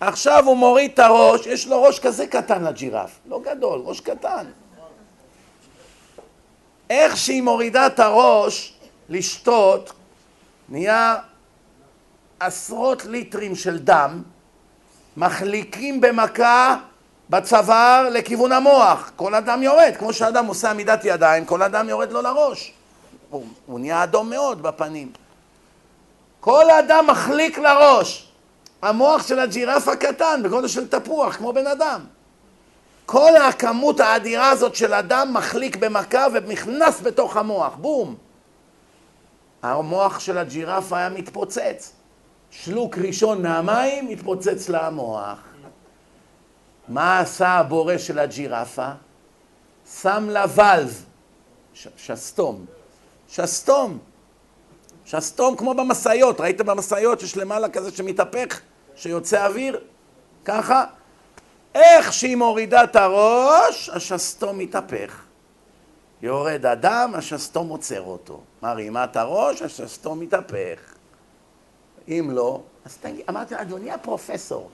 עכשיו הוא מוריד את הראש, יש לו ראש כזה קטן לג'ירף, לא גדול, ראש קטן. איך שהיא מורידה את הראש לשתות, נהיה עשרות ליטרים של דם, מחליקים במכה בצוואר לכיוון המוח. כל אדם יורד, כמו שאדם עושה עמידת ידיים, כל אדם יורד לו לראש. הוא, הוא נהיה אדום מאוד בפנים. כל אדם מחליק לראש. המוח של הג'ירפה קטן, בגודל של תפוח, כמו בן אדם. כל הכמות האדירה הזאת של אדם מחליק במכה ונכנס בתוך המוח, בום. המוח של הג'ירפה היה מתפוצץ. שלוק ראשון מהמים, התפוצץ לה המוח. מה עשה הבורא של הג'ירפה? שם לה ולב, ש- שסתום. שסתום. שסתום כמו במשאיות, ראיתם במשאיות שיש למעלה כזה שמתהפך, שיוצא אוויר? ככה? איך שהיא מורידה את הראש, השסתום מתהפך. יורד אדם, השסתום עוצר אותו. מרימה את הראש, השסתום מתהפך. אם לא, אז תגיד, אמרתי, אדוני הפרופסור,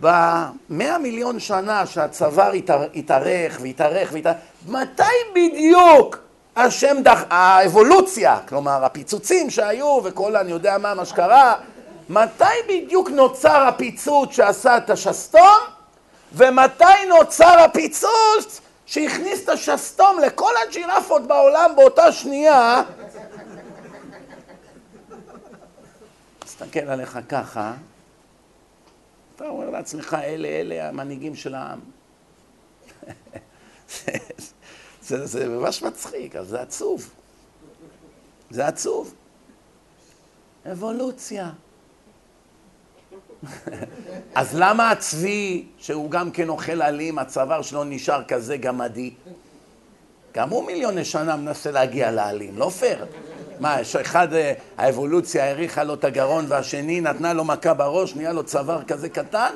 במאה מיליון שנה שהצוואר התארך והתארך והתארך, מתי בדיוק השם דח... האבולוציה, כלומר הפיצוצים שהיו וכל אני יודע מה, מה שקרה, מתי בדיוק נוצר הפיצוץ שעשה את השסתום ומתי נוצר הפיצוץ שהכניס את השסתום לכל הג'ירפות בעולם באותה שנייה מסתכל עליך ככה אתה אומר לעצמך, אלה, אלה המנהיגים של העם. *laughs* זה, זה ממש מצחיק, אבל זה עצוב. זה עצוב. אבולוציה. אז למה הצבי, שהוא גם כן אוכל אלים, הצוואר שלו נשאר כזה גמדי? גם הוא מיליוני שנה מנסה להגיע לאלים, לא פייר. מה, יש אחד, אה, האבולוציה האריכה לו את הגרון והשני נתנה לו מכה בראש, נהיה לו צוואר כזה קטן?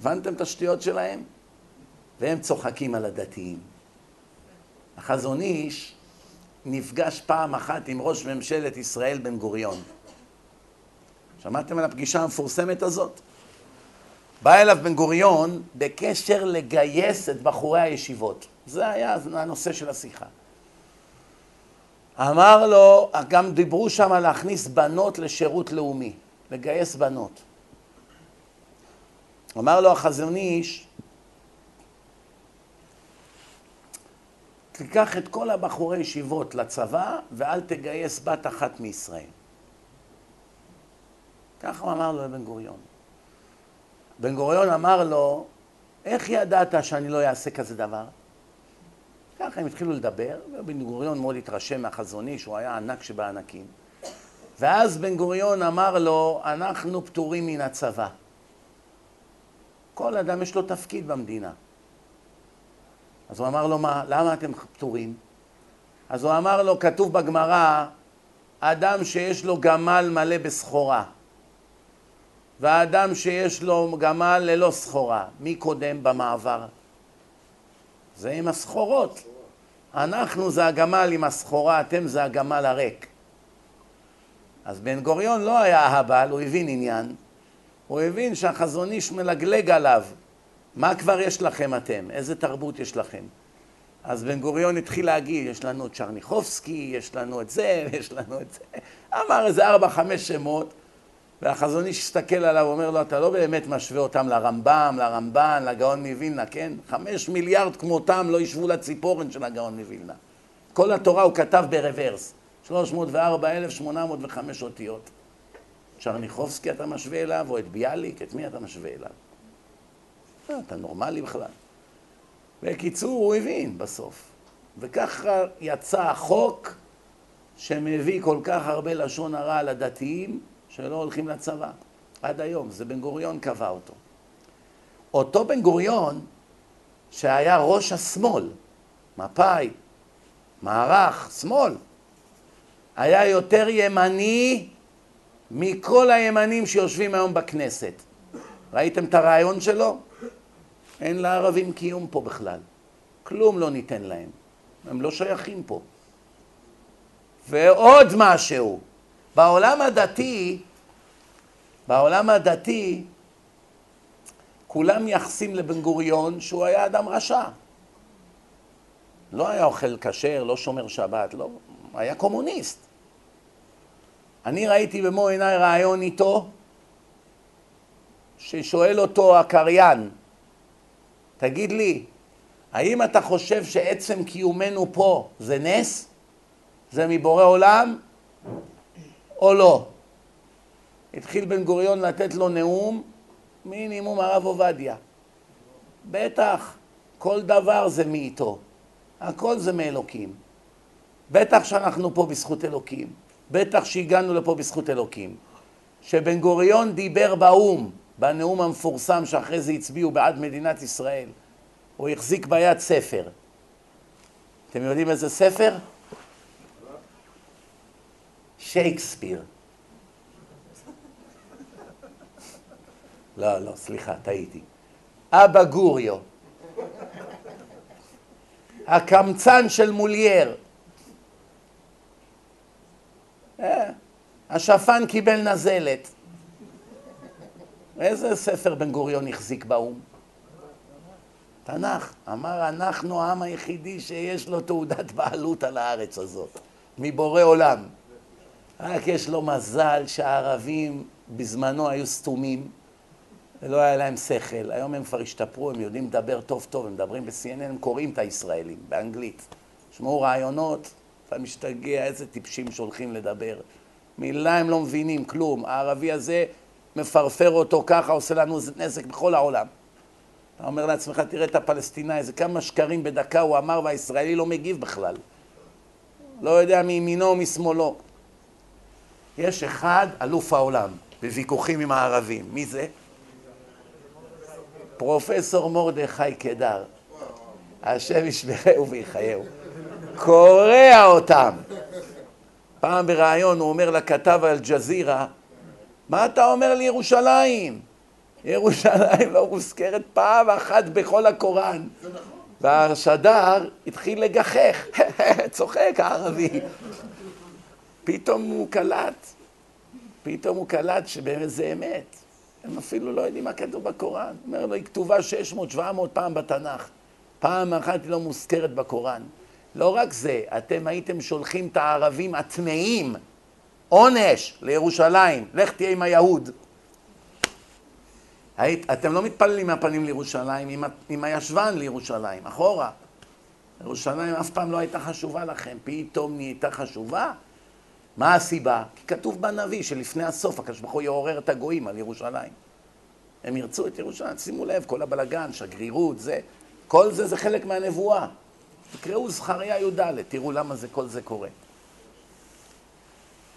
הבנתם את השטויות שלהם? והם צוחקים על הדתיים. החזון איש נפגש פעם אחת עם ראש ממשלת ישראל בן גוריון. שמעתם על הפגישה המפורסמת הזאת? בא אליו בן גוריון בקשר לגייס את בחורי הישיבות. זה היה הנושא של השיחה. אמר לו, גם דיברו שם להכניס בנות לשירות לאומי, לגייס בנות. אמר לו החזון איש, תיקח את כל הבחורי ישיבות לצבא ואל תגייס בת אחת מישראל. ככה הוא אמר לו לבן גוריון. בן גוריון אמר לו, איך ידעת שאני לא אעשה כזה דבר? ככה הם התחילו לדבר, ובן גוריון מאוד התרשם מהחזוני, שהוא היה ענק שבענקים. ואז בן גוריון אמר לו, אנחנו פטורים מן הצבא. כל אדם יש לו תפקיד במדינה. אז הוא אמר לו, מה, למה אתם פטורים? אז הוא אמר לו, כתוב בגמרא, אדם שיש לו גמל מלא בסחורה, והאדם שיש לו גמל ללא סחורה, מי קודם במעבר? זה עם הסחורות. אנחנו זה הגמל עם הסחורה, אתם זה הגמל הריק. אז בן גוריון לא היה אהבל, הוא הבין עניין. הוא הבין שהחזון איש מלגלג עליו. מה כבר יש לכם אתם? איזה תרבות יש לכם? אז בן גוריון התחיל להגיד, יש לנו את צ'רניחובסקי, יש לנו את זה, *laughs* יש לנו את זה. אמר איזה ארבע, חמש שמות, והחזון איש הסתכל עליו ואומר לו, אתה לא באמת משווה אותם לרמב"ם, לרמב"ן, לגאון מווילנה, כן? חמש מיליארד כמותם לא ישבו לציפורן של הגאון מווילנה. כל התורה הוא כתב ברוורס, 304,805 אותיות. צ'רניחובסקי אתה משווה אליו, או את ביאליק, את מי אתה משווה אליו? לא, אתה נורמלי בכלל. בקיצור, הוא הבין בסוף. וככה יצא החוק שמביא כל כך הרבה לשון הרע לדתיים שלא הולכים לצבא. עד היום, זה בן גוריון קבע אותו. אותו בן גוריון, שהיה ראש השמאל, מפא"י, מערך, שמאל, היה יותר ימני מכל הימנים שיושבים היום בכנסת. ראיתם את הרעיון שלו? אין לערבים קיום פה בכלל. כלום לא ניתן להם. הם לא שייכים פה. ועוד משהו, בעולם הדתי, בעולם הדתי, כולם מייחסים לבן גוריון שהוא היה אדם רשע. לא היה אוכל כשר, לא שומר שבת, לא, היה קומוניסט. אני ראיתי במו עיניי רעיון איתו, ששואל אותו הקריין, תגיד לי, האם אתה חושב שעצם קיומנו פה זה נס? זה מבורא עולם? או לא? התחיל בן גוריון לתת לו נאום, מינימום הרב עובדיה. בטח, כל דבר זה מאיתו. הכל זה מאלוקים. בטח שאנחנו פה בזכות אלוקים. בטח שהגענו לפה בזכות אלוקים. שבן גוריון דיבר באו"ם, בנאום המפורסם שאחרי זה הצביעו בעד מדינת ישראל, הוא החזיק ביד ספר. אתם יודעים איזה ספר? שייקספיר. לא, לא, סליחה, טעיתי. אבא גוריו. הקמצן של מולייר. אה, השפן קיבל נזלת. איזה ספר בן גוריון החזיק באו"ם? תנ"ך. אמר, אנחנו העם היחידי שיש לו תעודת בעלות על הארץ הזאת, מבורא עולם. רק יש לו מזל שהערבים בזמנו היו סתומים ולא היה להם שכל. היום הם כבר השתפרו, הם יודעים לדבר טוב טוב, הם מדברים ב-CNN, הם קוראים את הישראלים, באנגלית. שמעו רעיונות, אתה משתגע, איזה טיפשים שהולכים לדבר. מילה הם לא מבינים, כלום. הערבי הזה מפרפר אותו ככה, עושה לנו נזק בכל העולם. אתה אומר לעצמך, תראה את הפלסטיני, איזה כמה שקרים בדקה הוא אמר והישראלי לא מגיב בכלל. לא יודע מימינו או משמאלו. יש אחד, אלוף העולם, בוויכוחים עם הערבים. מי זה? פרופסור מרדכי קדר. השם ישמרהו ויחייהו. קורע אותם. פעם בריאיון הוא אומר לכתב אל-ג'זירה, מה אתה אומר לירושלים? ירושלים לא מוזכרת פעם אחת בכל הקוראן. והשדר התחיל לגחך, *laughs* צוחק הערבי. פתאום הוא קלט, פתאום הוא קלט שבאמת זה אמת. הם אפילו לא יודעים מה כתוב בקוראן. אומר לו, היא כתובה 600-700 פעם בתנ"ך. פעם אחת היא לא מוזכרת בקוראן. לא רק זה, אתם הייתם שולחים את הערבים הטמאים, עונש לירושלים, לך תהיה עם היהוד. היית, אתם לא מתפללים מהפנים לירושלים, עם, עם הישבן לירושלים, אחורה. ירושלים אף פעם לא הייתה חשובה לכם, פתאום נהייתה חשובה? מה הסיבה? כי כתוב בנביא שלפני הסוף הקדוש ברוך הוא יעורר את הגויים על ירושלים. הם ירצו את ירושלים, שימו לב, כל הבלגן, שגרירות, זה, כל זה זה חלק מהנבואה. תקראו זכריה י"ד, תראו למה זה, כל זה קורה.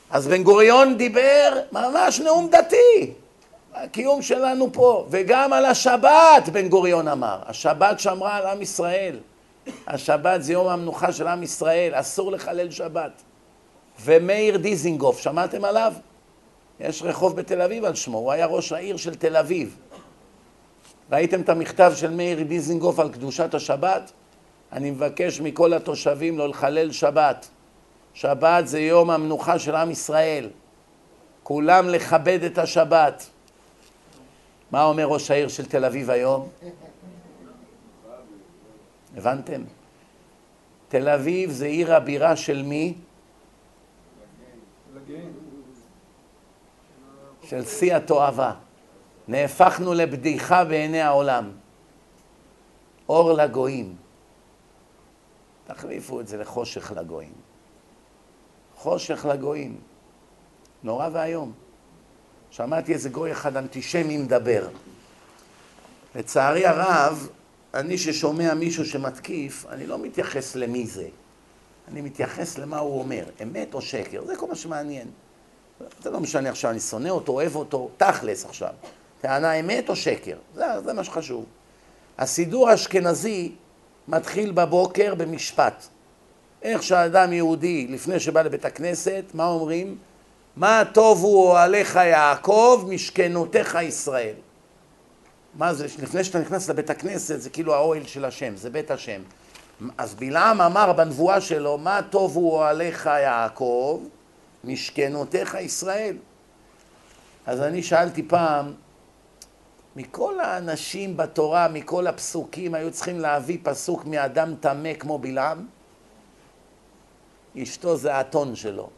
אז בן גוריון דיבר ממש נאום דתי. הקיום שלנו פה, וגם על השבת בן גוריון אמר, השבת שמרה על עם ישראל, השבת זה יום המנוחה של עם ישראל, אסור לחלל שבת. ומאיר דיזינגוף, שמעתם עליו? יש רחוב בתל אביב על שמו, הוא היה ראש העיר של תל אביב. ראיתם את המכתב של מאיר דיזינגוף על קדושת השבת? אני מבקש מכל התושבים לא לחלל שבת. שבת זה יום המנוחה של עם ישראל. כולם לכבד את השבת. מה אומר ראש העיר של תל אביב היום? הבנתם? תל אביב זה עיר הבירה של מי? של שיא התועבה. נהפכנו לבדיחה בעיני העולם. אור לגויים. תחליפו את זה לחושך לגויים. חושך לגויים. נורא ואיום. שמעתי איזה גוי אחד אנטישמי מדבר. לצערי הרב, אני ששומע מישהו שמתקיף, אני לא מתייחס למי זה. אני מתייחס למה הוא אומר, אמת או שקר, זה כל מה שמעניין. זה לא משנה עכשיו, אני שונא אותו, אוהב אותו, תכלס עכשיו. טענה אמת או שקר, זה, זה מה שחשוב. הסידור האשכנזי מתחיל בבוקר במשפט. איך שאדם יהודי, לפני שבא לבית הכנסת, מה אומרים? מה טובו אוהליך יעקב, משכנותיך ישראל. מה זה, לפני שאתה נכנס לבית הכנסת, זה כאילו האוהל של השם, זה בית השם. אז בלעם אמר בנבואה שלו, מה טובו אוהליך יעקב, משכנותיך ישראל. אז אני שאלתי פעם, מכל האנשים בתורה, מכל הפסוקים, היו צריכים להביא פסוק מאדם טמא כמו בלעם? אשתו זה האתון שלו.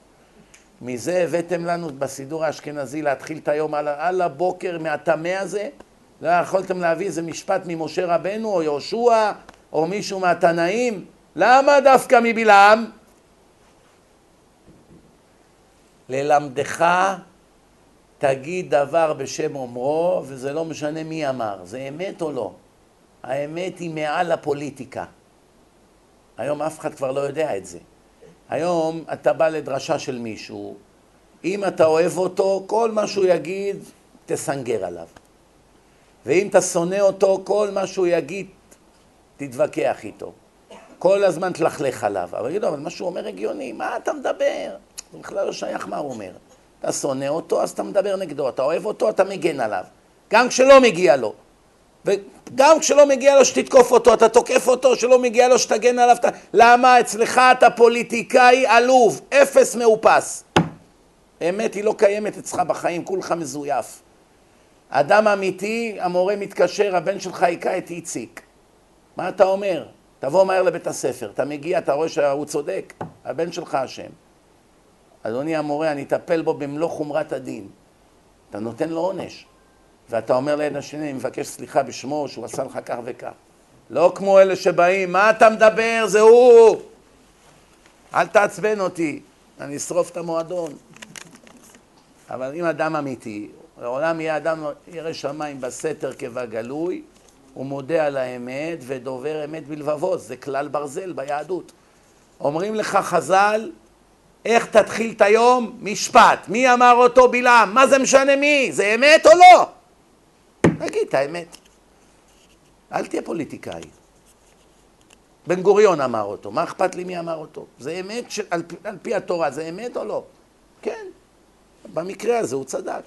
מזה הבאתם לנו בסידור האשכנזי להתחיל את היום על, על הבוקר מהטמא הזה? לא יכולתם להביא איזה משפט ממשה רבנו או יהושע או מישהו מהתנאים? למה דווקא מבלעם? ללמדך תגיד דבר בשם אומרו, וזה לא משנה מי אמר, זה אמת או לא. האמת היא מעל הפוליטיקה. היום אף אחד כבר לא יודע את זה. היום אתה בא לדרשה של מישהו, אם אתה אוהב אותו, כל מה שהוא יגיד, תסנגר עליו. ואם אתה שונא אותו, כל מה שהוא יגיד, תתווכח איתו. כל הזמן תלכלך עליו. אבל יגידו, אבל מה שהוא אומר הגיוני, מה אתה מדבר? זה בכלל לא שייך מה הוא אומר. אתה שונא אותו, אז אתה מדבר נגדו. אתה אוהב אותו, אתה מגן עליו. גם כשלא מגיע לו. וגם כשלא מגיע לו שתתקוף אותו, אתה תוקף אותו, שלא מגיע לו שתגן עליו. אתה... למה אצלך אתה פוליטיקאי עלוב, אפס מאופס. אמת היא לא קיימת אצלך בחיים, כולך מזויף. אדם אמיתי, המורה מתקשר, הבן שלך היכה את איציק. מה אתה אומר? תבוא מהר לבית הספר. אתה מגיע, אתה רואה שהוא צודק, הבן שלך אשם. אדוני המורה, אני אטפל בו במלוא חומרת הדין. אתה נותן לו עונש. ואתה אומר לילד השני, אני מבקש סליחה בשמו, שהוא עשה לך כך וכך. לא כמו אלה שבאים, מה אתה מדבר? זה הוא! אל תעצבן אותי, אני אשרוף את המועדון. אבל אם אדם אמיתי, לעולם יהיה אדם ירא שמיים בסתר כבגלוי, הוא מודה על האמת ודובר אמת בלבבו, זה כלל ברזל ביהדות. אומרים לך חז"ל, איך תתחיל את היום? משפט. מי אמר אותו בלעם? מה זה משנה מי? זה אמת או לא? תגיד את האמת. אל תהיה פוליטיקאי. בן גוריון אמר אותו, מה אכפת לי מי אמר אותו? זה אמת של, על, על פי התורה, זה אמת או לא? כן, במקרה הזה הוא צדק.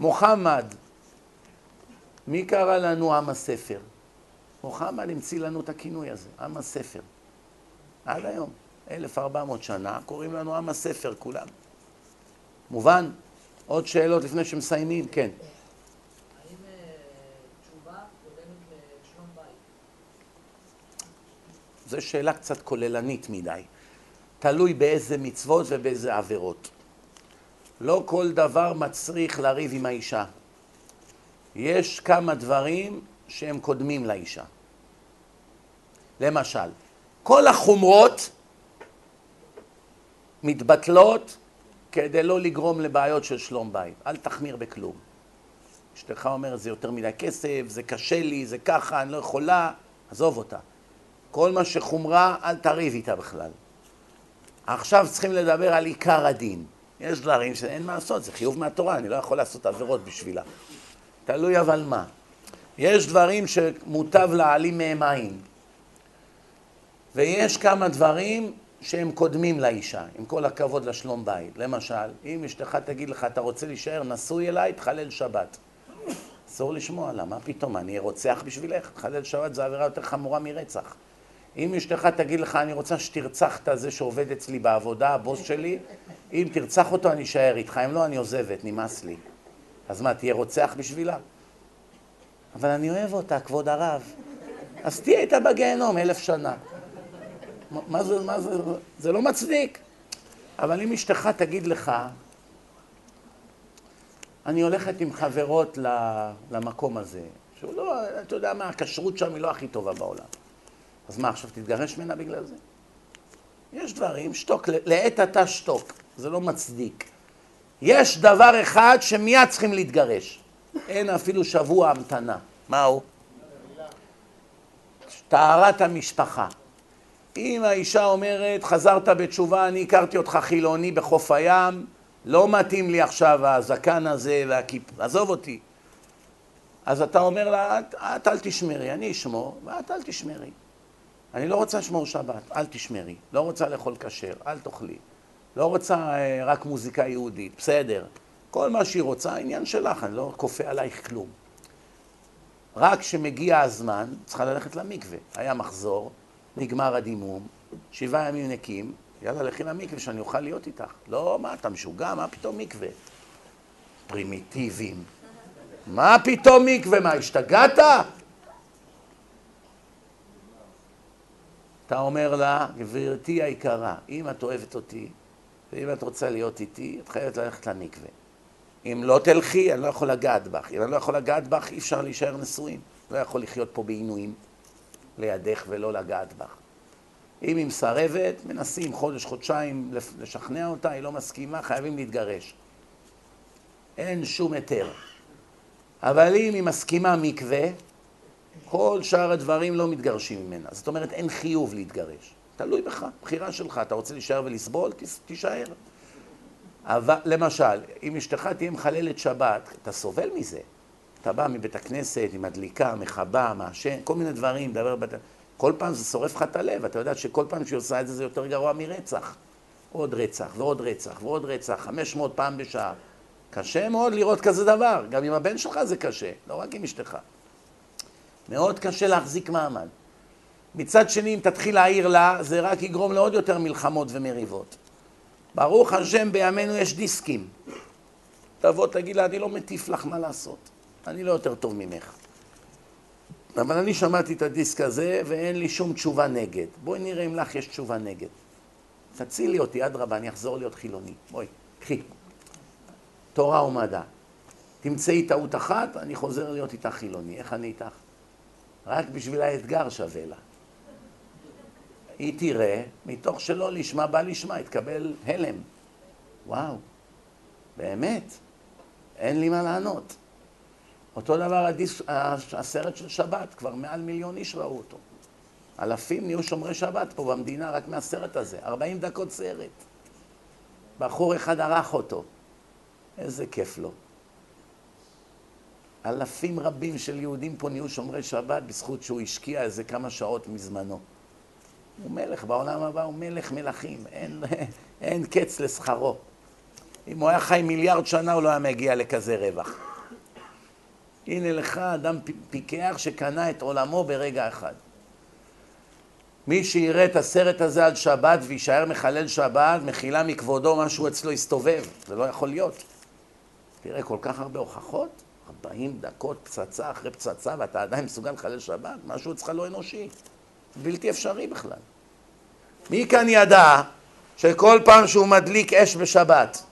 מוחמד, מי קרא לנו עם הספר? מוחמד המציא לנו את הכינוי הזה, עם הספר. עד היום, 1400 שנה, קוראים לנו עם הספר כולם. מובן? עוד שאלות לפני שמסיימים? כן.
האם אה, תשובה קודמת לשלום בית?
זו שאלה קצת כוללנית מדי. תלוי באיזה מצוות ובאיזה עבירות. לא כל דבר מצריך לריב עם האישה. יש כמה דברים שהם קודמים לאישה. למשל, כל החומרות מתבטלות כדי לא לגרום לבעיות של שלום בית. אל תחמיר בכלום. אשתך אומרת, זה יותר מדי כסף, זה קשה לי, זה ככה, אני לא יכולה, עזוב אותה. כל מה שחומרה, אל תריב איתה בכלל. עכשיו צריכים לדבר על עיקר הדין. יש דברים שאין מה לעשות, זה חיוב מהתורה, אני לא יכול לעשות עבירות בשבילה. תלוי אבל מה. יש דברים שמוטב להעלים מהם עין. ויש כמה דברים שהם קודמים לאישה, עם כל הכבוד לשלום בית. למשל, אם אשתך תגיד לך, אתה רוצה להישאר נשוי אליי, תחלל שבת. אסור לשמוע לה, מה פתאום, אני רוצח בשבילך? תחלל שבת זה עבירה יותר חמורה מרצח. אם אשתך תגיד לך, אני רוצה שתרצח את זה שעובד אצלי בעבודה, הבוס שלי, אם תרצח אותו אני אשאר איתך, אם לא אני עוזבת, נמאס לי. אז מה, תהיה רוצח בשבילה? אבל אני אוהב אותה, כבוד הרב. אז תהיה איתה בגיהנום אלף שנה. מה- זה, מה זה, זה לא מצדיק. אבל אם אשתך תגיד לך, אני הולכת עם חברות למקום הזה, שהוא לא, אתה יודע מה, הכשרות שם היא לא הכי טובה בעולם. אז מה, עכשיו תתגרש ממנה בגלל זה? יש דברים, שתוק, לעת עתה שתוק, זה לא מצדיק. יש דבר אחד שמיד צריכים להתגרש. אין אפילו שבוע המתנה. מהו? טהרת המשפחה. אם האישה אומרת, חזרת בתשובה, אני הכרתי אותך חילוני בחוף הים, לא מתאים לי עכשיו הזקן הזה והכיפ... עזוב אותי. אז אתה אומר לה, את, את אל תשמרי, אני אשמור, ואת אל תשמרי. אני לא רוצה לשמור שבת, אל תשמרי. לא רוצה לאכול כשר, אל תאכלי. לא רוצה אה, רק מוזיקה יהודית, בסדר. כל מה שהיא רוצה, עניין שלך, אני לא כופה עלייך כלום. רק כשמגיע הזמן, צריכה ללכת למקווה. היה מחזור, נגמר הדימום, שבעה ימים נקים, יאללה, לכי למקווה שאני אוכל להיות איתך. לא, מה, אתה משוגע? מה פתאום מקווה? פרימיטיביים. מה פתאום מקווה? מה, השתגעת? אתה אומר לה, גברתי היקרה, אם את אוהבת אותי, ואם את רוצה להיות איתי, את חייבת ללכת למקווה. אם לא תלכי, אני לא יכול לגעת בך. אם אני לא יכול לגעת בך, אי אפשר להישאר נשואים. לא יכול לחיות פה בעינויים לידך ולא לגעת בך. אם היא מסרבת, מנסים חודש, חודשיים לשכנע אותה, היא לא מסכימה, חייבים להתגרש. אין שום היתר. אבל אם היא מסכימה מקווה, כל שאר הדברים לא מתגרשים ממנה. זאת אומרת, אין חיוב להתגרש. תלוי בך, בחירה שלך. אתה רוצה להישאר ולסבול? תישאר. אבל, למשל, אם אשתך תהיה מחללת שבת, אתה סובל מזה. אתה בא מבית הכנסת עם מדליקה, מכבה, מעשן, כל מיני דברים, מדבר בת... כל פעם זה שורף לך את הלב, אתה יודע שכל פעם שהיא עושה את זה זה יותר גרוע מרצח. עוד רצח, ועוד רצח, ועוד רצח, 500 פעם בשעה. קשה מאוד לראות כזה דבר, גם עם הבן שלך זה קשה, לא רק עם אשתך. מאוד קשה להחזיק מעמד. מצד שני, אם תתחיל להעיר לה, זה רק יגרום לעוד יותר מלחמות ומריבות. ברוך השם, בימינו יש דיסקים. תבוא, תגיד לה, אני לא מטיף לך מה לעשות. אני לא יותר טוב ממך. אבל אני שמעתי את הדיסק הזה, ואין לי שום תשובה נגד. בואי נראה אם לך יש תשובה נגד. תצילי אותי, אדרבה, אני אחזור להיות חילוני. בואי, קחי. תורה ומדע. תמצאי טעות אחת, אני חוזר להיות איתך חילוני. איך אני איתך? רק בשביל האתגר שווה לה. היא תראה, מתוך שלא לשמה בא לשמה, יתקבל הלם. וואו, באמת, אין לי מה לענות. אותו דבר הדיס, הסרט של שבת, כבר מעל מיליון איש ראו אותו. אלפים נהיו שומרי שבת פה במדינה רק מהסרט הזה, 40 דקות סרט. בחור אחד ערך אותו. איזה כיף לו. אלפים רבים של יהודים פה נהיו שומרי שבת בזכות שהוא השקיע איזה כמה שעות מזמנו. הוא מלך, בעולם הבא הוא מלך מלכים, אין, אין קץ לשכרו. אם הוא היה חי מיליארד שנה הוא לא היה מגיע לכזה רווח. הנה לך אדם פיקח שקנה את עולמו ברגע אחד. מי שיראה את הסרט הזה על שבת ויישאר מחלל שבת, מחילה מכבודו, משהו אצלו יסתובב. זה לא יכול להיות. תראה, כל כך הרבה הוכחות, 40 דקות פצצה אחרי פצצה, ואתה עדיין מסוגל לחלל שבת? משהו אצלך לא אנושי. בלתי אפשרי בכלל. מי כאן ידע שכל פעם שהוא מדליק אש בשבת,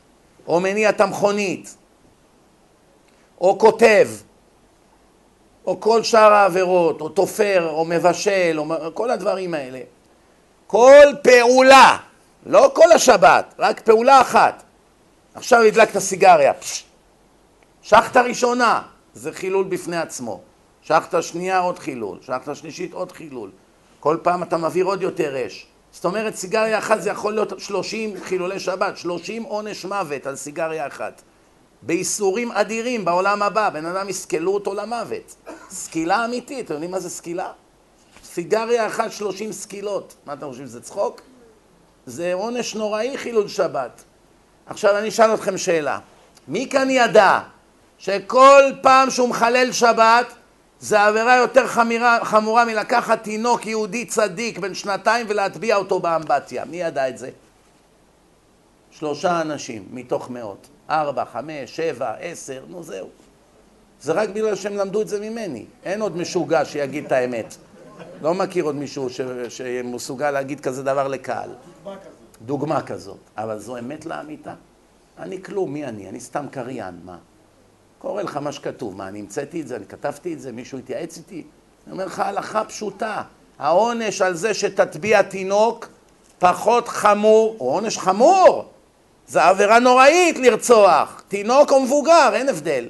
או מניע את המכונית, או כותב, או כל שאר העבירות, או תופר, או מבשל, או כל הדברים האלה. כל פעולה, לא כל השבת, רק פעולה אחת. עכשיו הדלקת סיגריה, שחטה ראשונה, זה חילול בפני עצמו. שחטה שנייה עוד חילול, שחטה שלישית עוד חילול. כל פעם אתה מבעיר עוד יותר אש. זאת אומרת, סיגריה אחת זה יכול להיות 30 חילולי שבת, 30 עונש מוות על סיגריה אחת. בייסורים אדירים בעולם הבא, בן אדם יסקלו אותו למוות. סקילה אמיתית, אתם יודעים מה זה סקילה? סיגריה אחת 30 סקילות. מה אתם חושבים, זה צחוק? זה עונש נוראי חילול שבת. עכשיו אני אשאל אתכם שאלה. מי כאן ידע שכל פעם שהוא מחלל שבת זה עבירה יותר חמירה, חמורה מלקחת תינוק יהודי צדיק בן שנתיים ולהטביע אותו באמבטיה? מי ידע את זה? שלושה אנשים מתוך מאות. ארבע, חמש, שבע, עשר, נו זהו. זה רק בגלל שהם למדו את זה ממני. אין עוד משוגע שיגיד את האמת. לא מכיר עוד מישהו ש... שמסוגל להגיד כזה דבר לקהל. דוגמה כזאת. אבל זו אמת לאמיתה? אני כלום, מי אני? אני סתם קריין, מה? קורא לך מה שכתוב. מה, אני המצאתי את זה? אני כתבתי את זה? מישהו התייעץ איתי? אני אומר לך הלכה פשוטה. העונש על זה שתטביע תינוק פחות חמור, הוא עונש חמור. זה עבירה נוראית לרצוח. תינוק או מבוגר, אין הבדל.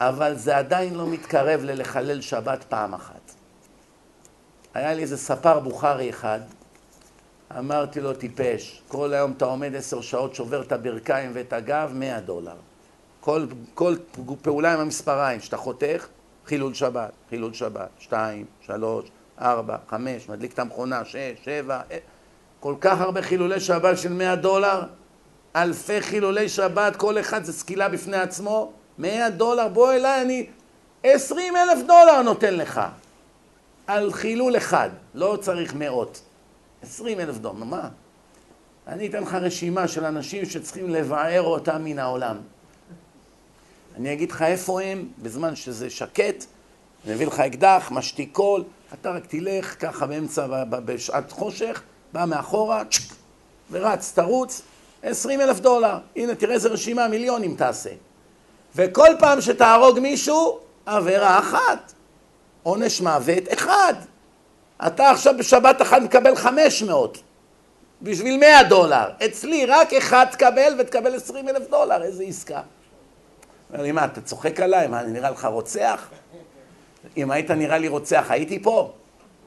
אבל זה עדיין לא מתקרב ללחלל שבת פעם אחת. היה לי איזה ספר בוכרי אחד, אמרתי לו, טיפש, כל היום אתה עומד עשר שעות, שובר את הברכיים ואת הגב, מאה דולר. כל, כל פעולה עם המספריים שאתה חותך, חילול שבת, חילול שבת, שתיים, שלוש, ארבע, חמש, מדליק את המכונה, שש, שבע, אה, כל כך הרבה חילולי שבת של מאה דולר, אלפי חילולי שבת, כל אחד זה סקילה בפני עצמו, מאה דולר, בוא אליי, אני עשרים אלף דולר נותן לך על חילול אחד, לא צריך מאות. עשרים אלף דולר, מה? אני אתן לך רשימה של אנשים שצריכים לבער אותם מן העולם. אני אגיד לך איפה הם, בזמן שזה שקט, אני אביא לך אקדח, משתיק קול, אתה רק תלך ככה באמצע, בשעת חושך, בא מאחורה, צ'ק, ורץ, תרוץ, עשרים אלף דולר. הנה, תראה איזה רשימה, מיליונים תעשה. וכל פעם שתהרוג מישהו, עבירה אחת. עונש מוות אחד. אתה עכשיו בשבת אחת מקבל חמש מאות. בשביל מאה דולר. אצלי רק אחד תקבל ותקבל עשרים אלף דולר. איזה עסקה. אומר לי, מה, אתה צוחק עליי? מה, אני נראה לך רוצח? אם היית נראה לי רוצח, הייתי פה.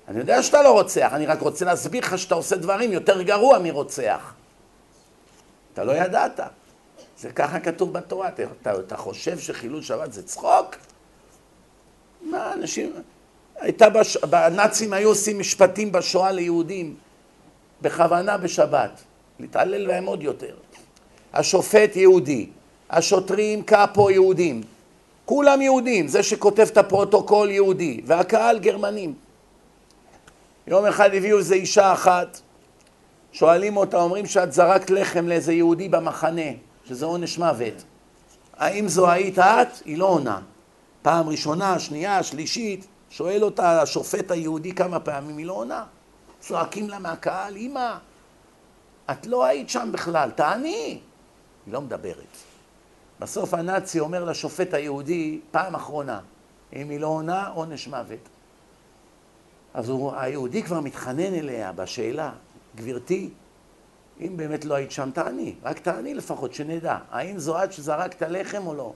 אני יודע שאתה לא רוצח, אני רק רוצה להסביר לך שאתה עושה דברים יותר גרוע מרוצח. אתה לא ידעת. זה ככה כתוב בתורה. אתה, אתה חושב שחילול שבת זה צחוק? מה, אנשים... הייתה, בש... הנאצים היו עושים משפטים בשואה ליהודים, בכוונה בשבת, להתעלל בהם עוד יותר. השופט יהודי, השוטרים קאפו יהודים, כולם יהודים, זה שכותב את הפרוטוקול יהודי, והקהל גרמנים. יום אחד הביאו איזו אישה אחת, שואלים אותה, אומרים שאת זרקת לחם לאיזה יהודי במחנה, שזה עונש מוות. האם זו היית את? היא לא עונה. פעם ראשונה, שנייה, שלישית, שואל אותה השופט היהודי כמה פעמים, היא לא עונה. צועקים לה מהקהל, אמא, את לא היית שם בכלל, תעני. היא לא מדברת. בסוף הנאצי אומר לשופט היהודי, פעם אחרונה, אם היא לא עונה, עונש מוות. אז הוא, היהודי כבר מתחנן אליה בשאלה, גברתי, אם באמת לא היית שם, תעני, רק תעני לפחות, שנדע. האם זו את שזרקת לחם או לא?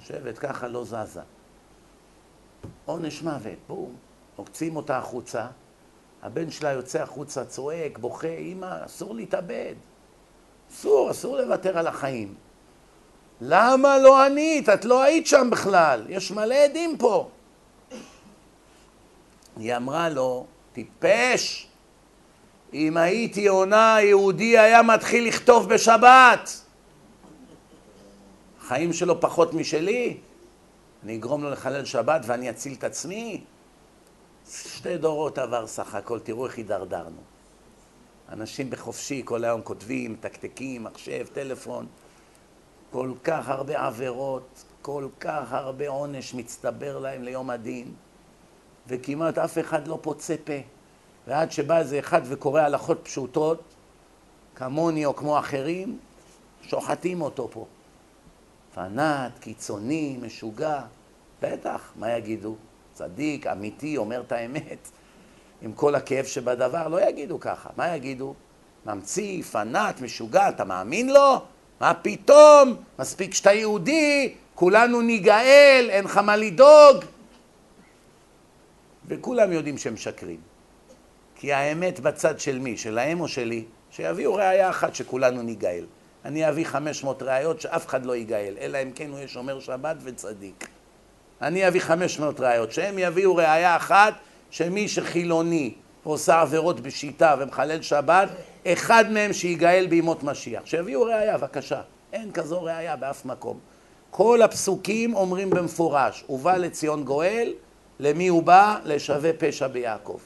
יושבת ככה, לא זזה. עונש מוות, בום. עוקצים אותה החוצה, הבן שלה יוצא החוצה, צועק, בוכה, אמא, אסור להתאבד. אסור, אסור לוותר על החיים. למה לא ענית? את לא היית שם בכלל. יש מלא עדים פה. היא אמרה לו, טיפש, אם הייתי עונה, יהודי היה מתחיל לכתוב בשבת. החיים שלו פחות משלי? אני אגרום לו לחלל שבת ואני אציל את עצמי? שתי דורות עבר סך הכל, תראו איך הידרדרנו. אנשים בחופשי כל היום כותבים, מתקתקים, מחשב, טלפון. כל כך הרבה עבירות, כל כך הרבה עונש מצטבר להם ליום הדין, וכמעט אף אחד לא פוצה פה. ועד שבא איזה אחד וקורא הלכות פשוטות, כמוני או כמו אחרים, שוחטים אותו פה. פנאט, קיצוני, משוגע. בטח, מה יגידו? צדיק, אמיתי, אומר את האמת. עם כל הכאב שבדבר, לא יגידו ככה. מה יגידו? ממציא, פנאט, משוגע, אתה מאמין לו? מה פתאום? מספיק שאתה יהודי, כולנו ניגאל, אין לך מה לדאוג. וכולם יודעים שהם משקרים. כי האמת בצד של מי? שלהם או שלי? שיביאו ראייה אחת שכולנו ניגאל. אני אביא 500 ראיות שאף אחד לא ייגאל, אלא אם כן הוא יהיה שומר שבת וצדיק. אני אביא 500 ראיות, שהם יביאו ראייה אחת שמי שחילוני ועושה עבירות בשיטה ומחלל שבת, אחד מהם שיגאל בימות משיח. שיביאו ראייה, בבקשה. אין כזו ראייה באף מקום. כל הפסוקים אומרים במפורש, ובא לציון גואל, למי הוא בא? לשווה פשע ביעקב.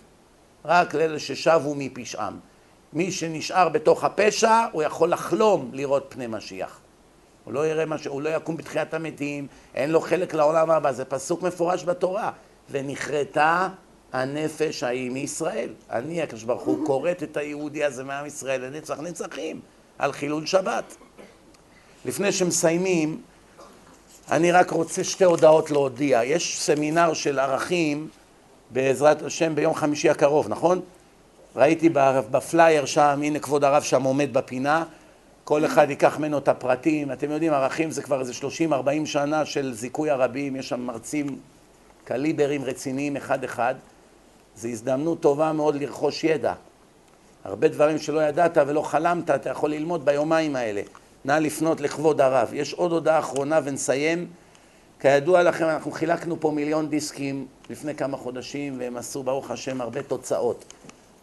רק לאלה ששבו מפשעם. מי שנשאר בתוך הפשע, הוא יכול לחלום לראות פני משיח. הוא לא יראה משהו, הוא לא יקום בתחיית המתים, אין לו חלק לעולם הבא, זה פסוק מפורש בתורה. ונכרתה הנפש ההיא מישראל. אני, הקדוש ברוך הוא, כורת את היהודי הזה מעם ישראל לנצח נצחים, על חילול שבת. לפני שמסיימים, אני רק רוצה שתי הודעות להודיע. יש סמינר של ערכים, בעזרת השם, ביום חמישי הקרוב, נכון? ראיתי בפלייר שם, הנה כבוד הרב שם עומד בפינה, כל אחד ייקח ממנו את הפרטים, אתם יודעים, ערכים זה כבר איזה 30-40 שנה של זיכוי הרבים, יש שם מרצים קליברים רציניים אחד-אחד, זו הזדמנות טובה מאוד לרכוש ידע. הרבה דברים שלא ידעת ולא חלמת, אתה יכול ללמוד ביומיים האלה. נא לפנות לכבוד הרב. יש עוד הודעה אחרונה ונסיים. כידוע לכם, אנחנו חילקנו פה מיליון דיסקים לפני כמה חודשים, והם עשו, ברוך השם, הרבה תוצאות.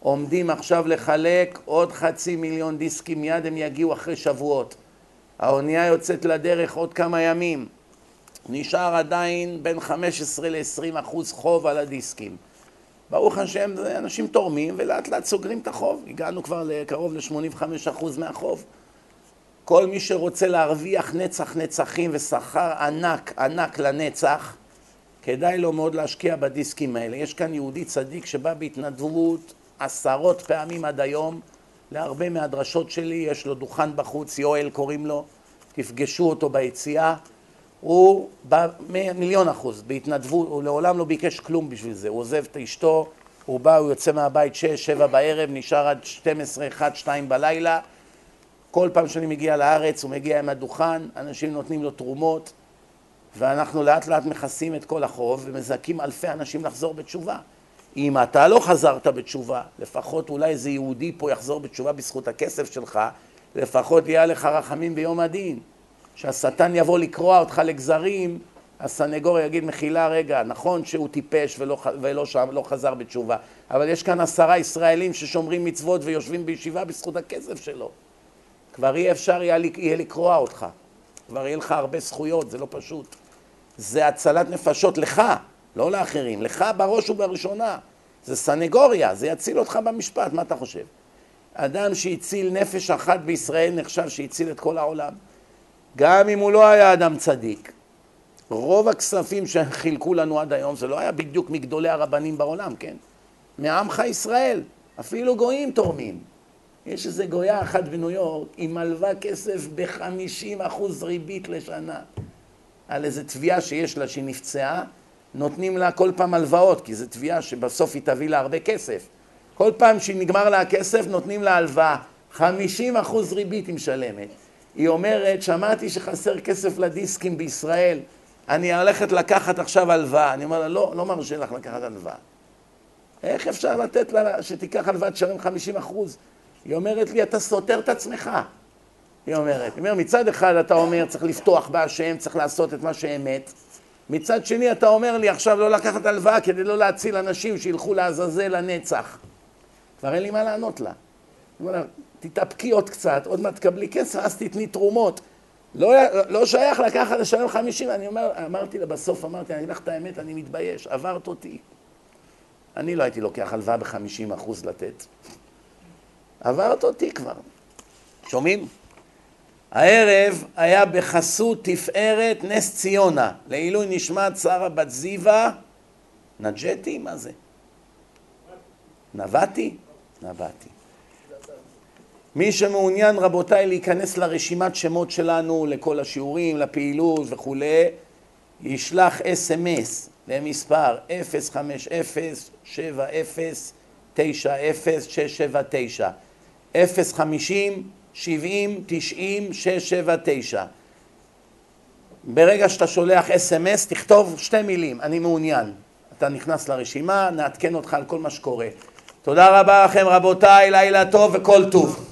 עומדים עכשיו לחלק עוד חצי מיליון דיסקים, מיד הם יגיעו אחרי שבועות. האונייה יוצאת לדרך עוד כמה ימים. נשאר עדיין בין 15 ל-20 אחוז חוב על הדיסקים. ברוך השם, אנשים תורמים ולאט לאט סוגרים את החוב. הגענו כבר לקרוב ל-85 אחוז מהחוב. כל מי שרוצה להרוויח נצח נצחים ושכר ענק ענק לנצח, כדאי לו מאוד להשקיע בדיסקים האלה. יש כאן יהודי צדיק שבא בהתנדבות עשרות פעמים עד היום להרבה מהדרשות שלי, יש לו דוכן בחוץ, יואל קוראים לו, תפגשו אותו ביציאה. הוא בא מיליון אחוז בהתנדבות, הוא לעולם לא ביקש כלום בשביל זה, הוא עוזב את אשתו, הוא בא, הוא יוצא מהבית שש, שבע בערב, נשאר עד 12, 1, 2 בלילה, כל פעם שאני מגיע לארץ הוא מגיע עם הדוכן, אנשים נותנים לו תרומות ואנחנו לאט לאט מכסים את כל החוב ומזכים אלפי אנשים לחזור בתשובה. אם אתה לא חזרת בתשובה, לפחות אולי איזה יהודי פה יחזור בתשובה בזכות הכסף שלך, לפחות יהיה לך רחמים ביום הדין. שהשטן יבוא לקרוע אותך לגזרים, הסנגור יגיד מחילה רגע, נכון שהוא טיפש ולא, ולא שם, לא חזר בתשובה, אבל יש כאן עשרה ישראלים ששומרים מצוות ויושבים בישיבה בזכות הכסף שלו. כבר אי אפשר יהיה לקרוע אותך, כבר יהיה לך הרבה זכויות, זה לא פשוט. זה הצלת נפשות לך, לא לאחרים, לך בראש ובראשונה. זה סנגוריה, זה יציל אותך במשפט, מה אתה חושב? אדם שהציל נפש אחת בישראל נחשב שהציל את כל העולם. גם אם הוא לא היה אדם צדיק. רוב הכספים שחילקו לנו עד היום זה לא היה בדיוק מגדולי הרבנים בעולם, כן? מעמך ישראל, אפילו גויים תורמים. יש איזה גויה אחת בניו יורק, היא מלווה כסף ב-50% ריבית לשנה. על איזה תביעה שיש לה שהיא נפצעה, נותנים לה כל פעם הלוואות, כי זו תביעה שבסוף היא תביא לה הרבה כסף. כל פעם שנגמר לה הכסף נותנים לה הלוואה, 50% ריבית היא משלמת. היא אומרת, שמעתי שחסר כסף לדיסקים בישראל, אני הולכת לקחת עכשיו הלוואה. אני אומר לה, לא, לא מרשה לך לקחת הלוואה. איך אפשר לתת לה שתיקח הלוואה תשלם 50 אחוז? היא אומרת לי, אתה סותר את עצמך. היא אומרת, היא אומרת, מצד אחד אתה אומר, צריך לפתוח בהשם, צריך לעשות את מה שאמת. מצד שני אתה אומר לי עכשיו לא לקחת הלוואה כדי לא להציל אנשים שילכו לעזאזל לנצח. כבר אין לי מה לענות לה. אני אומר לה, תתאפקי עוד קצת, עוד מעט תקבלי כסף, אז תתני תרומות. לא, לא שייך לקחת לשלם חמישים, אני אומר, אמרתי לה בסוף, אמרתי, אני אגיד לך את האמת, אני מתבייש, עברת אותי. אני לא הייתי לוקח הלוואה בחמישים אחוז לתת. עברת אותי כבר. שומעים? הערב היה בחסות תפארת נס ציונה, לעילוי נשמת שרה בת זיווה, נג'טי? מה זה? נבטי? נבטי. מי שמעוניין רבותיי להיכנס לרשימת שמות שלנו לכל השיעורים, לפעילות וכולי, ישלח אס.אם.אס למספר 050-70-90-679 050 70 90 679 ברגע שאתה שולח אס.אם.אס תכתוב שתי מילים, אני מעוניין. אתה נכנס לרשימה, נעדכן אותך על כל מה שקורה. תודה רבה לכם רבותיי, לילה טוב וכל טוב.